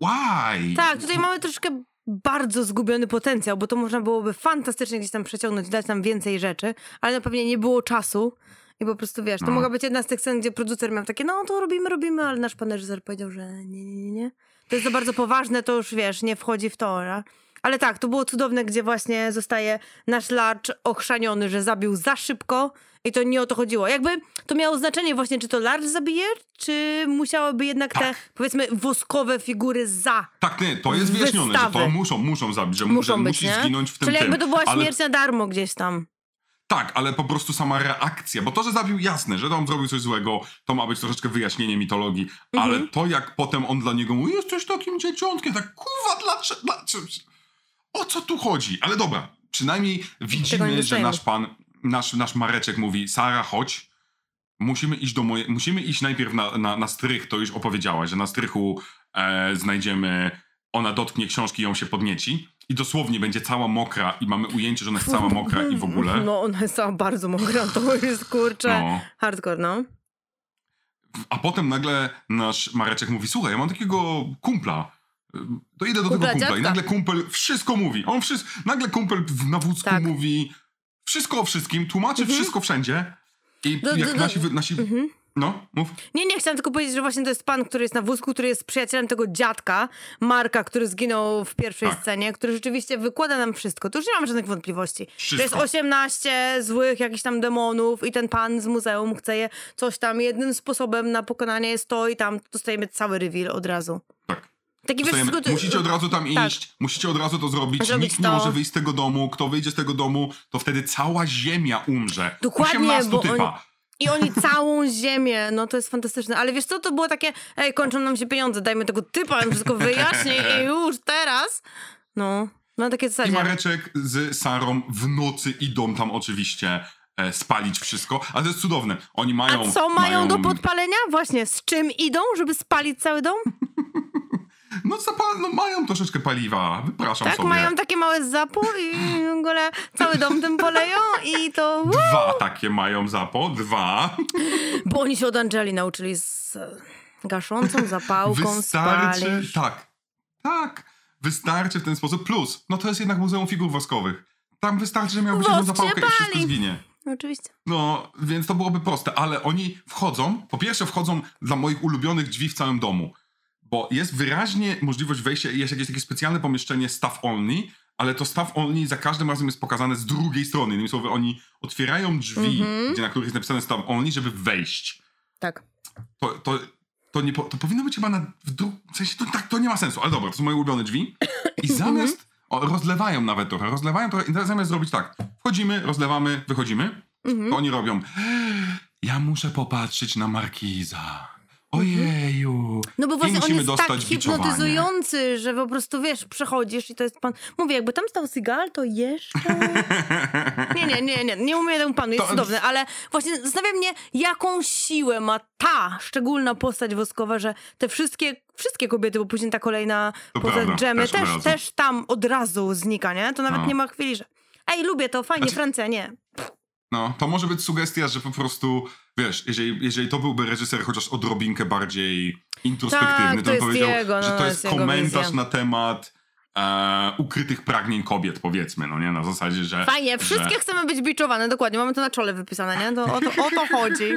why? Tak, tutaj mamy troszkę bardzo zgubiony potencjał, bo to można byłoby fantastycznie gdzieś tam przeciągnąć, dać nam więcej rzeczy, ale na pewnie nie było czasu. I po prostu wiesz, to No. mogła być jedna z tych scen, gdzie producer miał takie, no to robimy, robimy, ale nasz pan reżyser powiedział, że nie, nie, nie, nie. To jest za bardzo poważne, to już wiesz, nie wchodzi w to. Nie? Ale tak, to było cudowne, gdzie właśnie zostaje nasz larcz ochrzaniony, że zabił za szybko i to nie o to chodziło. Jakby to miało znaczenie właśnie, czy to larcz zabije, czy musiałyby jednak te, Tak. powiedzmy, woskowe figury za Tak, nie, to jest wyjaśnione, że to Wystawy. muszą, muszą zabić, że, muszą że być, musi nie? zginąć w tym Czyli jakby to była ale, śmierć na darmo gdzieś tam. Tak, ale po prostu sama reakcja, bo to, że zabił, jasne, że on zrobił coś złego, to ma być troszeczkę wyjaśnienie mitologii, Mhm. ale to jak potem on dla niego mówi, jesteś takim dzieciątkiem, tak kurwa, dlaczego, dlaczego, o co tu chodzi? Ale dobra, przynajmniej widzimy, że nasz pan, nasz, nasz Mareczek mówi, Sara, chodź, musimy iść do moje, musimy iść najpierw na, na, na strych, to już opowiedziałaś, że na strychu e, znajdziemy, ona dotknie książki i ją się podnieci i dosłownie będzie cała mokra i mamy ujęcie, że ona jest cała mokra i w ogóle. No, ona jest cała bardzo mokra, to jest kurczę. No. Hardcore, no. A potem nagle nasz Mareczek mówi, słuchaj, ja mam takiego kumpla. To idę do Kumpla tego kumpla. I dziadka. nagle kumpel wszystko mówi. On wszystko, nagle kumpel w- na wózku Tak. mówi wszystko o wszystkim, tłumaczy wszystko wszędzie. I Do- jak do- do- nasi, nasi Mhm. No, mów. Nie, nie, chciałam tylko powiedzieć, że właśnie to jest pan, który jest na wózku, który jest przyjacielem tego dziadka, Marka, który zginął w pierwszej Tak. scenie, który rzeczywiście wykłada nam wszystko. Tu już nie mam żadnych wątpliwości. Wszystko. To jest 18 złych jakichś tam demonów i ten pan z muzeum chce je coś tam. Jednym sposobem na pokonanie jest to i tam dostajemy cały reveal od razu. Tak. Taki wiesz, Dostajemy, skrót- musicie od razu tam tak. iść, musicie od razu to zrobić. Zrobić Nikt nie to. może wyjść z tego domu. Kto wyjdzie z tego domu, to wtedy cała ziemia umrze. Dokładnie, 18 bo typa. oni- I oni całą ziemię, no to jest fantastyczne. Ale wiesz co, to było takie, ej, kończą nam się pieniądze, dajmy tego typa, on wszystko wyjaśni i już teraz. No, na takie I zasadzie. Mareczek z Sarą w nocy idą tam oczywiście e, spalić wszystko. Ale to jest cudowne. Oni mają... A co mają do podpalenia? Właśnie, z czym idą, żeby spalić cały dom? No, zapal, no mają troszeczkę paliwa. Wypraszam Tak, sobie. mają takie małe zapo i w ogóle cały dom tym poleją i to... Dwa takie mają zapo. Dwa. Bo oni się od Angeli nauczyli z gaszącą zapałką Wystarczy... Tak. Tak. Wystarczy w ten sposób. Plus, no to jest jednak Muzeum Figur Woskowych. Tam wystarczy, że miał być jedną zapałkę i wszystko pali. zginie. Oczywiście. No, więc to byłoby proste, ale oni wchodzą, po pierwsze wchodzą dla moich ulubionych drzwi w całym domu, bo jest wyraźnie możliwość wejścia, jest jakieś takie specjalne pomieszczenie staff only, ale to staff only za każdym razem jest pokazane z drugiej strony. Innymi słowy, oni otwierają drzwi, Mhm. gdzie na których jest napisane staff only, żeby wejść. Tak. To, to, to, nie po, to powinno być chyba na w dru- w sensie to, tak, to nie ma sensu, ale dobra, to są moje ulubione drzwi. I (coughs) zamiast, o, rozlewają nawet trochę, rozlewają trochę, i zamiast zrobić tak, wchodzimy, rozlewamy, wychodzimy, Mhm. to oni robią, (gasps) ja muszę popatrzeć na Markiza. Ojeju. No bo właśnie on jest tak biczowanie. hipnotyzujący, że po prostu, wiesz, przechodzisz i to jest pan... Mówię, jakby tam stał Seagal, to jeszcze... (laughs) Nie, nie, nie, nie, nie umiem temu panu, jest To- cudowny, ale właśnie zastanawia mnie, jaką siłę ma ta szczególna postać woskowa, że te wszystkie, wszystkie kobiety, bo później ta kolejna To prawda, Dżemy też też tam od razu znika, nie? To nawet No. nie ma chwili, że ej, lubię to, fajnie, Znaczy- Francja, nie. No, to może być sugestia, że po prostu, wiesz, jeżeli, jeżeli to byłby reżyser chociaż odrobinkę bardziej introspektywny, Tak, to, to bym powiedział, jego, no, że to jest jest komentarz wizja. na temat e, ukrytych pragnień kobiet, powiedzmy, no nie? Na zasadzie, że... Fajnie, wszystkie że, chcemy być biczowane, dokładnie, mamy to na czole wypisane, nie? To, o, to, o to chodzi.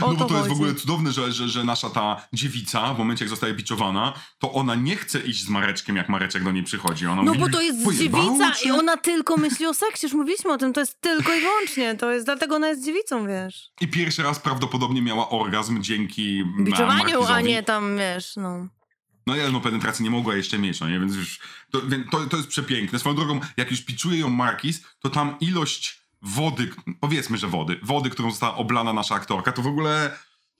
O No bo to to jest w ogóle cudowne, że, że, że nasza ta dziewica, w momencie jak zostaje biczowana, to ona nie chce iść z Mareczkiem, jak Mareczek do niej przychodzi. Ona No mówi, bo to jest "Pojebało dziewica cię?" i ona tylko myśli o seksie, już mówiliśmy o tym, to jest tylko i wyłącznie, to jest dlatego ona jest dziewicą, wiesz. I pierwszy raz prawdopodobnie miała orgazm dzięki mm, Biczowaniu, a nie tam, wiesz, no. No ja no penetracji nie mogła jeszcze mieć, no nie, więc już to, to, to jest przepiękne. Swoją drogą, jak już piczuje ją Markis, to tam ilość wody, powiedzmy, że wody, wody, którą została oblana nasza aktorka, to w ogóle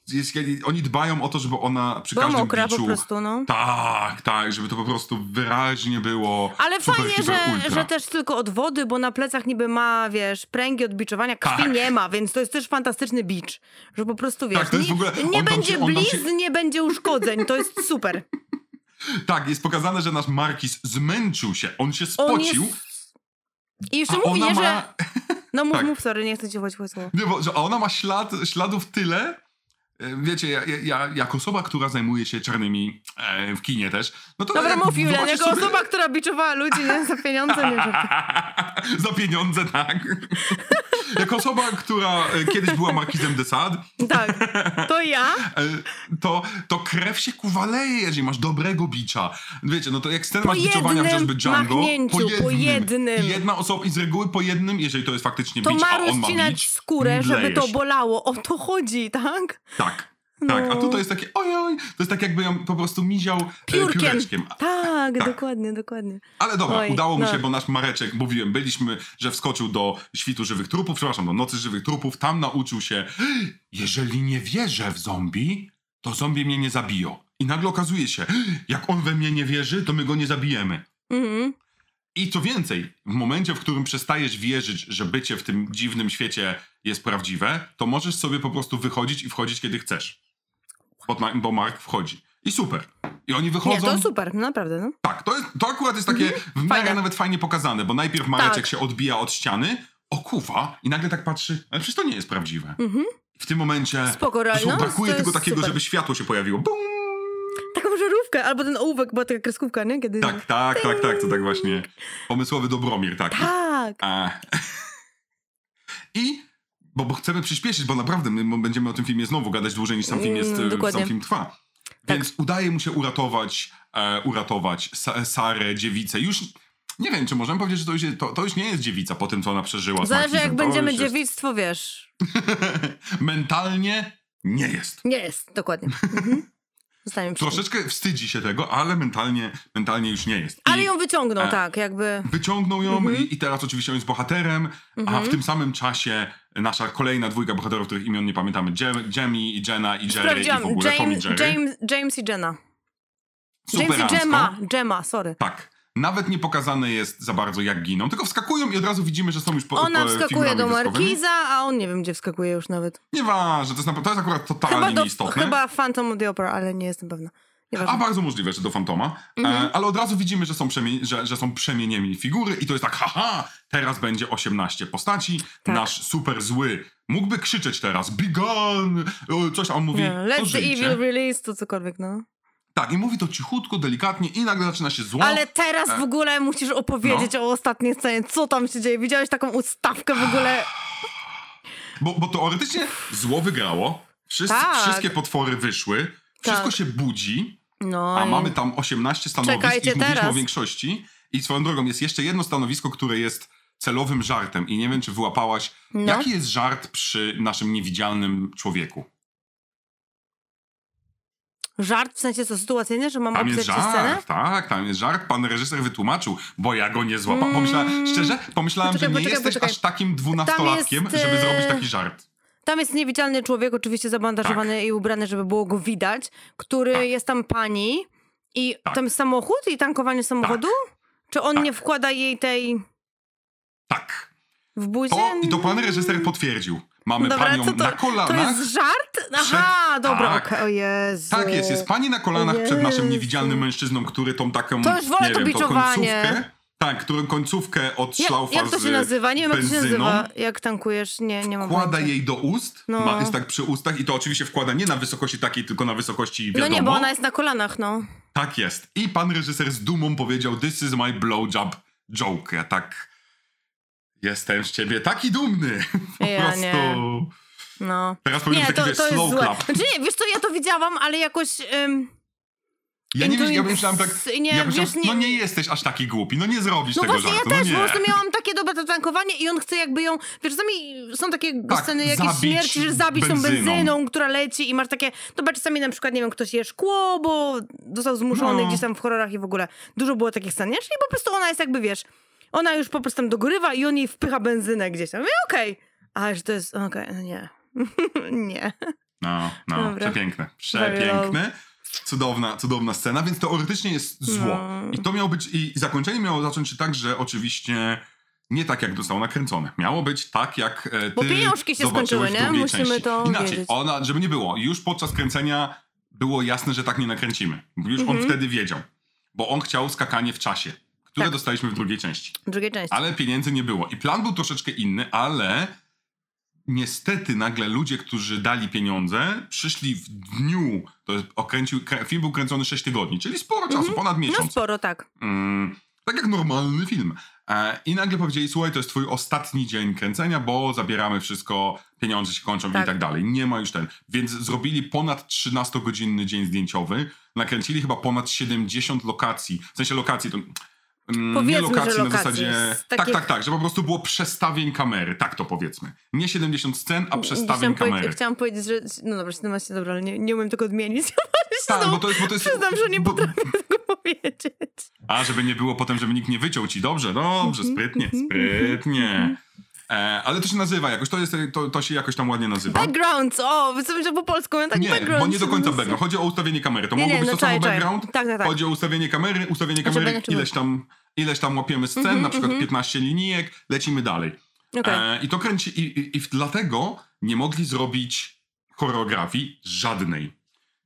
jest, oni dbają o to, żeby ona przy Była każdym mokra biczu... po prostu, no. Tak, tak, żeby to po prostu wyraźnie było Ale super, fajnie, hiper, że, ultra. że też tylko od wody, bo na plecach niby ma, wiesz, pręgi od biczowania, krwi Tak. nie ma, więc to jest też fantastyczny bicz. Że po prostu, wiesz, Tak, nie, nie on będzie się- on tam się- blizn, nie będzie uszkodzeń, to jest super. (laughs) Tak, jest pokazane, że nasz Markis zmęczył się, on się On spocił, jest... I jeszcze mówi, nie, ma... że... No mów, (laughs) Tak. mów, sorry, nie chcę ci wchodzić w słowo. Nie, bo, że a ona ma ślad, śladów tyle. E, Wiecie, ja, ja- ja, jako osoba, która zajmuje się czarnymi e, w kinie też, no to Dobra, mów Julian, jako sobie- osoba, która biczowała ludzi nie, za pieniądze, nie. (laughs) Za pieniądze, tak. (laughs) jako osoba, która e, kiedyś była Markizem de Sade, Tak, to ja. (laughs) e, to, to krew się kuwaleje, jeżeli masz dobrego bicza. Wiecie, no to jak scenę Po masz biczowania jednym chociażby Django, po jednym. I jedna osoba, i z reguły po jednym, jeżeli to jest faktycznie To bicz, ma a on ma rozcinać bicz, skórę, żeby to bolało. O to chodzi, tak? Tak. Tak, a No. tutaj jest takie ojoj, to jest tak jakby ją po prostu miział e, Piórkiem. pióreczkiem. Tak, Tak. dokładnie, dokładnie. Ale dobra, Oj, udało mu no. się, bo nasz Mareczek, mówiłem, byliśmy, że wskoczył do świtu żywych trupów, przepraszam, do nocy żywych trupów, tam nauczył się, jeżeli nie wierzę w zombie, to zombie mnie nie zabiją. I nagle okazuje się, jak on we mnie nie wierzy, to my go nie zabijemy. Mhm. I co więcej, w momencie, w którym przestajesz wierzyć, że bycie w tym dziwnym świecie jest prawdziwe, to możesz sobie po prostu wychodzić i wchodzić, kiedy chcesz. Bo, bo Mark wchodzi. I super. I oni wychodzą. Nie, to super, naprawdę, no. Tak, to, jest, to akurat jest takie w miarę nawet fajnie pokazane, bo najpierw Mareczek Tak. się odbija od ściany, o kuwa, i nagle tak patrzy, ale przecież to nie jest prawdziwe. Mhm. W tym momencie Spoko, realność, brakuje tylko takiego, super. żeby światło się pojawiło. Bum! Taką żarówkę, albo ten ołówek, była taka kreskówka, nie? Kiedy... Tak, tak, tak, tak, to tak właśnie. Pomysłowy Dobromir, tak. Tak. (laughs) A... I bo, bo chcemy przyspieszyć, bo naprawdę my będziemy o tym filmie znowu gadać dłużej niż sam film jest, Mm, e, dokładnie. sam film trwa. Więc udaje mu się uratować, e, uratować Sa- Sarę, dziewicę. Już nie wiem, czy możemy powiedzieć, że to już, to, to już nie jest dziewica po tym, co ona przeżyła. Zależy jak będziemy jest- dziewictwo, wiesz. (laughs) Mentalnie nie jest. Nie jest, dokładnie. Mhm. Zostaniemy. Troszeczkę wstydzi się tego, ale mentalnie, mentalnie już nie jest. I Ale ją wyciągnął, E, tak, jakby... Wyciągnął ją Mhm. i, i teraz oczywiście on jest bohaterem, a w tym samym czasie nasza kolejna dwójka bohaterów, których imion nie pamiętamy, Jamie i Jenna i Jerry i w ogóle Tom i James, Jerry. James, James i Jenna. James i. Gemma, Gemma, sorry. Tak. Nawet nie pokazane jest za bardzo jak giną, tylko wskakują i od razu widzimy, że są już po Ona wskakuje do. Markiza, a on nie wiem, gdzie wskakuje już nawet. Nieważne, to jest, to jest akurat totalnie Chyba, do, nieistotne. chyba Phantom of the Opera, ale nie jestem pewna. A bardzo możliwe, że do Fantoma. Mhm. E, ale od razu widzimy, że są, przemie- że, że są przemienieni figury i to jest tak, haha, teraz będzie 18 postaci. Tak. Nasz super zły mógłby krzyczeć teraz, be gone! E, Coś tam on mówi, Let the evil release, to cokolwiek, no. Tak, i mówi to cichutko, delikatnie i nagle zaczyna się zło. Ale teraz e, w ogóle musisz opowiedzieć o ostatniej scenie. Co tam się dzieje? Widziałeś taką ustawkę w ogóle? Bo, bo teoretycznie zło wygrało, wszyscy, Tak. wszystkie potwory wyszły, wszystko Tak. się budzi, No a mamy tam 18 stanowisk Czekajcie i mówiliśmy teraz. o większości. I swoją drogą jest jeszcze jedno stanowisko, które jest celowym żartem i nie wiem, czy wyłapałaś, No. jaki jest żart przy naszym niewidzialnym człowieku. Żart w sensie co, sytuacyjny, że mam Tam jest scenę? żart, tak, tam jest żart. Pan reżyser wytłumaczył, bo ja go nie złapałem. Pomyślałem, Mm. szczerze, pomyślałem, Poczekaj, że nie poczekaj, jesteś poczekaj. aż takim dwunastolatkiem, jest, żeby e, zrobić taki żart. Tam jest niewidzialny człowiek, oczywiście zabandażowany Tak. i ubrany, żeby było go widać, który Tak. jest tam pani i Tak. tam jest samochód i tankowanie samochodu? Czy on Tak. nie wkłada jej tej Tak. w buzię? To, I to pan reżyser potwierdził. Mamy Dobra, panią to, na to kolanach. jest żart? Aha, dobra, tak. okej, o Jezu. Tak jest, jest pani na kolanach przed naszym niewidzialnym mężczyzną, który tą taką, To już wolę nie to wiem, biczowanie. końcówkę, tak, którą końcówkę od szlaufa jak to się nazywa? Nie wiem, jak to się nazywa. Jak tankujesz? Nie, nie mam Wkłada jej do ust, No. ma, jest tak przy ustach i to oczywiście wkłada nie na wysokości takiej, tylko na wysokości wiadomo. No nie, bo ona jest na kolanach, no. Tak jest. I pan reżyser z dumą powiedział, this is my blowjob joke. Ja tak, jestem z ciebie taki dumny. (laughs) Po Ja prostu. nie. No. Teraz powinien Nie, być taki to, wiesz, to jest slow clap. Znaczy nie, wiesz co, ja to widziałam, ale jakoś... Ym, Ja nie wiem, ja myślałem tak, nie, ja myślałem, wiesz, nie- no nie jesteś aż taki głupi, no nie zrobisz No tego właśnie, żartu, ja no też nie. po prostu miałam takie dobre to tankowanie i on chce jakby ją... Wiesz, czasami są takie Tak, sceny jakiejś zabić śmierci, że zabić tą benzyną. która leci i masz takie... To czasami na przykład, nie wiem, ktoś je szkło, bo został zmuszony No. gdzieś tam w horrorach i w ogóle. Dużo było takich scen, nie? Czyli po prostu ona jest jakby, wiesz... Ona już po prostu tam dogorywa i on jej wpycha benzynę gdzieś tam. Ja, okej. Ale że to jest... Okej, no nie. (laughs) nie. No, no, Dobra. przepiękne, przepiękne. Cudowna, cudowna scena, więc teoretycznie jest zło. No. I to miało być, i zakończenie miało zacząć się tak, że oczywiście nie tak, jak zostało nakręcone. Miało być tak, jak e, ty Bo pieniążki się skończyły, nie? Musimy części. to Inaczej, wiedzieć. ona, żeby nie było, już podczas kręcenia było jasne, że tak nie nakręcimy. Już on Mhm. wtedy wiedział. Bo on chciał skakanie w czasie, które Tak. dostaliśmy w drugiej części. W drugiej części. Ale pieniędzy nie było. I plan był troszeczkę inny, ale niestety nagle ludzie, którzy dali pieniądze, przyszli w dniu, to jest, okręcił, krę- film był kręcony 6 tygodni, czyli sporo czasu, ponad No miesiąc. sporo, tak. Mm, tak jak normalny film. E, I nagle powiedzieli, słuchaj, to jest twój ostatni dzień kręcenia, bo zabieramy wszystko, pieniądze się kończą Tak. i tak dalej. Nie ma już ten. Więc zrobili ponad 13-godzinny dzień zdjęciowy, nakręcili chyba ponad 70 lokacji, w sensie lokacji to... mm, Powiedzmy, nie że lokacji na lokacji, zasadzie. z Tak, tak, tak, że po prostu było przestawień kamery, tak to powiedzmy. Nie 70 scen, a przestawień Chciałam, kamery. powiedzieć, chciałam powiedzieć, że... No dobra, 17, dobra, ale nie, nie umiem tego odmienić. (laughs) Tak, bo to jest, bo to jest, (laughs) Przyznam, że nie bo- potrafię (laughs) tego powiedzieć. A, żeby nie było potem, żeby nikt nie wyciął ci. Dobrze, dobrze, Mhm, sprytnie, sprytnie. E, ale to się nazywa jakoś, to, jest, to, to się jakoś tam ładnie nazywa. Background, o, co że po polsku, tak nie, background. bo nie do końca background. Chodzi o ustawienie kamery. To Nie, mogło nie, być no to samo background. Tak, tak, tak. Chodzi o ustawienie kamery, ustawienie Znaczy, kamery, będę ileś tam, ileś tam łapiemy scen, Mhm, na przykład mhm. 15 linijek, lecimy dalej. Okej. E, I to kręci, i, i, i dlatego nie mogli zrobić choreografii żadnej.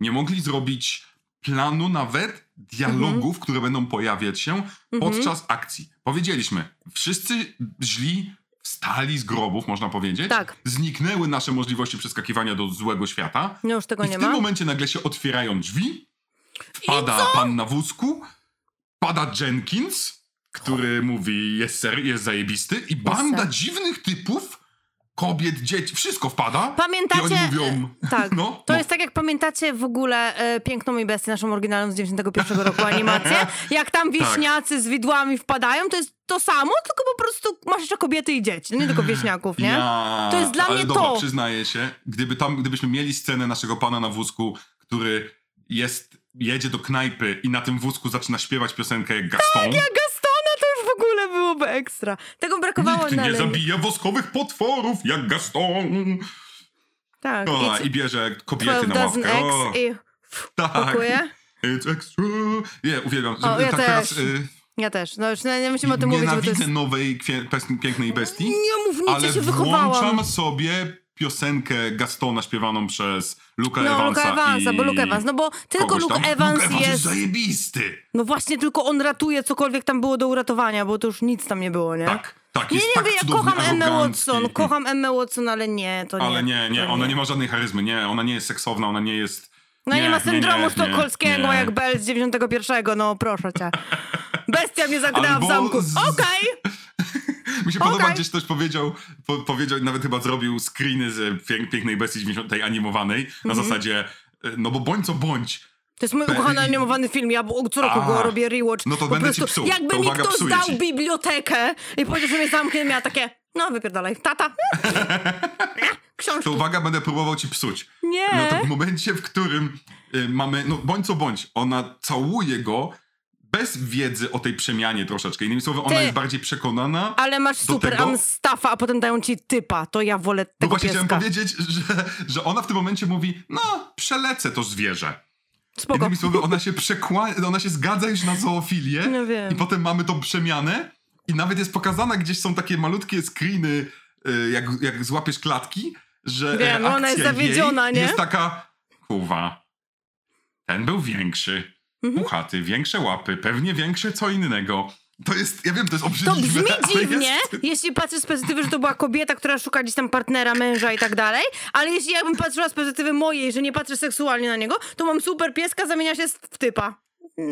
Nie mogli zrobić planu nawet dialogów, które będą pojawiać się podczas akcji. Powiedzieliśmy, wszyscy źli wstali z grobów, można powiedzieć. Tak. Zniknęły nasze możliwości przeskakiwania do złego świata. No już tego I nie w tym ma. momencie nagle się otwierają drzwi, wpada pan na wózku, pada Jenkins, który mówi jest ser, jest zajebisty i banda dziwnych typów kobiet, dzieci, wszystko wpada. Pamiętacie? I oni mówią, Tak. no, to no. jest tak, jak pamiętacie w ogóle e, Piękną i Bestię, naszą oryginalną z 91 roku animację? (laughs) Jak tam wieśniacy z widłami wpadają, to jest to samo, tylko po prostu masz jeszcze kobiety i dzieci, no nie tylko wieśniaków, nie? Ja, To jest dla ale mnie dobra, to. przyznaję się, gdyby tam, gdybyśmy mieli scenę naszego pana na wózku, który jest, jedzie do knajpy i na tym wózku zaczyna śpiewać piosenkę jak Gaston. Jak Gastona byłoby ekstra. Tego brakowało Nikt na nie zabija woskowych potworów jak Gaston. Tak. O, I bierze kobiety 12 na ławkę. O, i tak. pakuje. It's extra. Nie, uwielbiam. O, ja tak też. teraz y, Ja też. No już nie, nie musimy o tym mówić, bo to jest... nowej pięknej bestii, Nie mów nic, ale ja się wychowałam. włączam sobie piosenkę Gastona śpiewaną przez Luka No, Evansa Luka Evansa, i bo Luke Evans, no bo tylko Luke. Evans Luke Evans jest zajebisty. No właśnie, tylko on ratuje cokolwiek tam było do uratowania, bo to już nic tam nie było, nie? Tak, tak, Nie, nie, tak wiem, ja kocham Emmę. Watson, kocham Emmę Watson, ale nie, to nie. Ale nie, nie, ona nie ma żadnej charyzmy, nie, ona nie jest seksowna, ona nie jest... No nie, ma syndromu nie, sztokholmskiego nie. jak Bell z 91, no proszę cię. Bestia mnie zagnała Albo w zamku. Okej! (laughs) (laughs) Mi się podoba, Okej. gdzieś ktoś powiedział, po, powiedział, nawet chyba zrobił screeny z pięk, Pięknej Bestii 90 tej animowanej, na Mhm. zasadzie, y, no bo bądź co bądź, To jest mój ukochany animowany film, ja co roku go robię rewatch. no to po będę ci prostu, psuł. Jakby To mi uwaga, ktoś dał ci. bibliotekę i powiedział, że mnie zamknie, miała takie, no wypierdalaj, tata. (laughs) Książki. to uwaga, będę próbował ci psuć. Nie. No to w momencie, w którym y, mamy, no bądź co bądź, ona całuje go bez wiedzy o tej przemianie troszeczkę. Innymi słowy, ona Ty. jest bardziej przekonana. Ale masz super tego- Amstaffa, a potem dają ci typa, to ja wolę No tego właśnie pieska. chciałem powiedzieć, że, że ona w tym momencie mówi, no przelecę to zwierzę. Spoko. Innymi słowy, ona się przekłania, ona się zgadza już na zoofilię No wiem. i potem mamy tą przemianę i nawet jest pokazana, gdzieś są takie malutkie screeny, y, jak, jak złapiesz klatki, że Wiem, e, ona jest zawiedziona, nie? jest taka, kurwa, ten był większy, Mhm. puchaty, większe łapy, pewnie większe co innego. To jest, ja wiem, to jest To obrzydliwe, brzmi ale dziwnie, Jest... jeśli patrzysz z perspektywy, że to była kobieta, która szuka gdzieś tam partnera, męża i tak dalej, ale jeśli ja bym patrzyła z perspektywy mojej, że nie patrzę seksualnie na niego, to mam super pieska, zamienia się w typa.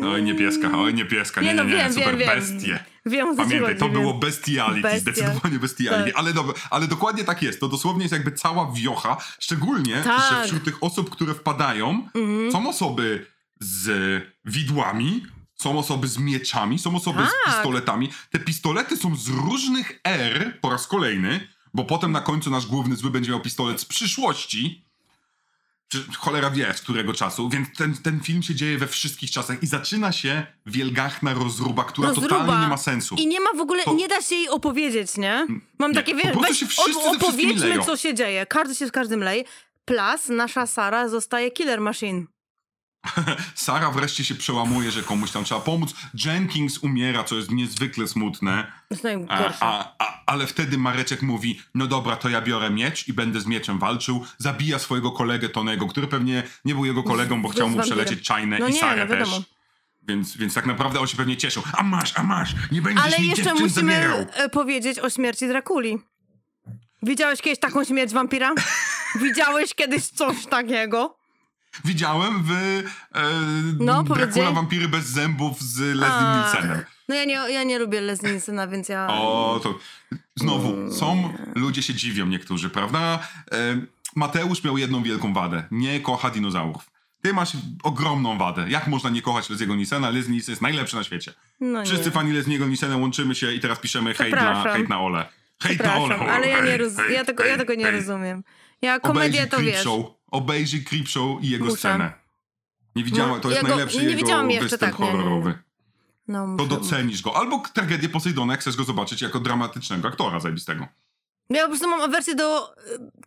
Oj, nie pieska, oj, nie pieska, nie, Nie, nie, no nie, wiem, super wiem, bestie. Wiem, Pamiętaj, to wiem. było bestiality, Bestia. zdecydowanie bestiality, Tak. ale, dobra, ale dokładnie tak jest. To dosłownie jest jakby cała wiocha, szczególnie, Tak. Mhm. że wśród tych osób, które wpadają, są osoby z widłami, są osoby z mieczami, są osoby z Tak. pistoletami. Te pistolety są z różnych er po raz kolejny, bo potem na końcu nasz główny zły będzie miał pistolet z przyszłości. Czy cholera wie z którego czasu, więc ten, ten film się dzieje we wszystkich czasach i zaczyna się wielgachna rozruba, która Rozruba. totalnie nie ma sensu. I nie ma w ogóle, To- nie da się jej opowiedzieć, nie? Mam Nie, takie, po wiesz, prostu weź, się wszyscy op- opowiedzmy, co się dzieje. Każdy się z każdym leje. Plus, nasza Sara zostaje killer machine. (laughs) Sara wreszcie się przełamuje, że komuś tam trzeba pomóc. Jenkins umiera, co jest niezwykle smutne. A, a, a, ale wtedy Mareczek mówi, no dobra, to ja biorę miecz i będę z mieczem walczył. Zabija swojego kolegę Tonego, który pewnie nie był jego kolegą, bo chciał mu przelecieć czajnę No i nie, Sarę no też. Więc, więc tak naprawdę on się pewnie cieszył. A masz, a masz, nie będziesz Ale mi jeszcze musimy zabierał. e, powiedzieć o śmierci Drakuli. Widziałeś kiedyś taką śmierć wampira? (laughs) Widziałeś kiedyś coś takiego? Widziałem w e, No, Dracula. Wampiry bez zębów z Leslie. Nielsenem. No ja nie, ja nie lubię Leslie Nielsena, więc ja... O, to znowu, Mm. są, ludzie się dziwią niektórzy, prawda? E, Mateusz miał jedną wielką wadę. Nie kocha dinozaurów. Ty masz ogromną wadę. Jak można nie kochać Leslie'ego Nilsena? Leslie Nielsen jest najlepszy na świecie. No Wszyscy nie. fani Leslie'ego Nilsena łączymy się i teraz piszemy hejt na, hejt na Ole. Hejt na Ole. Ale ja, nie roz... ja, tego, ja tego nie rozumiem. Ja komedię to wiesz. Creepshow. Obejrzyj Creepshow i jego Muszę. scenę. Nie widziała, No, to jest ja go- najlepszy nie jego widziałam jeszcze, występ tak, nie, nie, nie. horrorowy. No, To docenisz go. Albo tragedię Posejdona, jak chcesz go zobaczyć jako dramatycznego aktora zajebistego. Ja po prostu mam awersję do y,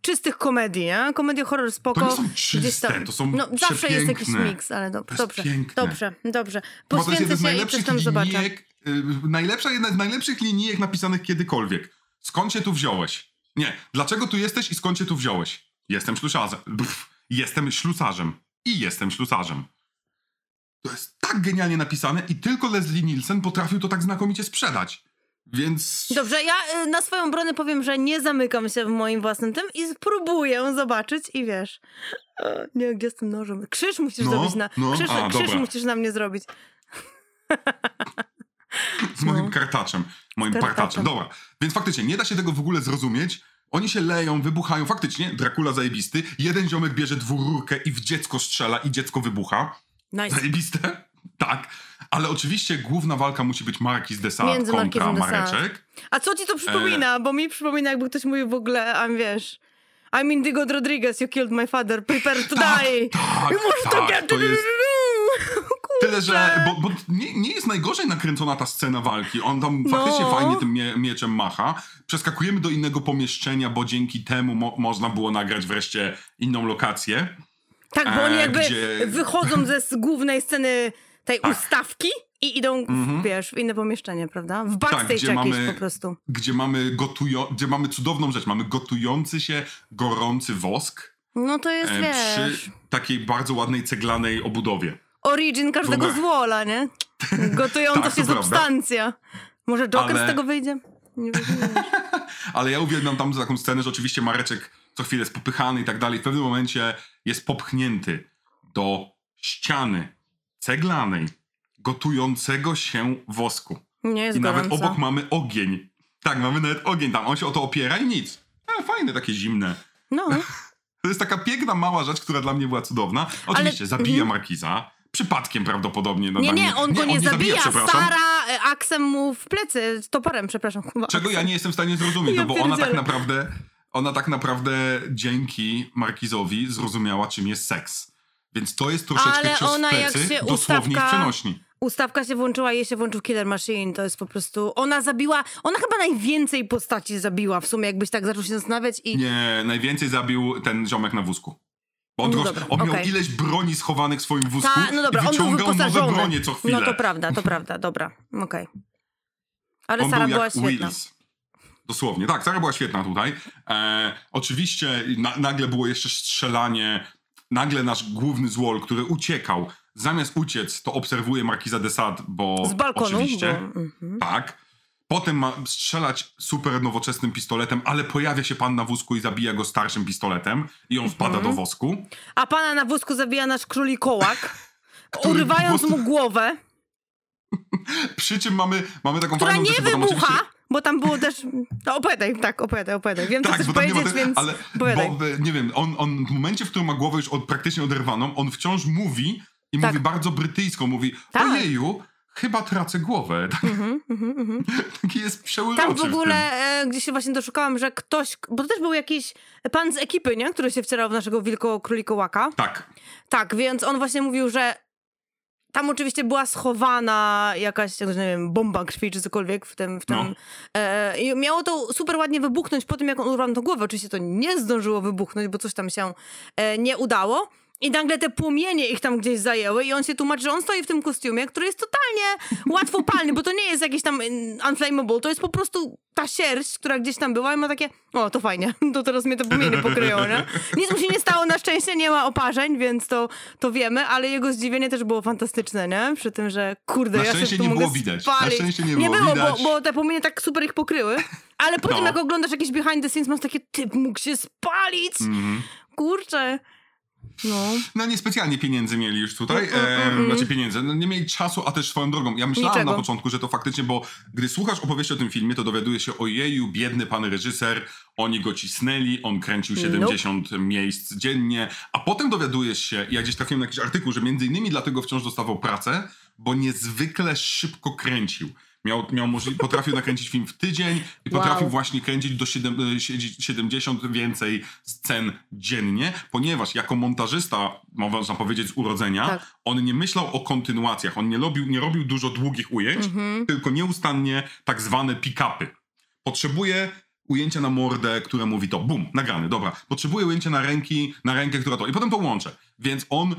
czystych komedii, nie? Komedie horror spoko. To nie są gdzieś tam- czyste, to są No zawsze jest jakiś miks, ale do, dobrze, piękne. dobrze, dobrze. Poświęcę się i coś tam zobaczę. y, najlepsza, jedna z najlepszych linijek napisanych kiedykolwiek. Skąd się tu wziąłeś? Nie, dlaczego tu jesteś i skąd się tu wziąłeś? Jestem ślusarzem. Jestem ślusarzem. I jestem ślusarzem. To jest tak genialnie napisane i tylko Leslie Nielsen potrafił to tak znakomicie sprzedać. Więc... Dobrze, ja y, na swoją obronę powiem, że nie zamykam się w moim własnym tym i spróbuję zobaczyć i wiesz. Nie, gdzie z tym nożem? Krzyż musisz No, zrobić na. no, krzyż a, krzyż dobra. musisz na mnie zrobić. Z moim No. kartaczem. Moim kartaczem. Dobra. Więc faktycznie nie da się tego w ogóle zrozumieć, Oni się leją, wybuchają. Faktycznie, Dracula zajebisty. Jeden ziomek bierze dwururkę i w dziecko strzela i dziecko wybucha. Nice. Zajebiste? (laughs) Tak. Ale oczywiście główna walka musi być Marquis de Sade Między kontra. Mareczek. A co ci to przypomina? E. Bo mi przypomina, jakby ktoś mówił w ogóle, a wiesz... I'm Indigo Rodriguez, you killed my father, prepare to Tak, die. tak, I możesz tak, takie- to jest- Tyle, że. Bo, bo nie, nie jest najgorzej nakręcona ta scena walki. On tam faktycznie No. fajnie tym mie mieczem macha. Przeskakujemy do innego pomieszczenia, bo dzięki temu mo można było nagrać wreszcie inną lokację. Tak, bo oni E, jakby gdzie- wychodzą ze z głównej sceny tej Tak. ustawki i idą, w, wiesz, w inne pomieszczenie, prawda? W backstage Mhm. Tak, gdzie jakieś mamy- po prostu. Gdzie mamy, gdzie mamy cudowną rzecz. Mamy gotujący się, gorący wosk No to jest, e, wiesz, przy takiej bardzo ładnej ceglanej obudowie. Origin każdego Dobra. zwola, nie? Gotująca Tak, się substancja. Może Joker Ale- z tego wyjdzie? Nie wiem. (laughs) Ale ja uwielbiam tam taką scenę, że oczywiście Mareczek co chwilę jest popychany i tak dalej. W pewnym momencie jest popchnięty do ściany ceglanej, gotującego się wosku. Nie jest I nawet gorąco. obok mamy ogień. Tak, mamy nawet ogień tam. On się o to opiera i nic. E, fajne, takie zimne. No, (laughs) To jest taka piękna, mała rzecz, która dla mnie była cudowna. Oczywiście zabija Markiza. Przypadkiem prawdopodobnie. No, nie, nie, on go nie, zabija. przepraszam. Sara e, aksem mu w plecy, z toporem, przepraszam. Chyba. Czego ja nie jestem w stanie zrozumieć, Ja no bo ona tak naprawdę, ona tak naprawdę dzięki Markizowi zrozumiała, czym jest seks. Więc to jest troszeczkę Ale cios ona w jak plecy, się dosłownie i w ustawka- przenośni. Ustawka się włączyła, jej się włączył Killer Machine, to jest po prostu... Ona zabiła, ona chyba najwięcej postaci zabiła w sumie, jakbyś tak zaczął się zastanawiać i... Nie, najwięcej zabił ten ziomek na wózku. On, No dobra, on miał okej. ileś broni schowanych w swoim wózku Ta, no dobra, i on wyciągał nowe wyposażony. bronie co chwilę. No to prawda, to prawda, dobra, okej. Ale on Sara był była świetna. Willis. Dosłownie, tak, Sara była świetna tutaj. E, oczywiście na, nagle było jeszcze strzelanie. Nagle nasz główny złol, który uciekał, zamiast uciec, to obserwuje Markiza de Sade, bo Z balkonu. oczywiście, Bo, mhm. tak. Potem ma strzelać super nowoczesnym pistoletem, ale pojawia się pan na wózku i zabija go starszym pistoletem i on wpada Mhm. do wosku. A pana na wózku zabija nasz królikołak, (laughs) urywając prostu- mu głowę, (laughs) Przy czym mamy, mamy taką która fajną nie rzecz, bo tam wybucha, bo tam było też... No opowiadaj, tak, opowiadaj, opowiadaj. Wiem, co Tak, chcesz nie ma powiedzieć, więc ale opowiadaj. bo, e, nie wiem, on, on w momencie, w którym ma głowę już od, praktycznie oderwaną, on wciąż mówi i Tak. mówi bardzo brytyjsko, mówi Tak. ojeju, chyba tracę głowę. (laughs) Tak, Mhm, mhm, mhm. taki jest przełyroczy Tam w ogóle e, gdzieś się właśnie doszukałam, że ktoś, bo to też był jakiś pan z ekipy, nie? Który się wcierał w naszego wilko królikołaka. Tak, Tak, więc on właśnie mówił, że tam oczywiście była schowana jakaś, jak nie wiem, bomba krwi czy cokolwiek w tym. W tym No. e, I miało to super ładnie wybuchnąć po tym, jak on urwał tą głowę. Oczywiście to nie zdążyło wybuchnąć, bo coś tam się e, nie udało. I nagle te płomienie ich tam gdzieś zajęły i on się tłumaczy, że on stoi w tym kostiumie, który jest totalnie łatwopalny, bo to nie jest jakiś tam mm, unflammable, to jest po prostu ta sierść, która gdzieś tam była i ma takie, o to fajnie, (laughs) to teraz mnie te płomienie pokryją, nie? Nic mu się nie stało, na szczęście nie ma oparzeń, więc to, to wiemy, ale jego zdziwienie też było fantastyczne, nie? Przy tym, że kurde, Na ja się tu nie mogę było widać. Na spalić. szczęście nie nie było było, widać. Bo, bo te płomienie tak super ich pokryły, ale po No. jak oglądasz jakieś behind the scenes, masz takie, typ mógł się spalić, Mhm. kurczę. No. No niespecjalnie pieniędzy mieli już tutaj, Mm, mm, e, mm, znaczy pieniędzy, no, nie mieli czasu, a też swoją drogą. Ja myślałem Niczego. na początku, że to faktycznie, bo gdy słuchasz opowieści o tym filmie, to dowiadujesz się, ojeju, biedny pan reżyser, oni go cisnęli, on kręcił 70 miejsc dziennie, a potem dowiadujesz się, ja gdzieś trafiłem na jakiś artykuł, że między innymi dlatego wciąż dostawał pracę, bo niezwykle szybko kręcił. Miał, miał możli- potrafił nakręcić film w tydzień i Wow. potrafił właśnie kręcić do siedem, e, siedzi- 70 więcej scen dziennie, ponieważ jako montażysta, można powiedzieć z urodzenia, Tak. on nie myślał o kontynuacjach, on nie robił, nie robił dużo długich ujęć, Mhm. tylko nieustannie tak zwane pick-upy. Potrzebuje ujęcia na mordę, które mówi to, bum, nagrany, dobra. Potrzebuje ujęcia na ręki, na rękę, która to, i potem to łączę. Więc on,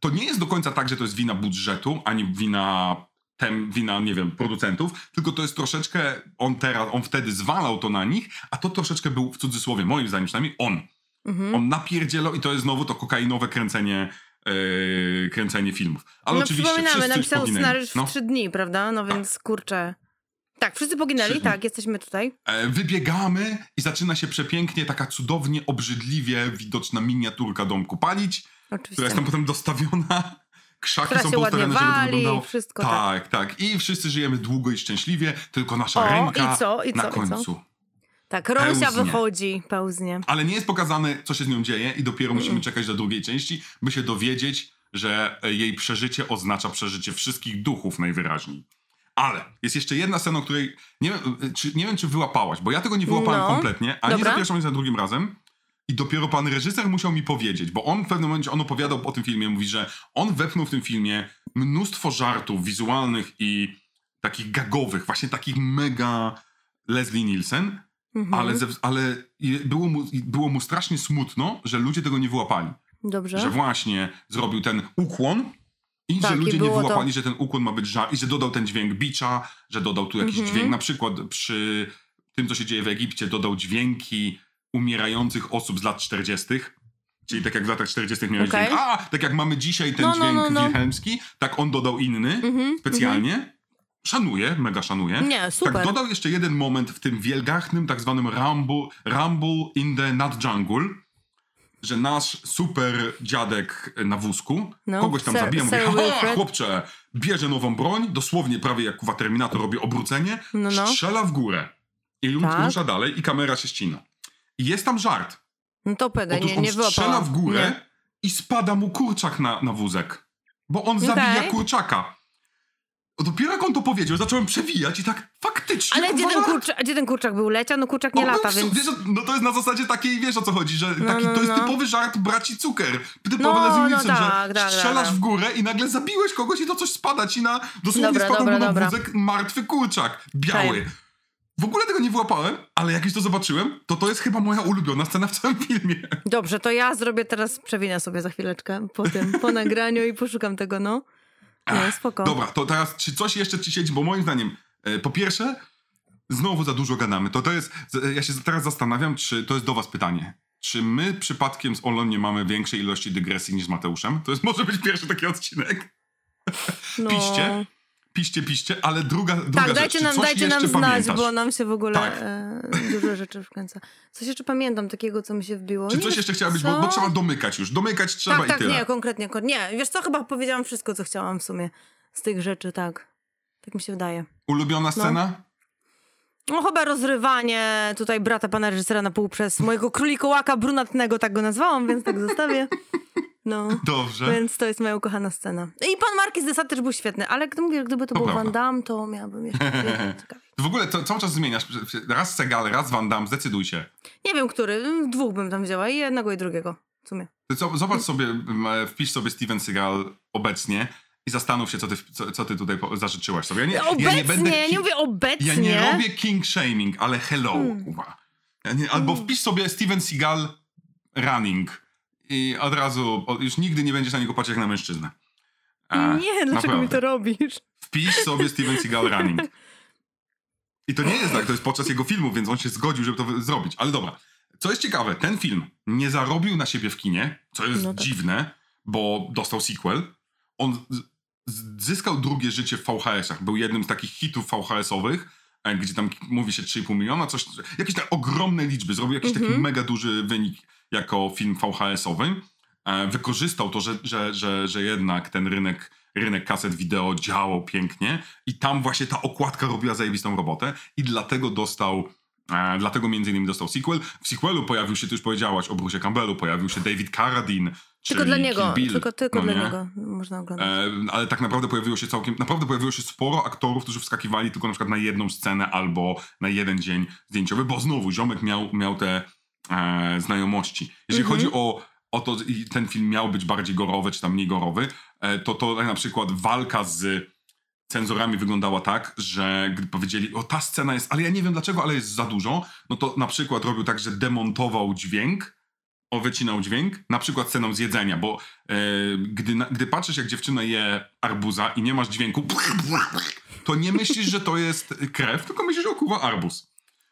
to nie jest do końca tak, że to jest wina budżetu, ani wina tem, wina, nie wiem, producentów, tylko to jest troszeczkę, on teraz, on wtedy zwalał to na nich, a to troszeczkę był, w cudzysłowie, moim zdaniem przynajmniej, on. Mhm. On napierdzielał i to jest znowu to kokainowe kręcenie, yy, kręcenie filmów. Ale no oczywiście przypominamy, napisał poginęli. scenariusz No. w trzy dni, prawda? No więc kurczę. Tak, wszyscy poginęli, tak, jesteśmy tutaj. E, Wybiegamy i zaczyna się przepięknie, taka cudownie, obrzydliwie widoczna miniaturka domku palić, która Oczywiście. jest tam potem dostawiona. Krzaki Która są postawione, żeby to wyglądało. wszystko tak, tak. I wszyscy żyjemy długo i szczęśliwie, tylko nasza O, ręka i co, i na co, i co? końcu. Tak, Rosia Pełznie. wychodzi, pełznie. Ale nie jest pokazane, co się z nią dzieje i dopiero musimy czekać do drugiej części, by się dowiedzieć, że e, jej przeżycie oznacza przeżycie wszystkich duchów najwyraźniej. Ale jest jeszcze jedna scena, o której nie wiem, e, czy, nie wiem, czy wyłapałaś, bo ja tego nie wyłapałem No. kompletnie, ani Dobra. za pierwszym, ani za drugim razem. I dopiero pan reżyser musiał mi powiedzieć, bo on w pewnym momencie, on opowiadał o tym filmie, mówi, że on wepchnął w tym filmie mnóstwo żartów wizualnych i takich gagowych, właśnie takich mega Leslie Nielsen, Mhm. ale, ze, ale i było, mu, i było mu strasznie smutno, że ludzie tego nie wyłapali. Dobrze. Że właśnie zrobił ten ukłon i Tak, że i ludzie nie było to- wyłapali, że ten ukłon ma być żar i że dodał ten dźwięk bicza, że dodał tu jakiś Mhm. dźwięk, na przykład przy tym, co się dzieje w Egipcie, dodał dźwięki umierających osób z lat 40., Czyli tak jak w latach 40. miałeś Okej. dźwięk, a tak jak mamy dzisiaj ten No, no, dźwięk no, no. wilhelmski, tak on dodał inny, Mhm, specjalnie. Szanuję, mega szanuję. Nie, super. Tak, dodał jeszcze jeden moment w tym wielgachnym, tak zwanym Rumble, rumble in the Nut Jungle, że nasz super dziadek na wózku No, kogoś tam zabija, mówi, Wilfred." chłopcze, bierze nową broń, dosłownie prawie jak kuwa Terminator robi obrócenie, No, no. strzela w górę i lud Tak. rusza dalej i kamera się ścina. I jest tam żart. No to peda, Otóż nie, on nie strzela w górę Nie. i spada mu kurczak na, na wózek. Bo on Okej. zabija kurczaka. Dopiero jak on to powiedział, zacząłem przewijać i tak faktycznie... Ale gdzie ten, kurczak, gdzie ten kurczak był? Leciał? No kurczak nie on lata, w- więc... Wiesz, no to jest na zasadzie takiej, wiesz o co chodzi, że No, taki, no, to jest no. typowy żart braci cukier. Typowy No, Leslie no Nielsen, tak, że tak, strzelasz tak. w górę i nagle zabiłeś kogoś i to coś spada ci na... Dosłownie Dobra, spadł dobra, mu na wózek martwy kurczak, biały. W ogóle tego nie wyłapałem, ale jak już to zobaczyłem, to to jest chyba moja ulubiona scena w całym filmie. Dobrze, to ja zrobię teraz, przewinę sobie za chwileczkę po tym, po (laughs) nagraniu i poszukam tego, no. Nie, spoko. Dobra, to teraz czy coś jeszcze ci siedzi, bo moim zdaniem, e, po pierwsze, znowu za dużo gadamy. To, to jest, z- ja się teraz zastanawiam, czy to jest do was pytanie. Czy my przypadkiem z Olą nie mamy większej ilości dygresji niż z Mateuszem? To jest (laughs) może być pierwszy taki odcinek. no. piście, Piście, piście, ale druga, druga Tak, rzecz. dajcie czy nam, dajcie nam jeszcze znać, pamiętasz? bo nam się w ogóle Tak. e, dużo rzeczy wkręca. Coś jeszcze pamiętam takiego, co mi się wbiło. Czy Nie coś jeszcze chciałabyś, bo, bo trzeba domykać już. Domykać trzeba Tak, i tak, tyle. nie, konkretnie, kon- nie. Wiesz co, chyba powiedziałam wszystko, co chciałam w sumie z tych rzeczy, tak. Tak mi się wydaje. Ulubiona scena? No chyba rozrywanie tutaj brata pana reżysera na pół przez mojego królikołaka brunatnego, tak go nazwałam, więc tak zostawię. No. Dobrze. Więc to jest moja ukochana scena. I pan Marquis de Sade też był świetny, ale gdy mówię, gdyby to, To był prawda. Van Damme, to miałabym jeszcze. (laughs) W ogóle to cały czas zmieniasz. Raz Segal, raz Van Damme, zdecyduj się. Nie wiem, który. Dwóch bym tam wzięła. I jednego, i drugiego. W sumie. Zobacz sobie, wpisz sobie Steven Seagal obecnie i zastanów się, co ty, co, co ty tutaj zażyczyłaś sobie. Ja nie, Obecnie, ja nie będę. nie ki- mówię obecnie. ja nie robię king shaming, ale hello, Hmm. Ja nie, albo wpisz sobie Steven Seagal running i od razu, już nigdy nie będziesz na niego patrzeć jak na mężczyznę. E, Nie, dlaczego mi to robisz? Wpisz sobie Steven Seagal running. I to nie jest tak, to jest podczas jego filmu, więc on się zgodził, żeby to zrobić. Ale dobra, co jest ciekawe, ten film nie zarobił na siebie w kinie, co jest No tak. dziwne, bo dostał sequel. On zyskał drugie życie w VHS-ach. Był jednym z takich hitów VHS-owych, e, gdzie tam mówi się 3,5 miliona, coś, jakieś tak ogromne liczby. Zrobił jakiś taki Mhm. mega duży wynik jako film VHS-owy. E, Wykorzystał to, że, że, że, że jednak ten rynek, rynek kaset wideo działał pięknie i tam właśnie ta okładka robiła zajebistą robotę i dlatego dostał E, dlatego między innymi dostał sequel. W sequelu pojawił się, ty już powiedziałaś o Bruce'ie Campbellu, pojawił się David Carradine, Tylko dla niego. Tylko tylko no dla nie? niego można oglądać. E, ale tak naprawdę pojawiło się całkiem, naprawdę pojawiło się sporo aktorów, którzy wskakiwali tylko na przykład na jedną scenę albo na jeden dzień zdjęciowy, bo znowu ziomek miał, miał te e, znajomości. Jeżeli Mhm. chodzi o, o to, i ten film miał być bardziej gorowy, czy tam mniej gorowy, e, to to na przykład walka z cenzorami wyglądała tak, że gdy powiedzieli, o ta scena jest, ale ja nie wiem dlaczego, ale jest za dużo, no to na przykład robił tak, że demontował dźwięk, o wycinał dźwięk, na przykład sceną z jedzenia, bo e, gdy, na, gdy patrzysz jak dziewczyna je arbuza i nie masz dźwięku, to nie myślisz, że to jest krew, tylko myślisz, że okuwa arbuz.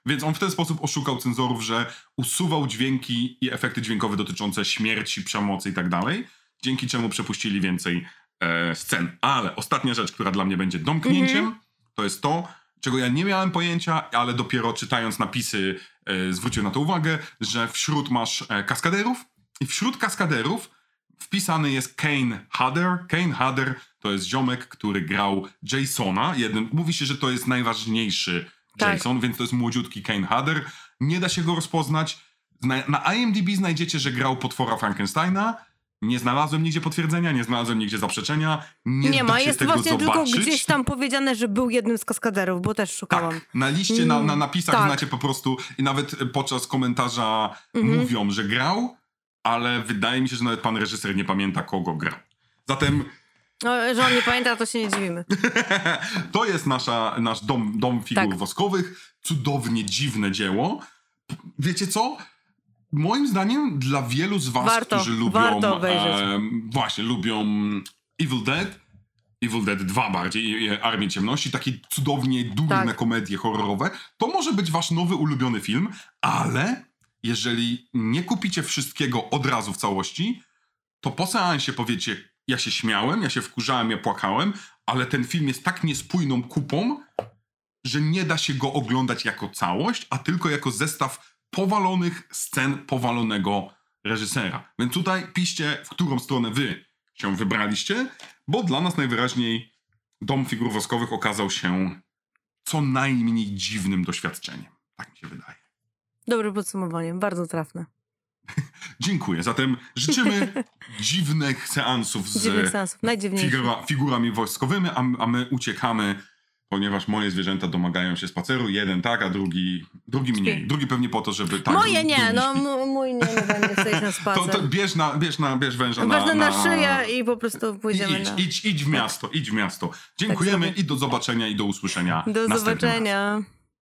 Więc on w ten sposób oszukał cenzorów, że usuwał dźwięki i efekty dźwiękowe dotyczące śmierci, przemocy i tak dalej, dzięki czemu przepuścili więcej e, scen. Ale ostatnia rzecz, która dla mnie będzie domknięciem, to jest to, czego ja nie miałem pojęcia, ale dopiero czytając napisy e, zwróciłem na to uwagę, że wśród masz e, kaskaderów i wśród kaskaderów wpisany jest Kane Hodder. Kane Hodder to jest ziomek, który grał Jasona. Jeden, mówi się, że to jest najważniejszy Tak. Jason, więc to jest młodziutki Kane Hodder. Nie da się go rozpoznać. Na, na IMDb znajdziecie, że grał potwora Frankensteina. Nie znalazłem nigdzie potwierdzenia, nie znalazłem nigdzie zaprzeczenia. Nie, Nie, ma, jest właśnie zobaczyć. tylko gdzieś tam powiedziane, że był jednym z kaskaderów, bo też szukałam. Tak, na liście, na, na napisach tak. znacie po prostu i nawet podczas komentarza Mhm. mówią, że grał, ale wydaje mi się, że nawet pan reżyser nie pamięta, kogo grał. Zatem No, że on nie pamięta, to się nie dziwimy. (laughs) to jest nasza, nasz dom, dom figur Tak. woskowych. Cudownie dziwne dzieło. Wiecie co? Moim zdaniem dla wielu z was, Warto, którzy lubią warto obejrzeć. em, właśnie, lubią Evil Dead, Evil Dead 2 bardziej, e, Armię Ciemności, takie cudownie durne Tak. komedie horrorowe, to może być wasz nowy ulubiony film, ale jeżeli nie kupicie wszystkiego od razu w całości, to po seansie powiecie, ja się śmiałem, ja się wkurzałem, ja płakałem, ale ten film jest tak niespójną kupą, że nie da się go oglądać jako całość, a tylko jako zestaw powalonych scen powalonego reżysera. Więc tutaj piszcie, w którą stronę wy się wybraliście, bo dla nas najwyraźniej Dom Figur Woskowych okazał się co najmniej dziwnym doświadczeniem. Tak mi się wydaje. Dobre podsumowanie, bardzo trafne. (laughs) Dziękuję. Zatem życzymy (laughs) dziwnych seansów z Dziwnych najdziwniejszych. figura, figurami wojskowymi, a, a my uciekamy, ponieważ moje zwierzęta domagają się spaceru. Jeden tak, a drugi, drugi mniej. Drugi pewnie po to, żeby tak. Moje nie, no śpi. mój nie, nie będzie chce iść na (laughs) To, spacer. to bierz, na, bierz, na, bierz węża na, na, na szyję i po prostu I pójdziemy idź, na... idź, idź w miasto, idź w miasto. Dziękujemy zrobię. i do zobaczenia i do usłyszenia Do zobaczenia.